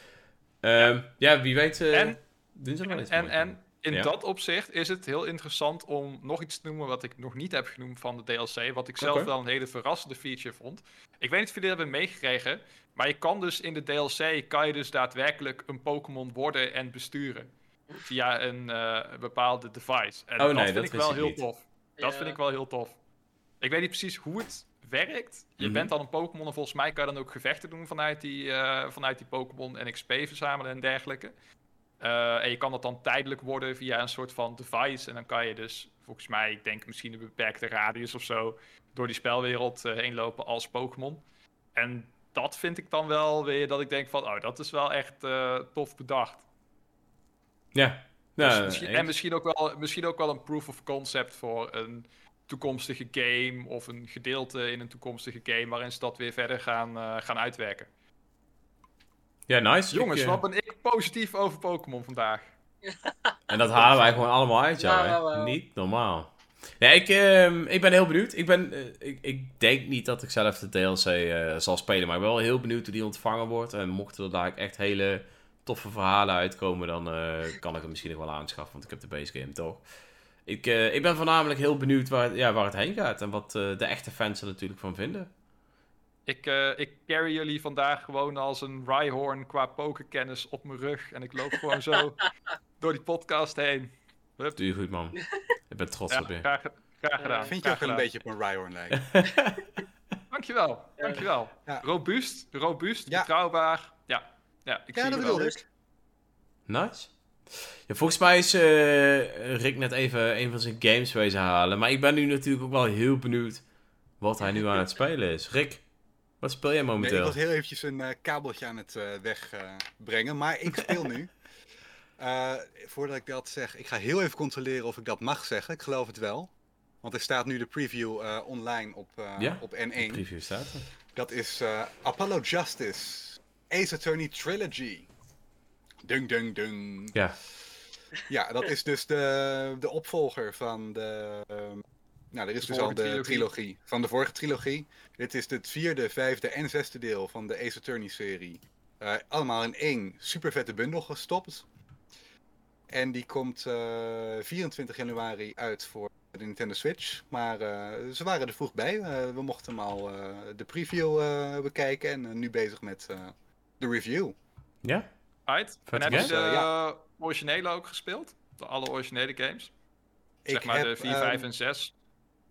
Ehm, ja. wie weet eh, En- doen ze er wel iets en, en. In Ja. dat opzicht is het heel interessant om nog iets te noemen wat ik nog niet heb genoemd van de DLC. Wat ik zelf wel een hele verrassende feature vond. Ik weet niet of jullie dat hebben meegekregen. Maar je kan dus in de DLC kan je dus daadwerkelijk een Pokémon worden en besturen. Via een eh, bepaalde device. En Oh, dat nee, vind dat ik wel ik heel niet. tof. Dat Ja. vind ik wel heel tof. Ik weet niet precies hoe het werkt. Je Mhm. bent dan een Pokémon en volgens mij kan je dan ook gevechten doen vanuit die, eh, vanuit die Pokémon en XP verzamelen en dergelijke. Eh, en je kan dat dan tijdelijk worden via een soort van device. En dan kan je dus, volgens mij, ik denk misschien een beperkte radius of zo, door die spelwereld eh, heen lopen als Pokémon. En dat vind ik dan wel weer dat ik denk van, oh, dat is wel echt eh, tof bedacht. Ja, Dus nou, misschien, en misschien ook, wel, misschien ook wel een proof of concept voor een toekomstige game of een gedeelte in een toekomstige game waarin ze dat weer verder gaan, gaan uitwerken. Ja, nice. Jongens, Ik, eh, wat ben ik positief over Pokémon vandaag. En dat halen wij gewoon allemaal uit, jou, Ja, hè? Niet normaal. Ja, ik, ehm, ik ben heel benieuwd. Ik, ben, eh, ik, ik denk niet dat ik zelf de DLC eh, zal spelen, maar ik ben wel heel benieuwd hoe die ontvangen wordt. En mochten er daar echt hele toffe verhalen uitkomen, dan eh, kan ik hem misschien nog wel aanschaffen, want ik heb de base game toch. Ik, eh, ik ben voornamelijk heel benieuwd waar, ja, waar het heen gaat en wat eh, de echte fans er natuurlijk van vinden. Ik, eh, ik carry jullie vandaag gewoon als een Rhyhorn qua pokerkennis op mijn rug. En ik loop gewoon zo door die podcast heen. Hup. Doe je goed, man. Ik ben trots Ja, op je. graag, graag gedaan. Vind je ook een beetje op een Rhyhorn lijken? Dankjewel, dankjewel. Ja. Robuust, robuust, Ja. betrouwbaar. Ja, ja ik Ja, zie dat je wel. bedoel ik. Nice. Ja, volgens mij is eh, Rick net even een van zijn games wezen halen. Maar ik ben nu natuurlijk ook wel heel benieuwd wat hij nu aan het spelen is. Rick, wat speel jij Nee, momenteel? ik was heel eventjes een eh, kabeltje aan het eh, wegbrengen, maar ik speel nu. Eh, voordat ik dat zeg, ik ga heel even controleren of ik dat mag zeggen. Ik geloof het wel. Want er staat nu de preview online op, Ja, op De N1. preview staat er. Dat is Apollo Justice, Ace Attorney Trilogy. Dung, dung, dung. Ja, Ja, dat is dus de, de opvolger van de. ehm, nou, er is De dus al de trilogie. trilogie. van de vorige trilogie. Dit is het vierde, vijfde en zesde deel van de Ace Attorney serie. Eh, allemaal in één super vette bundel gestopt. En die komt eh, 24 januari uit voor de Nintendo Switch. Maar eh, ze waren er vroeg bij. Eh, we mochten hem al eh, de preview eh, bekijken en eh, nu bezig met eh, de review. ja? Right. En heb je de. Ja. eh, originele ook gespeeld? De alle originele games? Ik zeg maar heb, de 4, ehm, 5 en 6.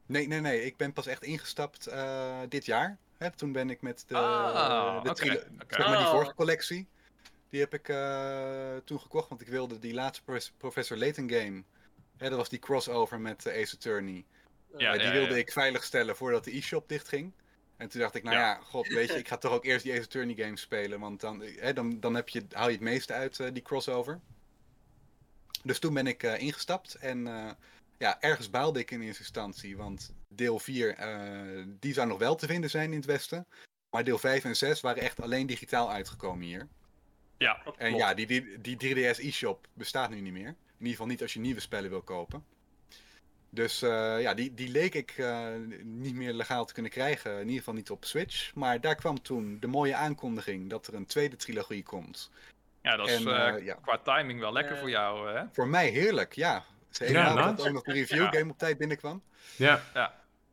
Nee, nee, nee. Ik ben pas echt ingestapt eh, dit jaar. Hè, toen ben ik met de, Ah, de zeg maar die Oh. vorige collectie. Die heb ik eh, toen gekocht, want ik wilde die laatste Profes- Professor Layton game. Hè, dat was die crossover met eh, Ace Attorney. Ja, die ja, wilde ja. ik veilig stellen voordat de e-shop dichtging. En toen dacht ik, nou Ja. god, weet je, ik ga toch ook eerst die Ace Attorney games spelen. Want dan, hè, dan, dan heb je, haal je het meeste uit die crossover. Dus toen ben ik ingestapt en ja, ergens baalde ik in eerste instantie. Want deel 4, eh, die zou nog wel te vinden zijn in het westen. Maar deel 5 en 6 waren echt alleen digitaal uitgekomen hier. Ja, En klopt. ja, die, die, die 3DS e-shop bestaat nu niet meer. In ieder geval niet als je nieuwe spellen wil kopen. Dus eh, ja, die, die leek ik eh, niet meer legaal te kunnen krijgen. In ieder geval niet op Switch. Maar daar kwam toen de mooie aankondiging dat er een tweede trilogie komt. Ja, dat is En, ja. qua timing wel lekker voor jou, hè? Voor mij heerlijk, ja. Ze Ja, dat ook nog de review Ja. game op tijd binnenkwam. Ja.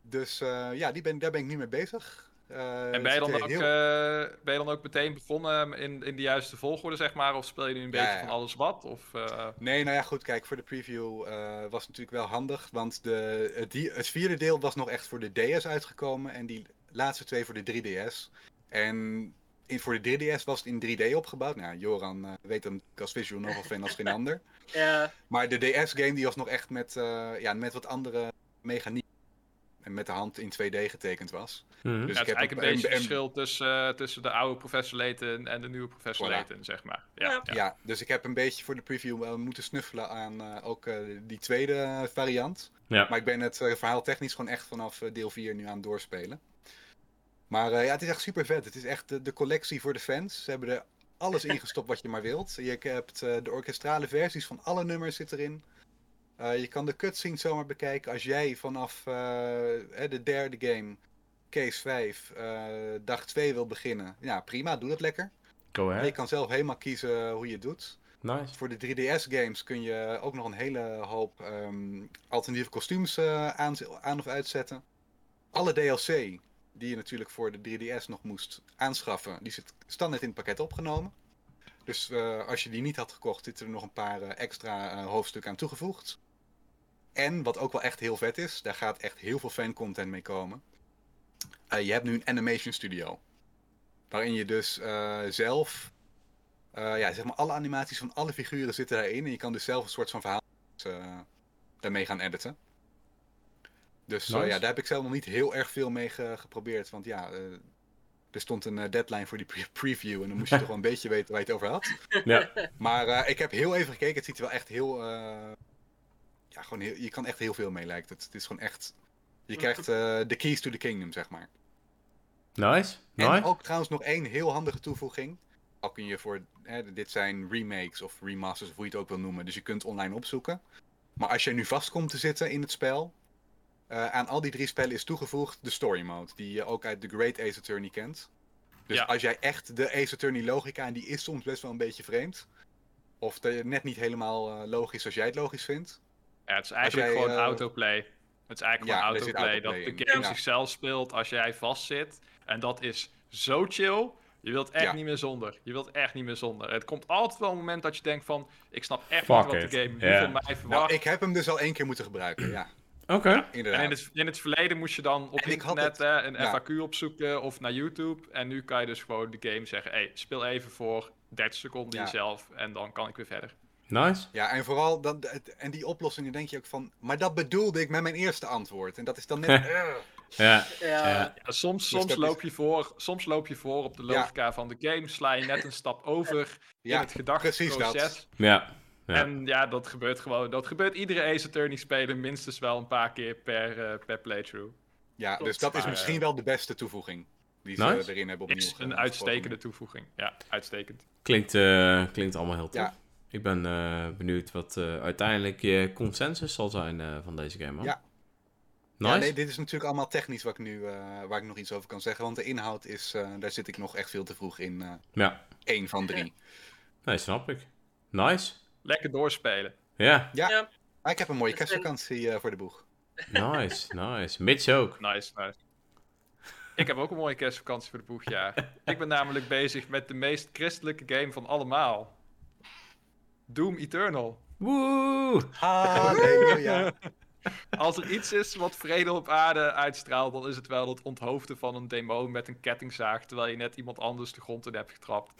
Dus eh, ja, die ben, daar ben ik nu mee bezig. Eh, En ben je, dan ook, heel- eh, ben je dan ook meteen begonnen in, in de juiste volgorde, zeg maar? Of speel je nu een Ja, beetje ja. van alles wat? Of, eh, Nee, nou ja, goed, kijk, voor de preview eh, was het natuurlijk wel handig. Want de, het, die, het vierde deel was nog echt voor de DS uitgekomen. En die laatste twee voor de 3DS. En in, voor de 3DS was het in 3D opgebouwd. Nou, Joran eh, weet hem als visual novel fan als geen ander. Ja, Maar de DS-game die was nog echt met, eh, ja, met wat andere mechaniek. En met de hand in 2D getekend was. Mhm. Dus ja, ik het is heb eigenlijk een een- beetje het een- verschil tussen, eh, tussen de oude Professor Layton en de nieuwe Professor Voilà. Layton, zeg maar. Ja, Ja. ja. Ja. dus ik heb een beetje voor de preview moeten snuffelen aan eh, ook eh, die tweede variant. Ja. Maar ik ben het eh, verhaal technisch gewoon echt vanaf eh, deel 4 nu aan het doorspelen. Maar eh, ja, het is echt super vet. Het is echt de, de collectie voor de fans. Ze hebben er alles ingestopt wat je maar wilt. Je hebt eh, de orkestrale versies van alle nummers zit erin. Eh, je kan de cutscenes zomaar bekijken. Als jij vanaf de derde game, case 5, eh, dag 2 wil beginnen. Ja, prima, doe dat lekker. Go Je ahead. kan zelf helemaal kiezen hoe je het doet. Nice. Voor de 3DS-games kun je ook nog een hele hoop ehm, alternatieve kostuums aan, aan of uitzetten. Alle DLC die je natuurlijk voor de 3DS nog moest aanschaffen, die zit standaard in het pakket opgenomen. Dus eh, als je die niet had gekocht, zitten er nog een paar eh, extra eh, hoofdstukken aan toegevoegd. En wat ook wel echt heel vet is, daar gaat echt heel veel fancontent mee komen. Je hebt nu een animation studio. Waarin je dus zelf ja, zeg maar alle animaties van alle figuren zitten daarin. En je kan dus zelf een soort van verhaal daarmee gaan editen. Dus eh, Nice. ja, daar heb ik zelf nog niet heel erg veel mee ge- geprobeerd. Want ja, eh, er stond een eh, deadline voor die pre- preview. En dan moest je toch wel een beetje weten waar je het over had. Ja. Maar ik heb heel even gekeken. Het ziet er wel echt heel... ja, gewoon heel, je kan echt heel veel mee lijkt het. Het is gewoon echt... Je krijgt de keys to the kingdom, zeg maar. Nice. En Nice. ook trouwens nog één heel handige toevoeging. Al kun je voor, hè, dit zijn remakes of remasters, of hoe je het ook wil noemen. Dus je kunt online opzoeken. Maar als je nu vast komt te zitten in het spel, eh, aan al die drie spellen is toegevoegd de story mode. Die je ook uit The Great Ace Attorney kent. Dus Ja. als jij echt de Ace Attorney logica, en die is soms best wel een beetje vreemd. Of de- net niet helemaal eh, logisch als jij het logisch vindt. Ja, het is eigenlijk jij, gewoon eh, autoplay. Het is eigenlijk Ja, gewoon autoplay. Dat de game ja. zichzelf speelt als jij vastzit. En dat is zo chill. Je wilt echt Ja. niet meer zonder. Je wilt echt niet meer zonder. Het komt altijd wel een moment dat je denkt van... Ik snap echt Fuck niet wat it. de game nu van mij Nou, verwacht. ik heb hem dus al één keer moeten gebruiken, ja. Oké. En Inderdaad. in het, in het verleden moest je dan op En internet het- een ja. FAQ opzoeken of naar YouTube. En nu kan je dus gewoon de game zeggen... Hey, speel even voor 30 seconden Ja. jezelf en dan kan ik weer verder. Nice. Ja, en vooral, het- en die oplossingen denk je ook van, maar dat bedoelde ik met mijn eerste antwoord. En dat is dan net, eh, Ja. Ja, Ja. Ja, soms, Dus soms, loop je voor, soms loop je voor op de Ja. logica van de game. Sla je net een stap over in ja, het precies gedachteproces. dat. Ja. Ja. En ja, dat gebeurt gewoon. Dat gebeurt iedere Ace Attorney speler minstens wel een paar keer per, eh, per playthrough. Ja, dus dat is misschien eh, wel de beste toevoeging die ze Nice. erin hebben opnieuw Is een uitstekende toevoeging. Ja, uitstekend. Klinkt, eh, klinkt allemaal heel tof. Ja. Ik ben eh, benieuwd wat eh, uiteindelijk je consensus zal zijn eh, van deze game. Man. Ja. Nice. Ja, nee, dit is natuurlijk allemaal technisch wat ik nu, eh, waar ik nog iets over kan zeggen. Want de inhoud is, eh, daar zit ik nog echt veel te vroeg in. eh Ja. één van drie. Nee, snap ik. Nice. Lekker doorspelen. Ja. Maar ik heb een mooie kerstvakantie eh, voor de boeg. Nice, nice. Mitch ook. Nice, nice. Ik heb ook een mooie kerstvakantie voor de boeg, ja. Ik ben namelijk bezig met de meest christelijke game van allemaal. Doom Eternal. Woe! Halleluja. Als er iets is wat vrede op aarde uitstraalt, dan is het wel het onthoofden van een demon met een kettingzaag, terwijl je net iemand anders de grond in hebt getrapt.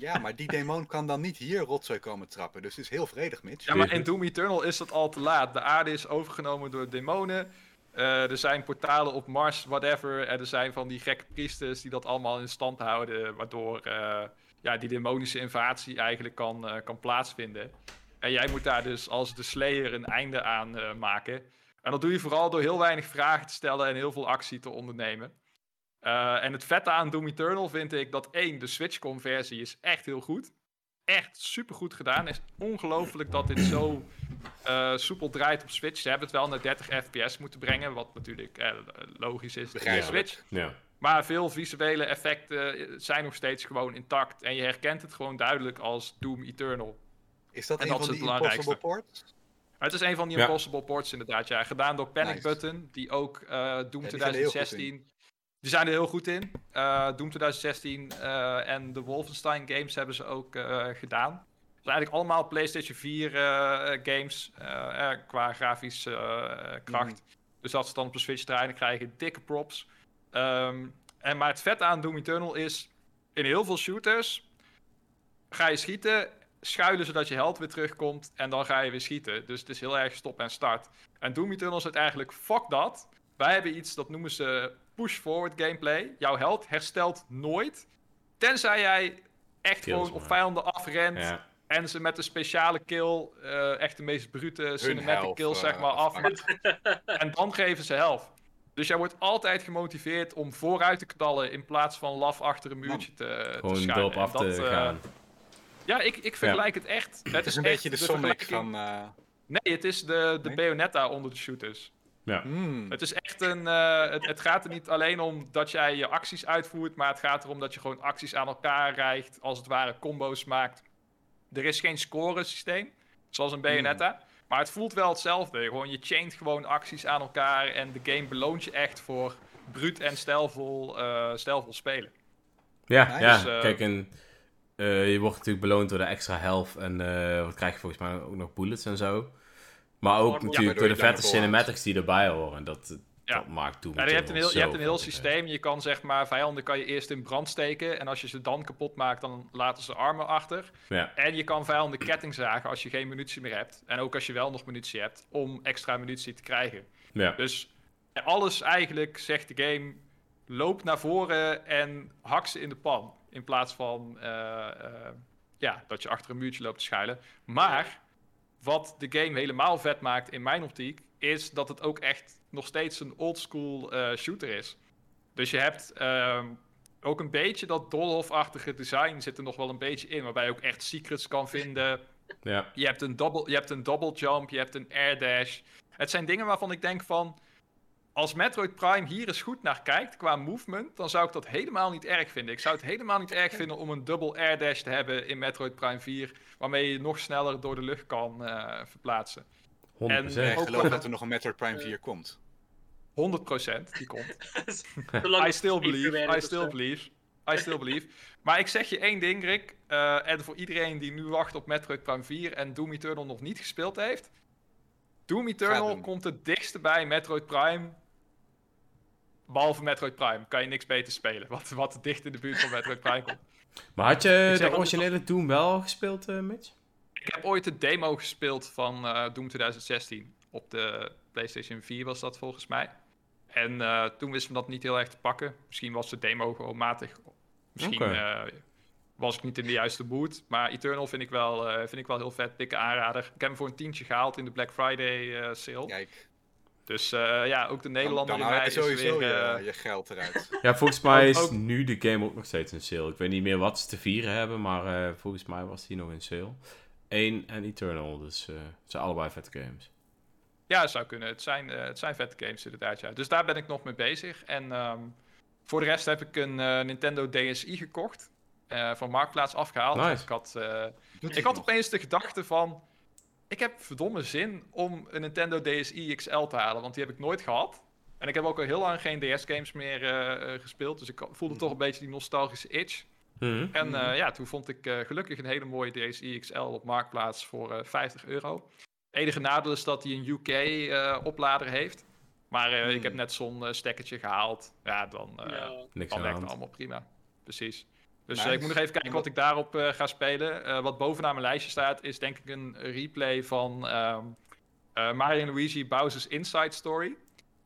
Ja, maar die demon kan dan niet hier rotzooi komen trappen. Dus het is heel vredig, Mitch. Ja, maar in Doom Eternal is dat al te laat. De aarde is overgenomen door demonen. Eh, er zijn portalen op Mars, whatever. Er zijn van die gekke priesters die dat allemaal in stand houden. Waardoor eh, ja, die demonische invasie eigenlijk kan, eh, kan plaatsvinden. En jij moet daar dus als de Slayer een einde aan maken. En dat doe je vooral door heel weinig vragen te stellen en heel veel actie te ondernemen. Eh, en het vette aan Doom Eternal vind ik dat één, de Switch-conversie is echt heel goed. Echt super goed gedaan. Het is ongelooflijk dat dit zo eh, soepel draait op Switch. Ze hebben het wel naar 30 fps moeten brengen, wat natuurlijk eh, logisch is. op de Begrijpelijk. Switch. Ja. Maar veel visuele effecten zijn nog steeds gewoon intact. En je herkent het gewoon duidelijk als Doom Eternal. Is dat En een dat van is die impossible ports? Het is een van die Ja. Impossible Ports inderdaad, ja. Gedaan door Panic Nice. Button, die ook eh, Doom die zijn er heel goed 2016... Die zijn er heel goed in. Eh, Doom 2016 eh, en de Wolfenstein games hebben ze ook eh, gedaan. Het zijn eigenlijk allemaal PlayStation 4 eh, games qua grafische kracht. Dus dat ze dan op de Switch draaien, dan krijg je dikke props. Ehm, en, maar het vet aan Doom Eternal is, in heel veel shooters ga je schieten, schuilen zodat je held weer terugkomt en dan ga je weer schieten. Dus het is heel erg stop en start. En Doom Eternal zit eigenlijk, fuck dat. Wij hebben iets, dat noemen ze push-forward gameplay. Jouw held herstelt nooit, tenzij jij echt Kills gewoon op vijanden afrent Ja. en ze met een speciale kill, eh, echt de meest brute cinematic helft, kill, zeg eh, maar, afmaakt. en dan geven ze helft. Dus jij wordt altijd gemotiveerd om vooruit te knallen in plaats van laf achter een muurtje te, te Gewoon schuilen. erop En af dat, te eh, gaan. Ja, ik, ik vergelijk het echt. Het is een echt beetje de Sonic vergelijking- van... eh, Nee, het is de, de Nee? Bayonetta onder de shooters. Ja. hmm. Het is echt een. eh, het, het gaat er niet alleen om dat jij je acties uitvoert, maar het gaat erom dat je gewoon acties aan elkaar rijgt, als het ware combo's maakt. Er is geen scoresysteem, zoals een Bayonetta. Maar het voelt wel hetzelfde. Gewoon, je chaint gewoon acties aan elkaar en de game beloont je echt voor bruut en stijlvol, eh, stijlvol spelen. Ja, Nice. ja. Dus, eh, kijk, en eh, je wordt natuurlijk beloond door de extra health en eh, wat krijg je volgens mij ook nog bullets en zo. Maar ook natuurlijk door de vette cinematics die erbij horen. Dat, Ja. dat maakt Doom Ja, je hebt een heel, je hebt een heel systeem. Je kan zeg maar vijanden kan je eerst in brand steken. En als je ze dan kapot maakt, dan laten ze armen achter. Ja, En je kan vijanden ketting zagen als je geen munitie meer hebt. En ook als je wel nog munitie hebt, om extra munitie te krijgen. ja. Dus alles eigenlijk zegt de game, loop naar voren en hak ze in de pan. In plaats van eh, eh, ja, dat je achter een muurtje loopt te schuilen. Maar wat de game helemaal vet maakt in mijn optiek, is dat het ook echt nog steeds een oldschool eh shooter is. Dus je hebt ehm, ook een beetje dat doolhofachtige design zit er nog wel een beetje in, waarbij je ook echt secrets kan vinden. ja. Je hebt een double, je hebt een double jump, je hebt een air dash. Het zijn dingen waarvan ik denk van... Als Metroid Prime hier eens goed naar kijkt qua movement... dan zou ik dat helemaal niet erg vinden. Ik zou het helemaal niet erg vinden om een double air dash te hebben in Metroid Prime 4... waarmee je nog sneller door de lucht kan eh, verplaatsen. 100%. Ja, ik ook geloof dat er nog een Metroid Prime 4 komt. 100% die komt. Zolang I still believe, I still believe, I still believe. Maar ik zeg je één ding, Rick. eh, en voor iedereen die nu wacht op Metroid Prime 4 en Doom Eternal nog niet gespeeld heeft. Doom Eternal komt het dichtste bij Metroid Prime. Behalve Metroid Prime kan je niks beter spelen. Wat, wat dicht in de buurt van Metroid Prime komt. Maar had je de originele Doom wel gespeeld, eh, Mitch? Ik heb ooit de demo gespeeld van eh, Doom 2016. Op de PlayStation 4 was dat volgens mij. En eh, toen wisten we dat niet heel erg te pakken. Misschien was de demo gewoon matig. Misschien eh, was ik niet in de juiste mood. Maar Eternal vind ik wel, eh, vind ik wel heel vet. Dikke aanrader. Ik heb hem voor een tientje gehaald in de Black Friday eh, sale. Kijk, Dus eh, ja, ook de Nederlander dan in haal mij je is sowieso weer... je, eh, je geld eruit. Ja, volgens mij is ook- nu de game ook nog steeds in sale. Ik weet niet meer wat ze te vieren hebben, maar eh, volgens mij was die nog in sale. 1 en Eternal, dus het zijn allebei vette games. Ja, zou kunnen. Het zijn, eh, het zijn vette games inderdaad, ja. Dus daar ben ik nog mee bezig. En ehm, voor de rest heb ik een eh, Nintendo DSi gekocht. eh, van Marktplaats afgehaald. Nice. Ik had, eh, ik had nog? opeens de gedachte van... Ik heb verdomme zin om een Nintendo DSi XL te halen. Want die heb ik nooit gehad. En ik heb ook al heel lang geen DS-games meer eh, eh, gespeeld. Dus ik voelde toch een beetje die nostalgische itch. Mhm. En eh, ja, toen vond ik eh, gelukkig een hele mooie DSi XL op Marktplaats voor eh 50 euro. Het enige nadeel is dat hij een UK-oplader heeft. Maar eh, ik heb net zo'n stekkertje gehaald. Ja, dan, eh Ja. Niks dan werkt het allemaal prima. Precies. Dus eh, Nice. ik moet nog even kijken wat ik daarop eh, ga spelen. Eh, wat bovenaan mijn lijstje staat, is denk ik een replay van ehm eh, Mario Luigi Bowser's Inside Story.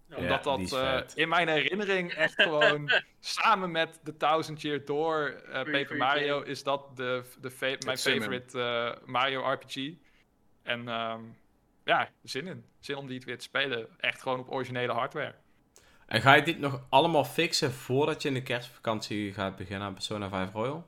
Ja. Omdat dat eh, in mijn herinnering echt gewoon samen met The Thousand Year Door eh, Paper Mario is dat de, de fa- mijn favorite eh, Mario RPG. En ehm, ja, zin in. Zin om die weer te spelen. Echt gewoon op originele hardware. En ga je dit nog allemaal fixen voordat je in de kerstvakantie gaat beginnen aan Persona 5 Royal?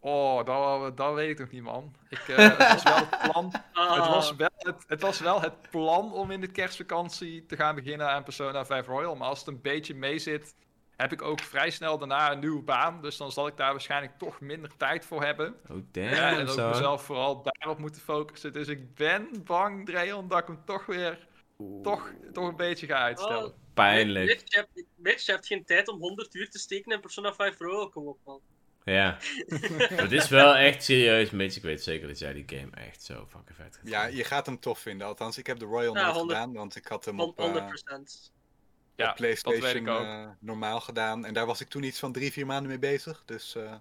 Oh, dat, dat weet ik nog niet, man. Ik, eh, het was wel het plan. Ah, Het was, wel het, het was wel het plan om in de kerstvakantie te gaan beginnen aan Persona 5 Royal. Maar als het een beetje mee zit, heb ik ook vrij snel daarna een nieuwe baan. Dus dan zal ik daar waarschijnlijk toch minder tijd voor hebben. Oh, Ja, en damn, ook mezelf vooral daarop moeten focussen. Dus ik ben bang, Dreon, dat ik hem toch weer toch, toch een beetje ga uitstellen. Oh, Pijnlijk. Mitch, je hebt, Mitch, je hebt geen tijd om 100 uur te steken in Persona 5 Royal. Kom op, man. Ja. Het is wel echt serieus, Mitch. Ik weet zeker dat jij die game echt zo fucking vet gaat Ja, je gaat hem tof vinden. Althans, ik heb de Royal Ja, nooit 100 gedaan, want ik had hem op, eh, 100%. Ja, op PlayStation eh, normaal gedaan. En daar was ik toen iets van drie, vier maanden mee bezig. Dus eh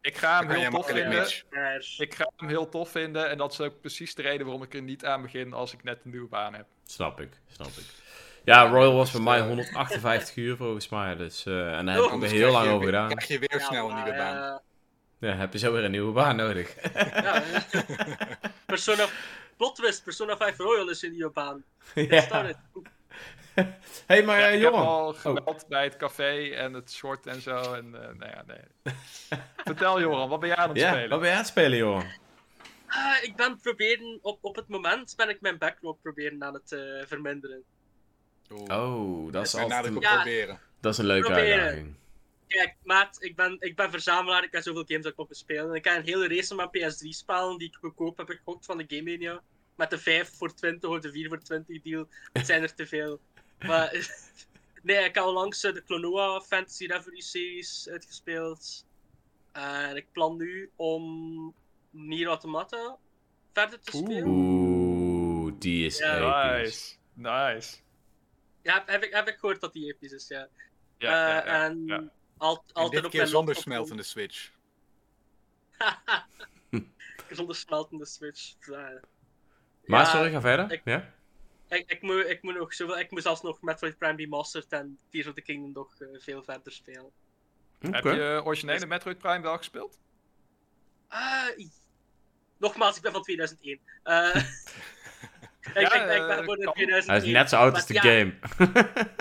Ik ga hem heel tof vinden. Ik ga hem heel tof vinden. En dat is ook precies de reden waarom ik er niet aan begin als ik net een nieuwe baan heb. Snap ik, snap ik. Ja, Royal was voor dus, mij eh, 158 uur volgens mij. Dus, eh, en daar heb ik ook Anders heel lang je over gedaan. krijg je weer ja, snel een nieuwe baan. eh, Ja, heb je zo weer een nieuwe baan nodig. ja, Persona... Plot twist, Persona 5 Royal is een nieuwe baan. Started. hey, maar Ja, eh, ik heb al gemeld bij het café en het short en zo. En, eh, nou ja, nee. Vertel Joran, wat ben jij aan het Ja, spelen? wat ben jij aan het spelen, Johan? Ah, ik ben proberen, op, op het moment ben ik mijn backlog proberen aan het eh, verminderen. Oh, dat is altijd op Ja. proberen. dat is een leuke Proberen. uitdaging. Kijk, maat, ik ben, ik ben verzamelaar, ik heb zoveel games dat ik wil spelen. En ik heb een hele race van mijn PS3-spellen die ik goedkoop heb gekocht van de Game Mania. Met de 5 voor 20 of de 4 voor 20 deal. Het zijn er te veel. Maar nee, ik heb onlangs eh, de Klonoa Fantasy Reverie series uitgespeeld. En ik plan nu om Nier Automata verder te spelen. Oeh, die is Ja. Nice, nice. Ja, heb, heb ik, heb ik gehoord dat die episch is, ja. Ja, ja, Eh, ja, en ja. al- altijd keer zonder smeltende Switch. Zonder smeltende Switch. Ja. Maar Ja, sorry, ga verder. ik- Ja? Ik, ik, moet, ik moet nog zoveel. Ik moet zelfs nog Metroid Prime Remastered en Tears of the Kingdom nog eh, veel verder spelen. Heb je originele Metroid Prime wel gespeeld? Ah, i- nogmaals, ik ben van 2001. Ik, Ja, ik, ik eh, ben voor de kan. 2001. Hij is net zo oud als de game.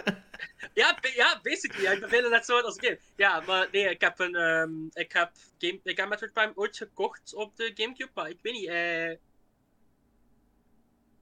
Ja, ja, basically. Ik ben bijna net zo oud als de game. Ja, maar nee, ik heb een. ehm, ik, heb game, ik heb Metroid Prime ooit gekocht op de Gamecube, maar ik weet niet. eh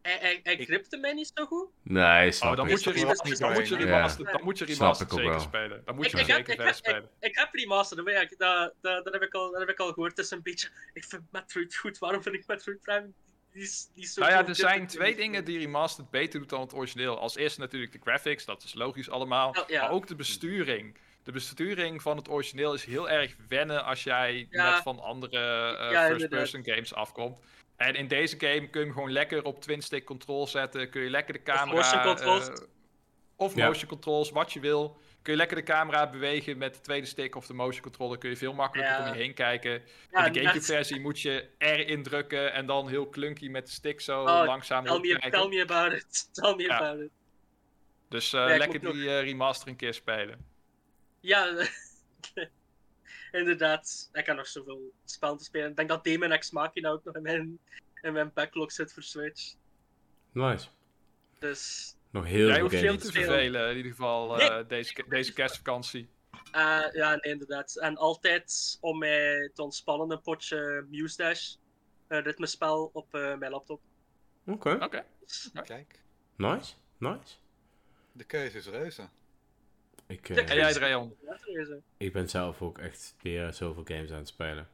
hij, hij, hij Ik- gripte mij niet zo goed. Nee, snap Oh, dan ik. moet je, dat remastered, dan moet je remastered, Ja. dan moet je remastered zeker wel. spelen. Dan moet Ik, je ik, zeker ik, verder heb, ik, spelen. ik heb remastered, maar ja, dat, dat, dat, heb ik al, dat heb ik al gehoord. Het is een beetje. Ik vind Metroid goed, waarom vind ik Metroid Prime die is, die is zo Nou ja, er zijn twee dingen die Remastered beter doet dan het origineel. Als eerste natuurlijk de graphics, dat is logisch allemaal. Ja. Maar ook de besturing. De besturing van het origineel is heel erg wennen als jij Ja. net van andere eh, Ja, first-person games afkomt. En in deze game kun je hem gewoon lekker op twin-stick control zetten. Kun je lekker de camera... motion controls. eh, of Ja. motion controls, wat je wil. Kun je lekker de camera bewegen met de tweede stick of de motion controller. Kun je veel makkelijker Ja. om je heen kijken. Ja, in de Gamecube-versie moet je R indrukken en dan heel clunky met de stick zo Oh, langzaam Tell me, tell me about it. Tell me Ja. about it. Dus eh, lekker die eh, remaster een keer spelen. Ja, inderdaad. Ik kan nog zoveel spellen te spelen. Ik denk dat Demon X Machina ook nog in mijn, in mijn backlog zit voor Switch. Nice. Dus Nog heel Jij veel hoeft je games niet te vervelen in ieder geval eh, deze, deze kerstvakantie. eh, ja, nee, inderdaad. En altijd om mij te ontspannen een potje Muse Dash. Een ritmespel op eh, mijn laptop. Oké, Oké. Kijk, nice, nice. de keuze is reuze. Ik, eh, En jij, Dreon? Ik ben zelf ook echt weer zoveel games aan het spelen.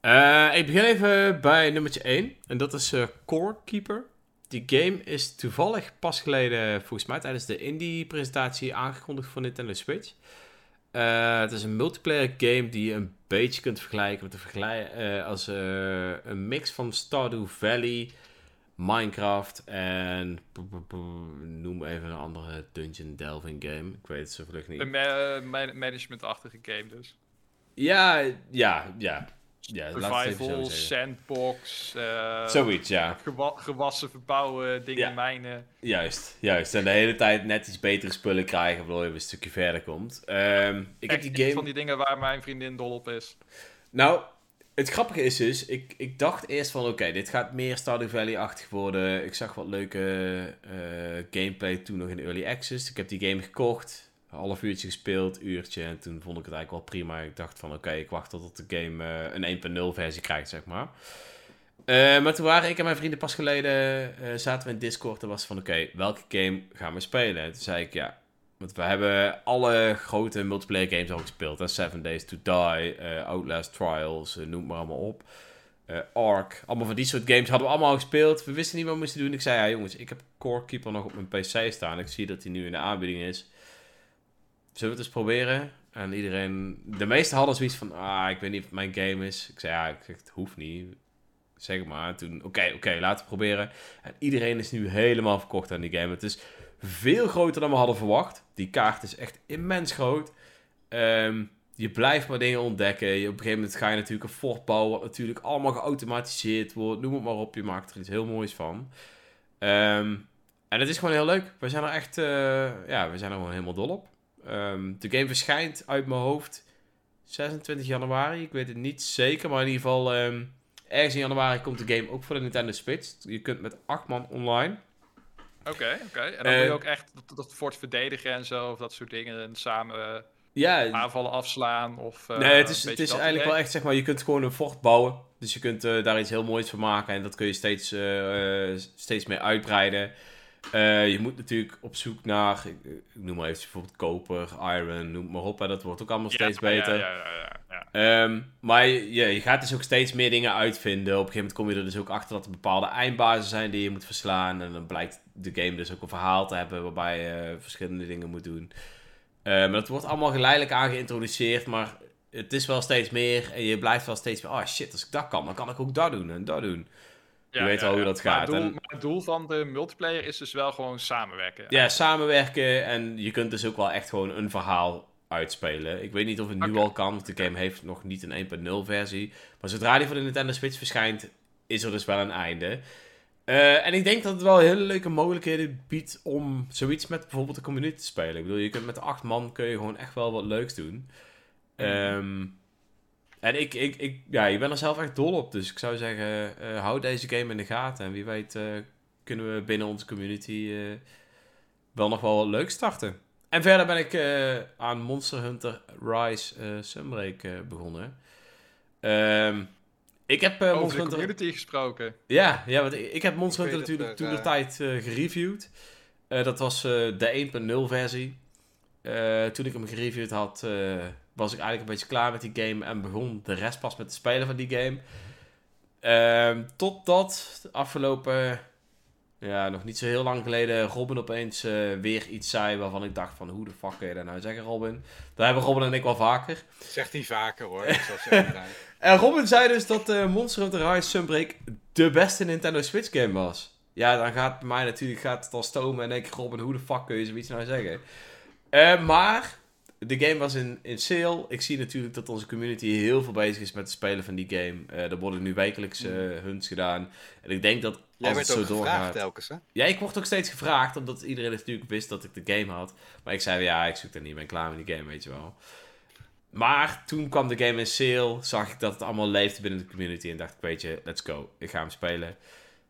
Eh, ik begin even bij nummertje 1. En dat is eh, Core Keeper. Die game is toevallig pas geleden, volgens mij tijdens de indie-presentatie, aangekondigd voor Nintendo Switch. Eh, het is een multiplayer game die je een beetje kunt vergelijken met de eh, als eh, een mix van Stardew Valley, Minecraft en noem even een andere dungeon delving game. Ik weet het zo vlug niet. Een ma- ma- management-achtige game dus. Ja, ja, ja. Ja Survival, sandbox, eh, Zoiets, ja. gewa- gewassen verbouwen, dingen Ja. mijnen. Juist, juist. En de hele tijd net iets betere spullen krijgen, waardoor je een stukje verder komt. Ehm, ik heb die een van game... die dingen waar mijn vriendin dol op is. Nou, het grappige is dus, ik, ik dacht eerst van, oké, dit gaat meer Stardew Valley-achtig worden. Ik zag wat leuke eh, gameplay toen nog in Early Access. Ik heb die game gekocht, half uurtje gespeeld, uurtje. En toen vond ik het eigenlijk wel prima. Ik dacht van, oké, ik wacht tot de game eh, een 1.0 versie krijgt, zeg maar. Eh, maar toen waren ik en mijn vrienden pas geleden, eh, zaten we in Discord en was van, oké, welke game gaan we spelen? En toen zei ik, ja, want we hebben alle grote multiplayer games al gespeeld. Hè? Seven Days to Die, Outlast Trials, noem maar allemaal op. Ark, allemaal van die soort games hadden we allemaal al gespeeld. We wisten niet wat we moesten doen. Ik zei, ja jongens, ik heb Core Keeper nog op mijn PC staan. Ik zie dat hij nu in de aanbieding is. Zullen we het eens proberen? En iedereen, de meesten hadden zoiets van, ah, ik weet niet het mijn game is. Ik zei, ja, het hoeft niet. Zeg maar. Toen, oké, oké, laten we proberen. En iedereen is nu helemaal verkocht aan die game. Het is veel groter dan we hadden verwacht. Die kaart is echt immens groot. Ehm, je blijft maar dingen ontdekken. Je, op een gegeven moment ga je natuurlijk een fort bouwen, wat natuurlijk allemaal geautomatiseerd wordt. Noem het maar op, je maakt er iets heel moois van. Ehm, en het is gewoon heel leuk. We zijn er echt, eh, ja, we zijn er gewoon helemaal dol op. Ehm, de game verschijnt uit mijn hoofd 26 januari. Ik weet het niet zeker, maar in ieder geval ehm, ergens in januari komt de game ook voor de Nintendo Switch. Je kunt met 8 man online. Oké, oké. En dan Eh, moet je ook echt dat, dat fort verdedigen en zo, of dat soort dingen. En samen eh, Ja, aanvallen afslaan. Of, eh, nee, het is, het is eigenlijk idee. wel echt, zeg maar, je kunt gewoon een fort bouwen. Dus je kunt eh, daar iets heel moois van maken en dat kun je steeds, eh, eh, steeds meer uitbreiden. Eh, je moet natuurlijk op zoek naar, ik, ik noem maar even bijvoorbeeld koper, iron, noem maar op. Hè, dat wordt ook allemaal steeds Ja, beter. Ja, ja, ja, ja, ja. Ehm, maar je, je, je gaat dus ook steeds meer dingen uitvinden. Op een gegeven moment kom je er dus ook achter dat er bepaalde eindbazen zijn die je moet verslaan. En dan blijkt de game dus ook een verhaal te hebben waarbij je verschillende dingen moet doen. Eh, maar dat wordt allemaal geleidelijk aan geïntroduceerd. Maar het is wel steeds meer. En je blijft wel steeds meer. Oh shit, als ik dat kan, dan kan ik ook dat doen en dat doen. Ja, weet al hoe dat gaat. En- het doel van de multiplayer is dus wel gewoon samenwerken. Ja, samenwerken. En je kunt dus ook wel echt gewoon een verhaal uitspelen. Ik weet niet of het nu al kan, want de game heeft nog niet een 1.0 versie. Maar zodra die voor de Nintendo Switch verschijnt, is er dus wel een einde. Eh, en ik denk dat het wel hele leuke mogelijkheden biedt om zoiets met bijvoorbeeld de community te spelen. Ik bedoel, je kunt met acht man kun je gewoon echt wel wat leuks doen. Ehm, en ik, ik, ik, ja, ik ben er zelf echt dol op. Dus ik zou zeggen, eh hou deze game in de gaten. En wie weet eh, kunnen we binnen onze community eh, wel nog wel wat leuk starten. En verder ben ik aan Monster Hunter Rise Sunbreak begonnen. Ehm, ik heb Over Monster de Hunter... community gesproken. Ja, ja want ik, ik heb Monster Hunter natuurlijk toen de tijd gereviewd. Dat was de 1.0 versie. Toen ik hem gereviewd had, was ik eigenlijk een beetje klaar met die game en begon de rest pas met het spelen van die game. Ehm, totdat de afgelopen, ja, nog niet zo heel lang geleden, Robin opeens eh, weer iets zei waarvan ik dacht van, hoe de fuck kun je dat nou zeggen, Robin? Dat hebben Robin en ik wel vaker. Zegt hij vaker hoor. En Robin zei dus dat eh, Monster Hunter Rise Sunbreak de beste Nintendo Switch game was. Ja, dan gaat bij mij natuurlijk gaat het al stomen en denk ik, Robin, hoe de fuck kun je zoiets nou zeggen? Eh, maar de game was in, in sale. Ik zie natuurlijk dat onze community heel veel bezig is met het spelen van die game. Eh, er worden nu wekelijks eh, hunts gedaan. En ik denk dat als Jij het werd zo ook gevraagd telkens hè? Ja, ik word ook steeds gevraagd, omdat iedereen natuurlijk wist dat ik de game had. Maar ik zei, ja, ik zoek er niet, ik ben klaar met die game, weet je wel. Maar toen kwam de game in sale, zag ik dat het allemaal leefde binnen de community en dacht ik, weet je, let's go, ik ga hem spelen.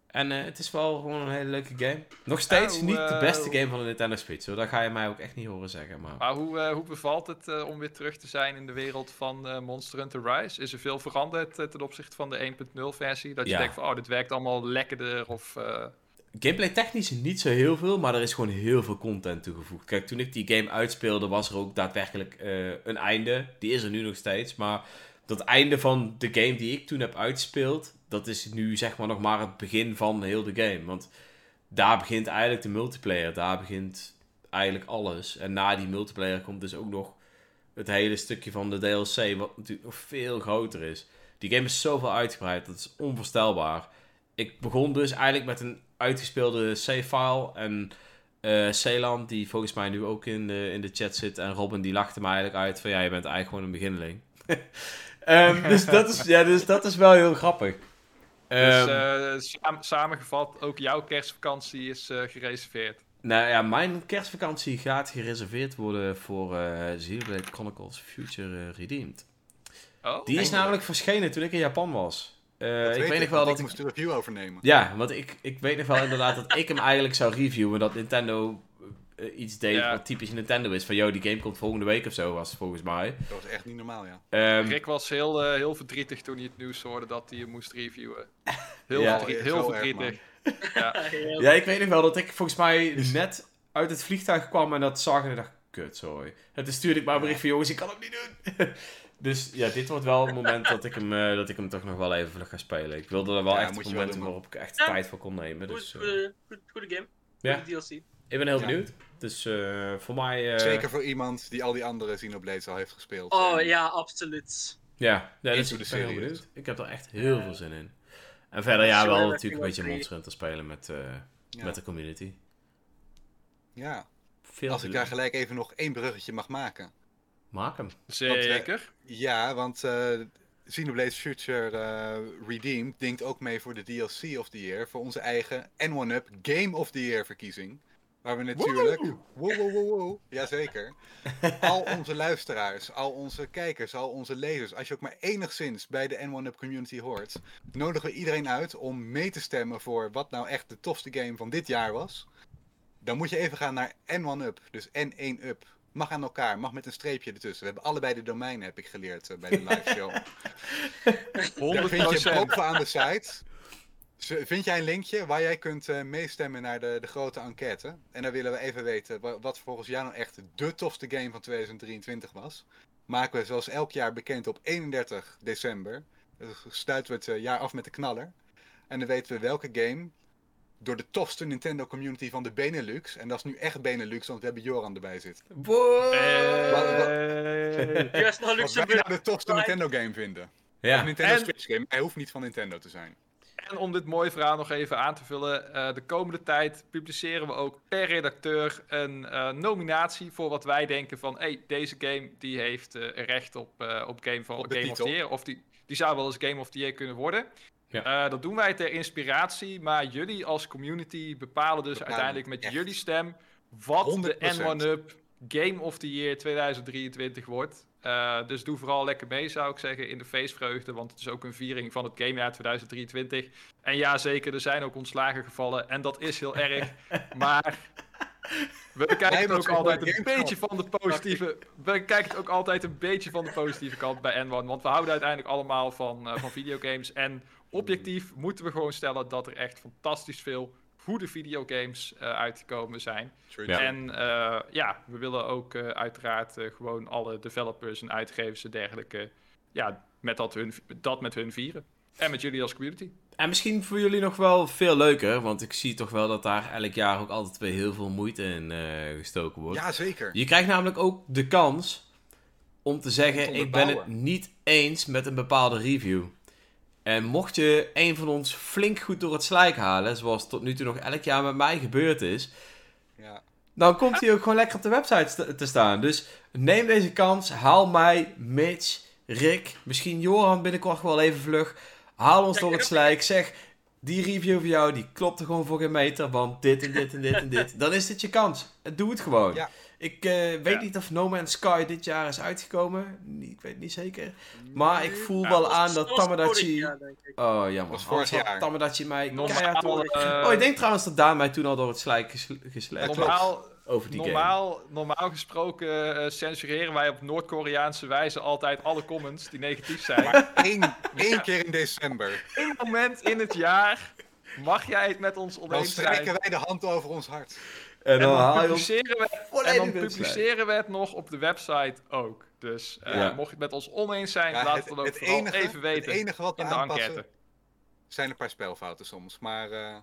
En eh, het is wel gewoon een hele leuke game. Nog steeds niet de eh, beste game van de Nintendo Switch, hoor. Dat ga je mij ook echt niet horen zeggen, maar... Maar hoe, eh, hoe bevalt het eh, om weer terug te zijn in de wereld van eh, Monster Hunter Rise? Is er veel veranderd eh, ten opzichte van de 1.0 versie? Dat je Ja. denkt van, oh, dit werkt allemaal lekkerder of... eh, Gameplay technisch niet zo heel veel, maar er is gewoon heel veel content toegevoegd. Kijk, toen ik die game uitspeelde, was er ook daadwerkelijk eh, een einde. Die is er nu nog steeds, maar dat einde van de game die ik toen heb uitgespeeld, dat is nu zeg maar nog maar het begin van heel de game. Want daar begint eigenlijk de multiplayer, daar begint eigenlijk alles. En na die multiplayer komt dus ook nog het hele stukje van de DLC, wat natuurlijk nog veel groter is. Die game is zoveel uitgebreid, dat is onvoorstelbaar. Ik begon dus eigenlijk met een uitgespeelde save-file. En eh Celan, die volgens mij nu ook in de, in de chat zit, en Robin, die lachte me eigenlijk uit van ja, je bent eigenlijk gewoon een beginneling. Ehm, dus, dat is, ja, dus dat is wel heel grappig. Dus Ehm, eh, samengevat, ook jouw kerstvakantie is eh, gereserveerd. Nou ja, mijn kerstvakantie gaat gereserveerd worden voor eh Xenoblade Chronicles Future Redeemed. Oh, Die is namelijk verschenen toen ik in Japan was. Eh, Dat ik weet nog wel dat ik ik... moest de review overnemen. Ja, want ik, ik weet nog wel inderdaad dat ik hem eigenlijk zou reviewen. Dat Nintendo eh, iets deed Ja. wat typisch Nintendo is. Van, joh, die game komt volgende week of zo, was het volgens mij. Dat was echt niet normaal, ja. Ehm, Rick was heel, eh, heel verdrietig toen hij het nieuws hoorde dat hij hem moest reviewen. Heel, Ja. verdrie- Zo heel erg, verdrietig. ja. Ja, ik weet nog wel dat ik volgens mij net uit het vliegtuig kwam en dat zag en ik dacht, kut, sorry. En toen stuurde ik maar een bericht van, jongens, ik kan het niet doen. dus ja, dit wordt wel het moment dat ik hem, eh, dat ik hem toch nog wel even vlug ga spelen. Ik wilde er wel Ja, echt een moment waarop ik echt Ja. tijd voor kon nemen. Dus goede, goed- goede game. Ja. Goede DLC. Ik ben heel Ja. benieuwd. Dus eh, voor mij... eh, Zeker voor iemand die al die andere Xenoblades al heeft gespeeld. Oh En- ja, absoluut. Ja, ja dus Into ik ben heel benieuwd. Ik heb er echt heel veel zin in. En verder, ja, wel dat natuurlijk een beetje wel Monster Hunter spelen met, eh, Ja. met de community. Ja, Veel als ik daar gelijk even nog één bruggetje mag maken. Maak hem. Zeker. Ja, want eh Xenoblade Future eh, Redeemed dingt ook mee voor de DLC of the Year. Voor onze eigen N1UP Game of the Year verkiezing. Waar we natuurlijk... Wow, wow, wow, wow. Jazeker. Al onze luisteraars, al onze kijkers, al onze lezers. Als je ook maar enigszins bij de N1UP community hoort. Nodigen we iedereen uit om mee te stemmen voor wat nou echt de tofste game van dit jaar was. Dan moet je even gaan naar N1UP. Dus N1UP. Mag aan elkaar, mag met een streepje ertussen. We hebben allebei de domein, heb ik geleerd eh, bij de live show. 100 Vind je bovenaan de site. Vind jij een linkje waar jij kunt eh, meestemmen naar de, de grote enquête? En dan willen we even weten wa- wat volgens jou nou echt de tofste game van 2023 was. Maken we zoals elk jaar bekend op 31 december. Dan sluiten we het eh, jaar af met de knaller. En dan weten we welke game door de tofste Nintendo community van de Benelux. En dat is nu echt Benelux, want we hebben Joran erbij zitten. Wow! Hey. Juist nog Wat wij Luxemburg. nou de tofste Nintendo game vinden. Of Ja, Nintendo En- Switch game. Hij hoeft niet van Nintendo te zijn. En om dit mooie verhaal nog even aan te vullen, eh, de komende tijd publiceren we ook per redacteur een eh, nominatie voor wat wij denken van, hey, deze game die heeft eh, recht op, op Game, van, Op game of the. Year, of die, die zou wel eens Game of the Year kunnen worden. Ja. Dat doen wij ter inspiratie, maar jullie als community bepalen dus Bepalen uiteindelijk met echt. jullie stem wat 100%. de N1UP Game of the Year 2023 wordt. Eh, dus doe vooral lekker mee, zou ik zeggen, in de feestvreugde. Want het is ook een viering van het gamejaar 2023. En ja, zeker, er zijn ook ontslagen gevallen. En dat is heel erg. Maar we kijken ook altijd een beetje van de positieve... We kijken het ook altijd een beetje van de positieve kant bij N1. Want we houden uiteindelijk allemaal van, eh, van videogames. En objectief moeten we gewoon stellen dat er echt fantastisch veel goede videogames eh, uitgekomen zijn. Ja. En eh, ja, we willen ook eh, uiteraard gewoon alle developers en uitgevers en dergelijke, ja, met dat, hun, dat met hun vieren. En met jullie als community. En misschien voor jullie nog wel veel leuker, want ik zie toch wel dat daar elk jaar ook altijd weer heel veel moeite in eh, gestoken wordt. Ja, zeker. Je krijgt namelijk ook de kans om te zeggen: Te Ik ben het niet eens met een bepaalde review. En mocht je een van ons flink goed door het slijk halen, zoals tot nu toe nog elk jaar met mij gebeurd is, Ja. dan komt hij ook gewoon lekker op de website te staan. Dus neem deze kans, haal mij, Mitch, Rick, misschien Johan binnenkort wel even vlug. Haal ons door het slijk, zeg. Die review van jou, die klopt er gewoon voor geen meter, want dit en dit en dit en dit. Dan is dit je kans. Doe het gewoon. Ja. Ik eh, weet Ja. niet of No Man's Sky dit jaar is uitgekomen. Ik weet het niet zeker. Maar ik voel Ja, wel aan dat jaar, ik. Oh, jammer. was vorig jaar. Mij Normaal, keihard door... eh, Oh, ik denk trouwens dat Daan mij toen al door het slijk gesle- gesleept normaal, over die game. normaal, normaal gesproken eh, censureren wij op Noord-Koreaanse wijze altijd alle comments die negatief zijn. Maar één, één keer in december. Eén moment in het jaar mag jij het met ons Dan oneens strijken zijn. wij de hand over ons hart. En En dan publiceren we, en dan publiceren we het nog op de website ook. Dus eh, Ja. mocht je het met ons oneens zijn, Ja, laat het, het dan ook het vooral enige, even weten het enige wat we in de aanpassen enquête. zijn een paar spelfouten soms. Maar eh,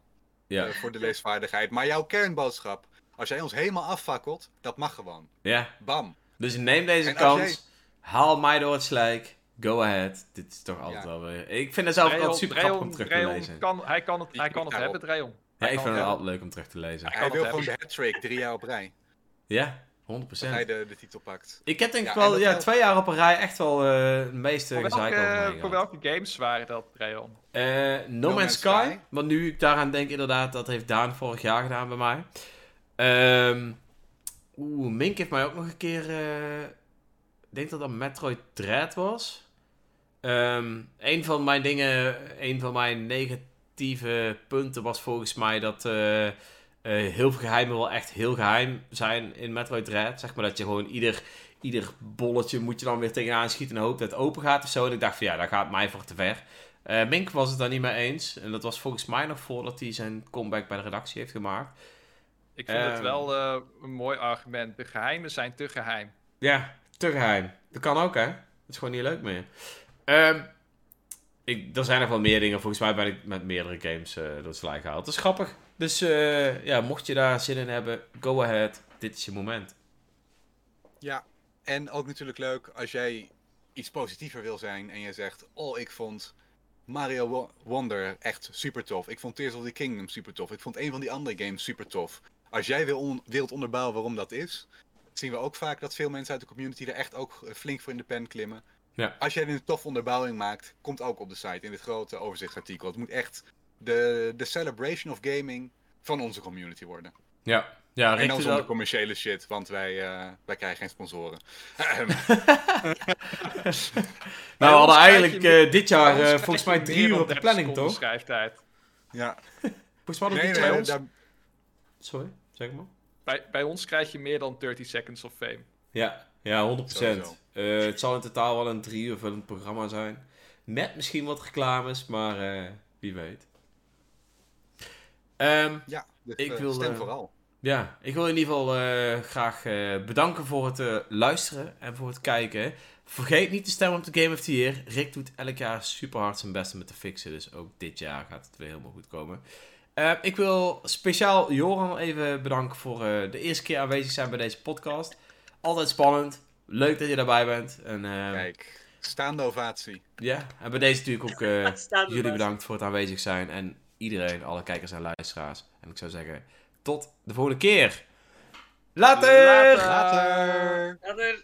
Ja. eh, voor de leesvaardigheid. Maar jouw kernboodschap, als jij ons helemaal affakkelt, dat mag gewoon. ja, Bam. dus neem deze En kans. jij- Haal mij door het slijk. Go ahead. Dit is toch altijd Ja. wel weer... Ik vind het zelf ook Dreon- altijd super grappig om Dreon- terug te lezen. Kan, hij kan het, hij kan het hebben, Dreon. Ja, Hij ik vind het altijd leuk om terug te lezen. Hij wil gewoon de hat-trick drie jaar op rij. Ja, 100%. Dat hij de, de titel pakt. Ik heb denk ik Ja, wel ja, twee jaar op een rij echt wel eh de meeste gezeik over voor welke games waren dat, Dreon? Eh, no, Man's Sky. Want nu ik daaraan denk, inderdaad, dat heeft Daan vorig jaar gedaan bij mij. Ehm Oeh, Mink heeft mij ook nog een keer... eh, ik denk dat dat Metroid Dread was. Ehm een van mijn dingen, een van mijn negatieve punten was volgens mij dat eh, eh, heel veel geheimen wel echt heel geheim zijn in Metroid Dread. Zeg maar dat je gewoon ieder, ieder bolletje moet je dan weer tegenaan schieten en hoop dat het open gaat of zo. En ik dacht van ja, dat gaat mij voor te ver. Eh, Mink was het daar niet mee eens. En dat was volgens mij nog voordat hij zijn comeback bij de redactie heeft gemaakt. Ik vind het Ehm. wel een mooi argument. De geheimen zijn te geheim. Ja, te geheim. Dat kan ook, hè? Dat is gewoon niet leuk meer. Ehm, ik, er zijn nog wel meer dingen. Volgens mij ben ik met meerdere games eh door het slijk gehaald. Dat is grappig. Dus eh, ja, mocht je daar zin in hebben, go ahead. Dit is je moment. Ja, en ook natuurlijk leuk als jij iets positiever wil zijn en je zegt: Oh, ik vond Mario Wo- Wonder echt super tof. Ik vond Tears of the Kingdom super tof. Ik vond een van die andere games super tof. Als jij wil on- wilt onderbouwen waarom dat is, zien we ook vaak dat veel mensen uit de community er echt ook eh, flink voor in de pen klimmen. Ja. Als jij een tof onderbouwing maakt, komt ook op de site in dit grote overzichtsartikel. Het moet echt de, de celebration of gaming van onze community worden. Ja, ja En dan zonder dat- commerciële shit, want wij, eh, wij krijgen geen sponsoren. Nou, we hadden eigenlijk je eh, dit jaar eh, volgens mij drie uur op de 30 planning, toch? schrijftijd. ja, Volgens mij hadden we nee, dit nee, jaar... ons- daar- Sorry, zeg maar. Bij, bij ons krijg je meer dan 30 seconds of fame. Ja, ja 100%. Sowieso. Eh, het zal in totaal wel een drie uur vullend programma zijn. Met misschien wat reclames, maar eh, wie weet. Ehm, ja dus, Ik eh, wil, stem vooral. ja, ik wil in ieder geval eh, graag eh, bedanken voor het eh, luisteren en voor het kijken. Vergeet niet te stemmen op de Game of the Year. Rick doet elk jaar super hard zijn best om het te fixen. Dus ook dit jaar gaat het weer helemaal goed komen. Eh, ik wil speciaal Joran even bedanken voor eh, de eerste keer aanwezig zijn bij deze podcast. Altijd spannend. Leuk dat je daarbij bent. En, eh, Kijk, staande ovatie. ja, en bij deze natuurlijk ook eh, jullie bedankt voor het aanwezig zijn. En iedereen, alle kijkers en luisteraars. En ik zou zeggen, tot de volgende keer. Later! Later! Later! Later.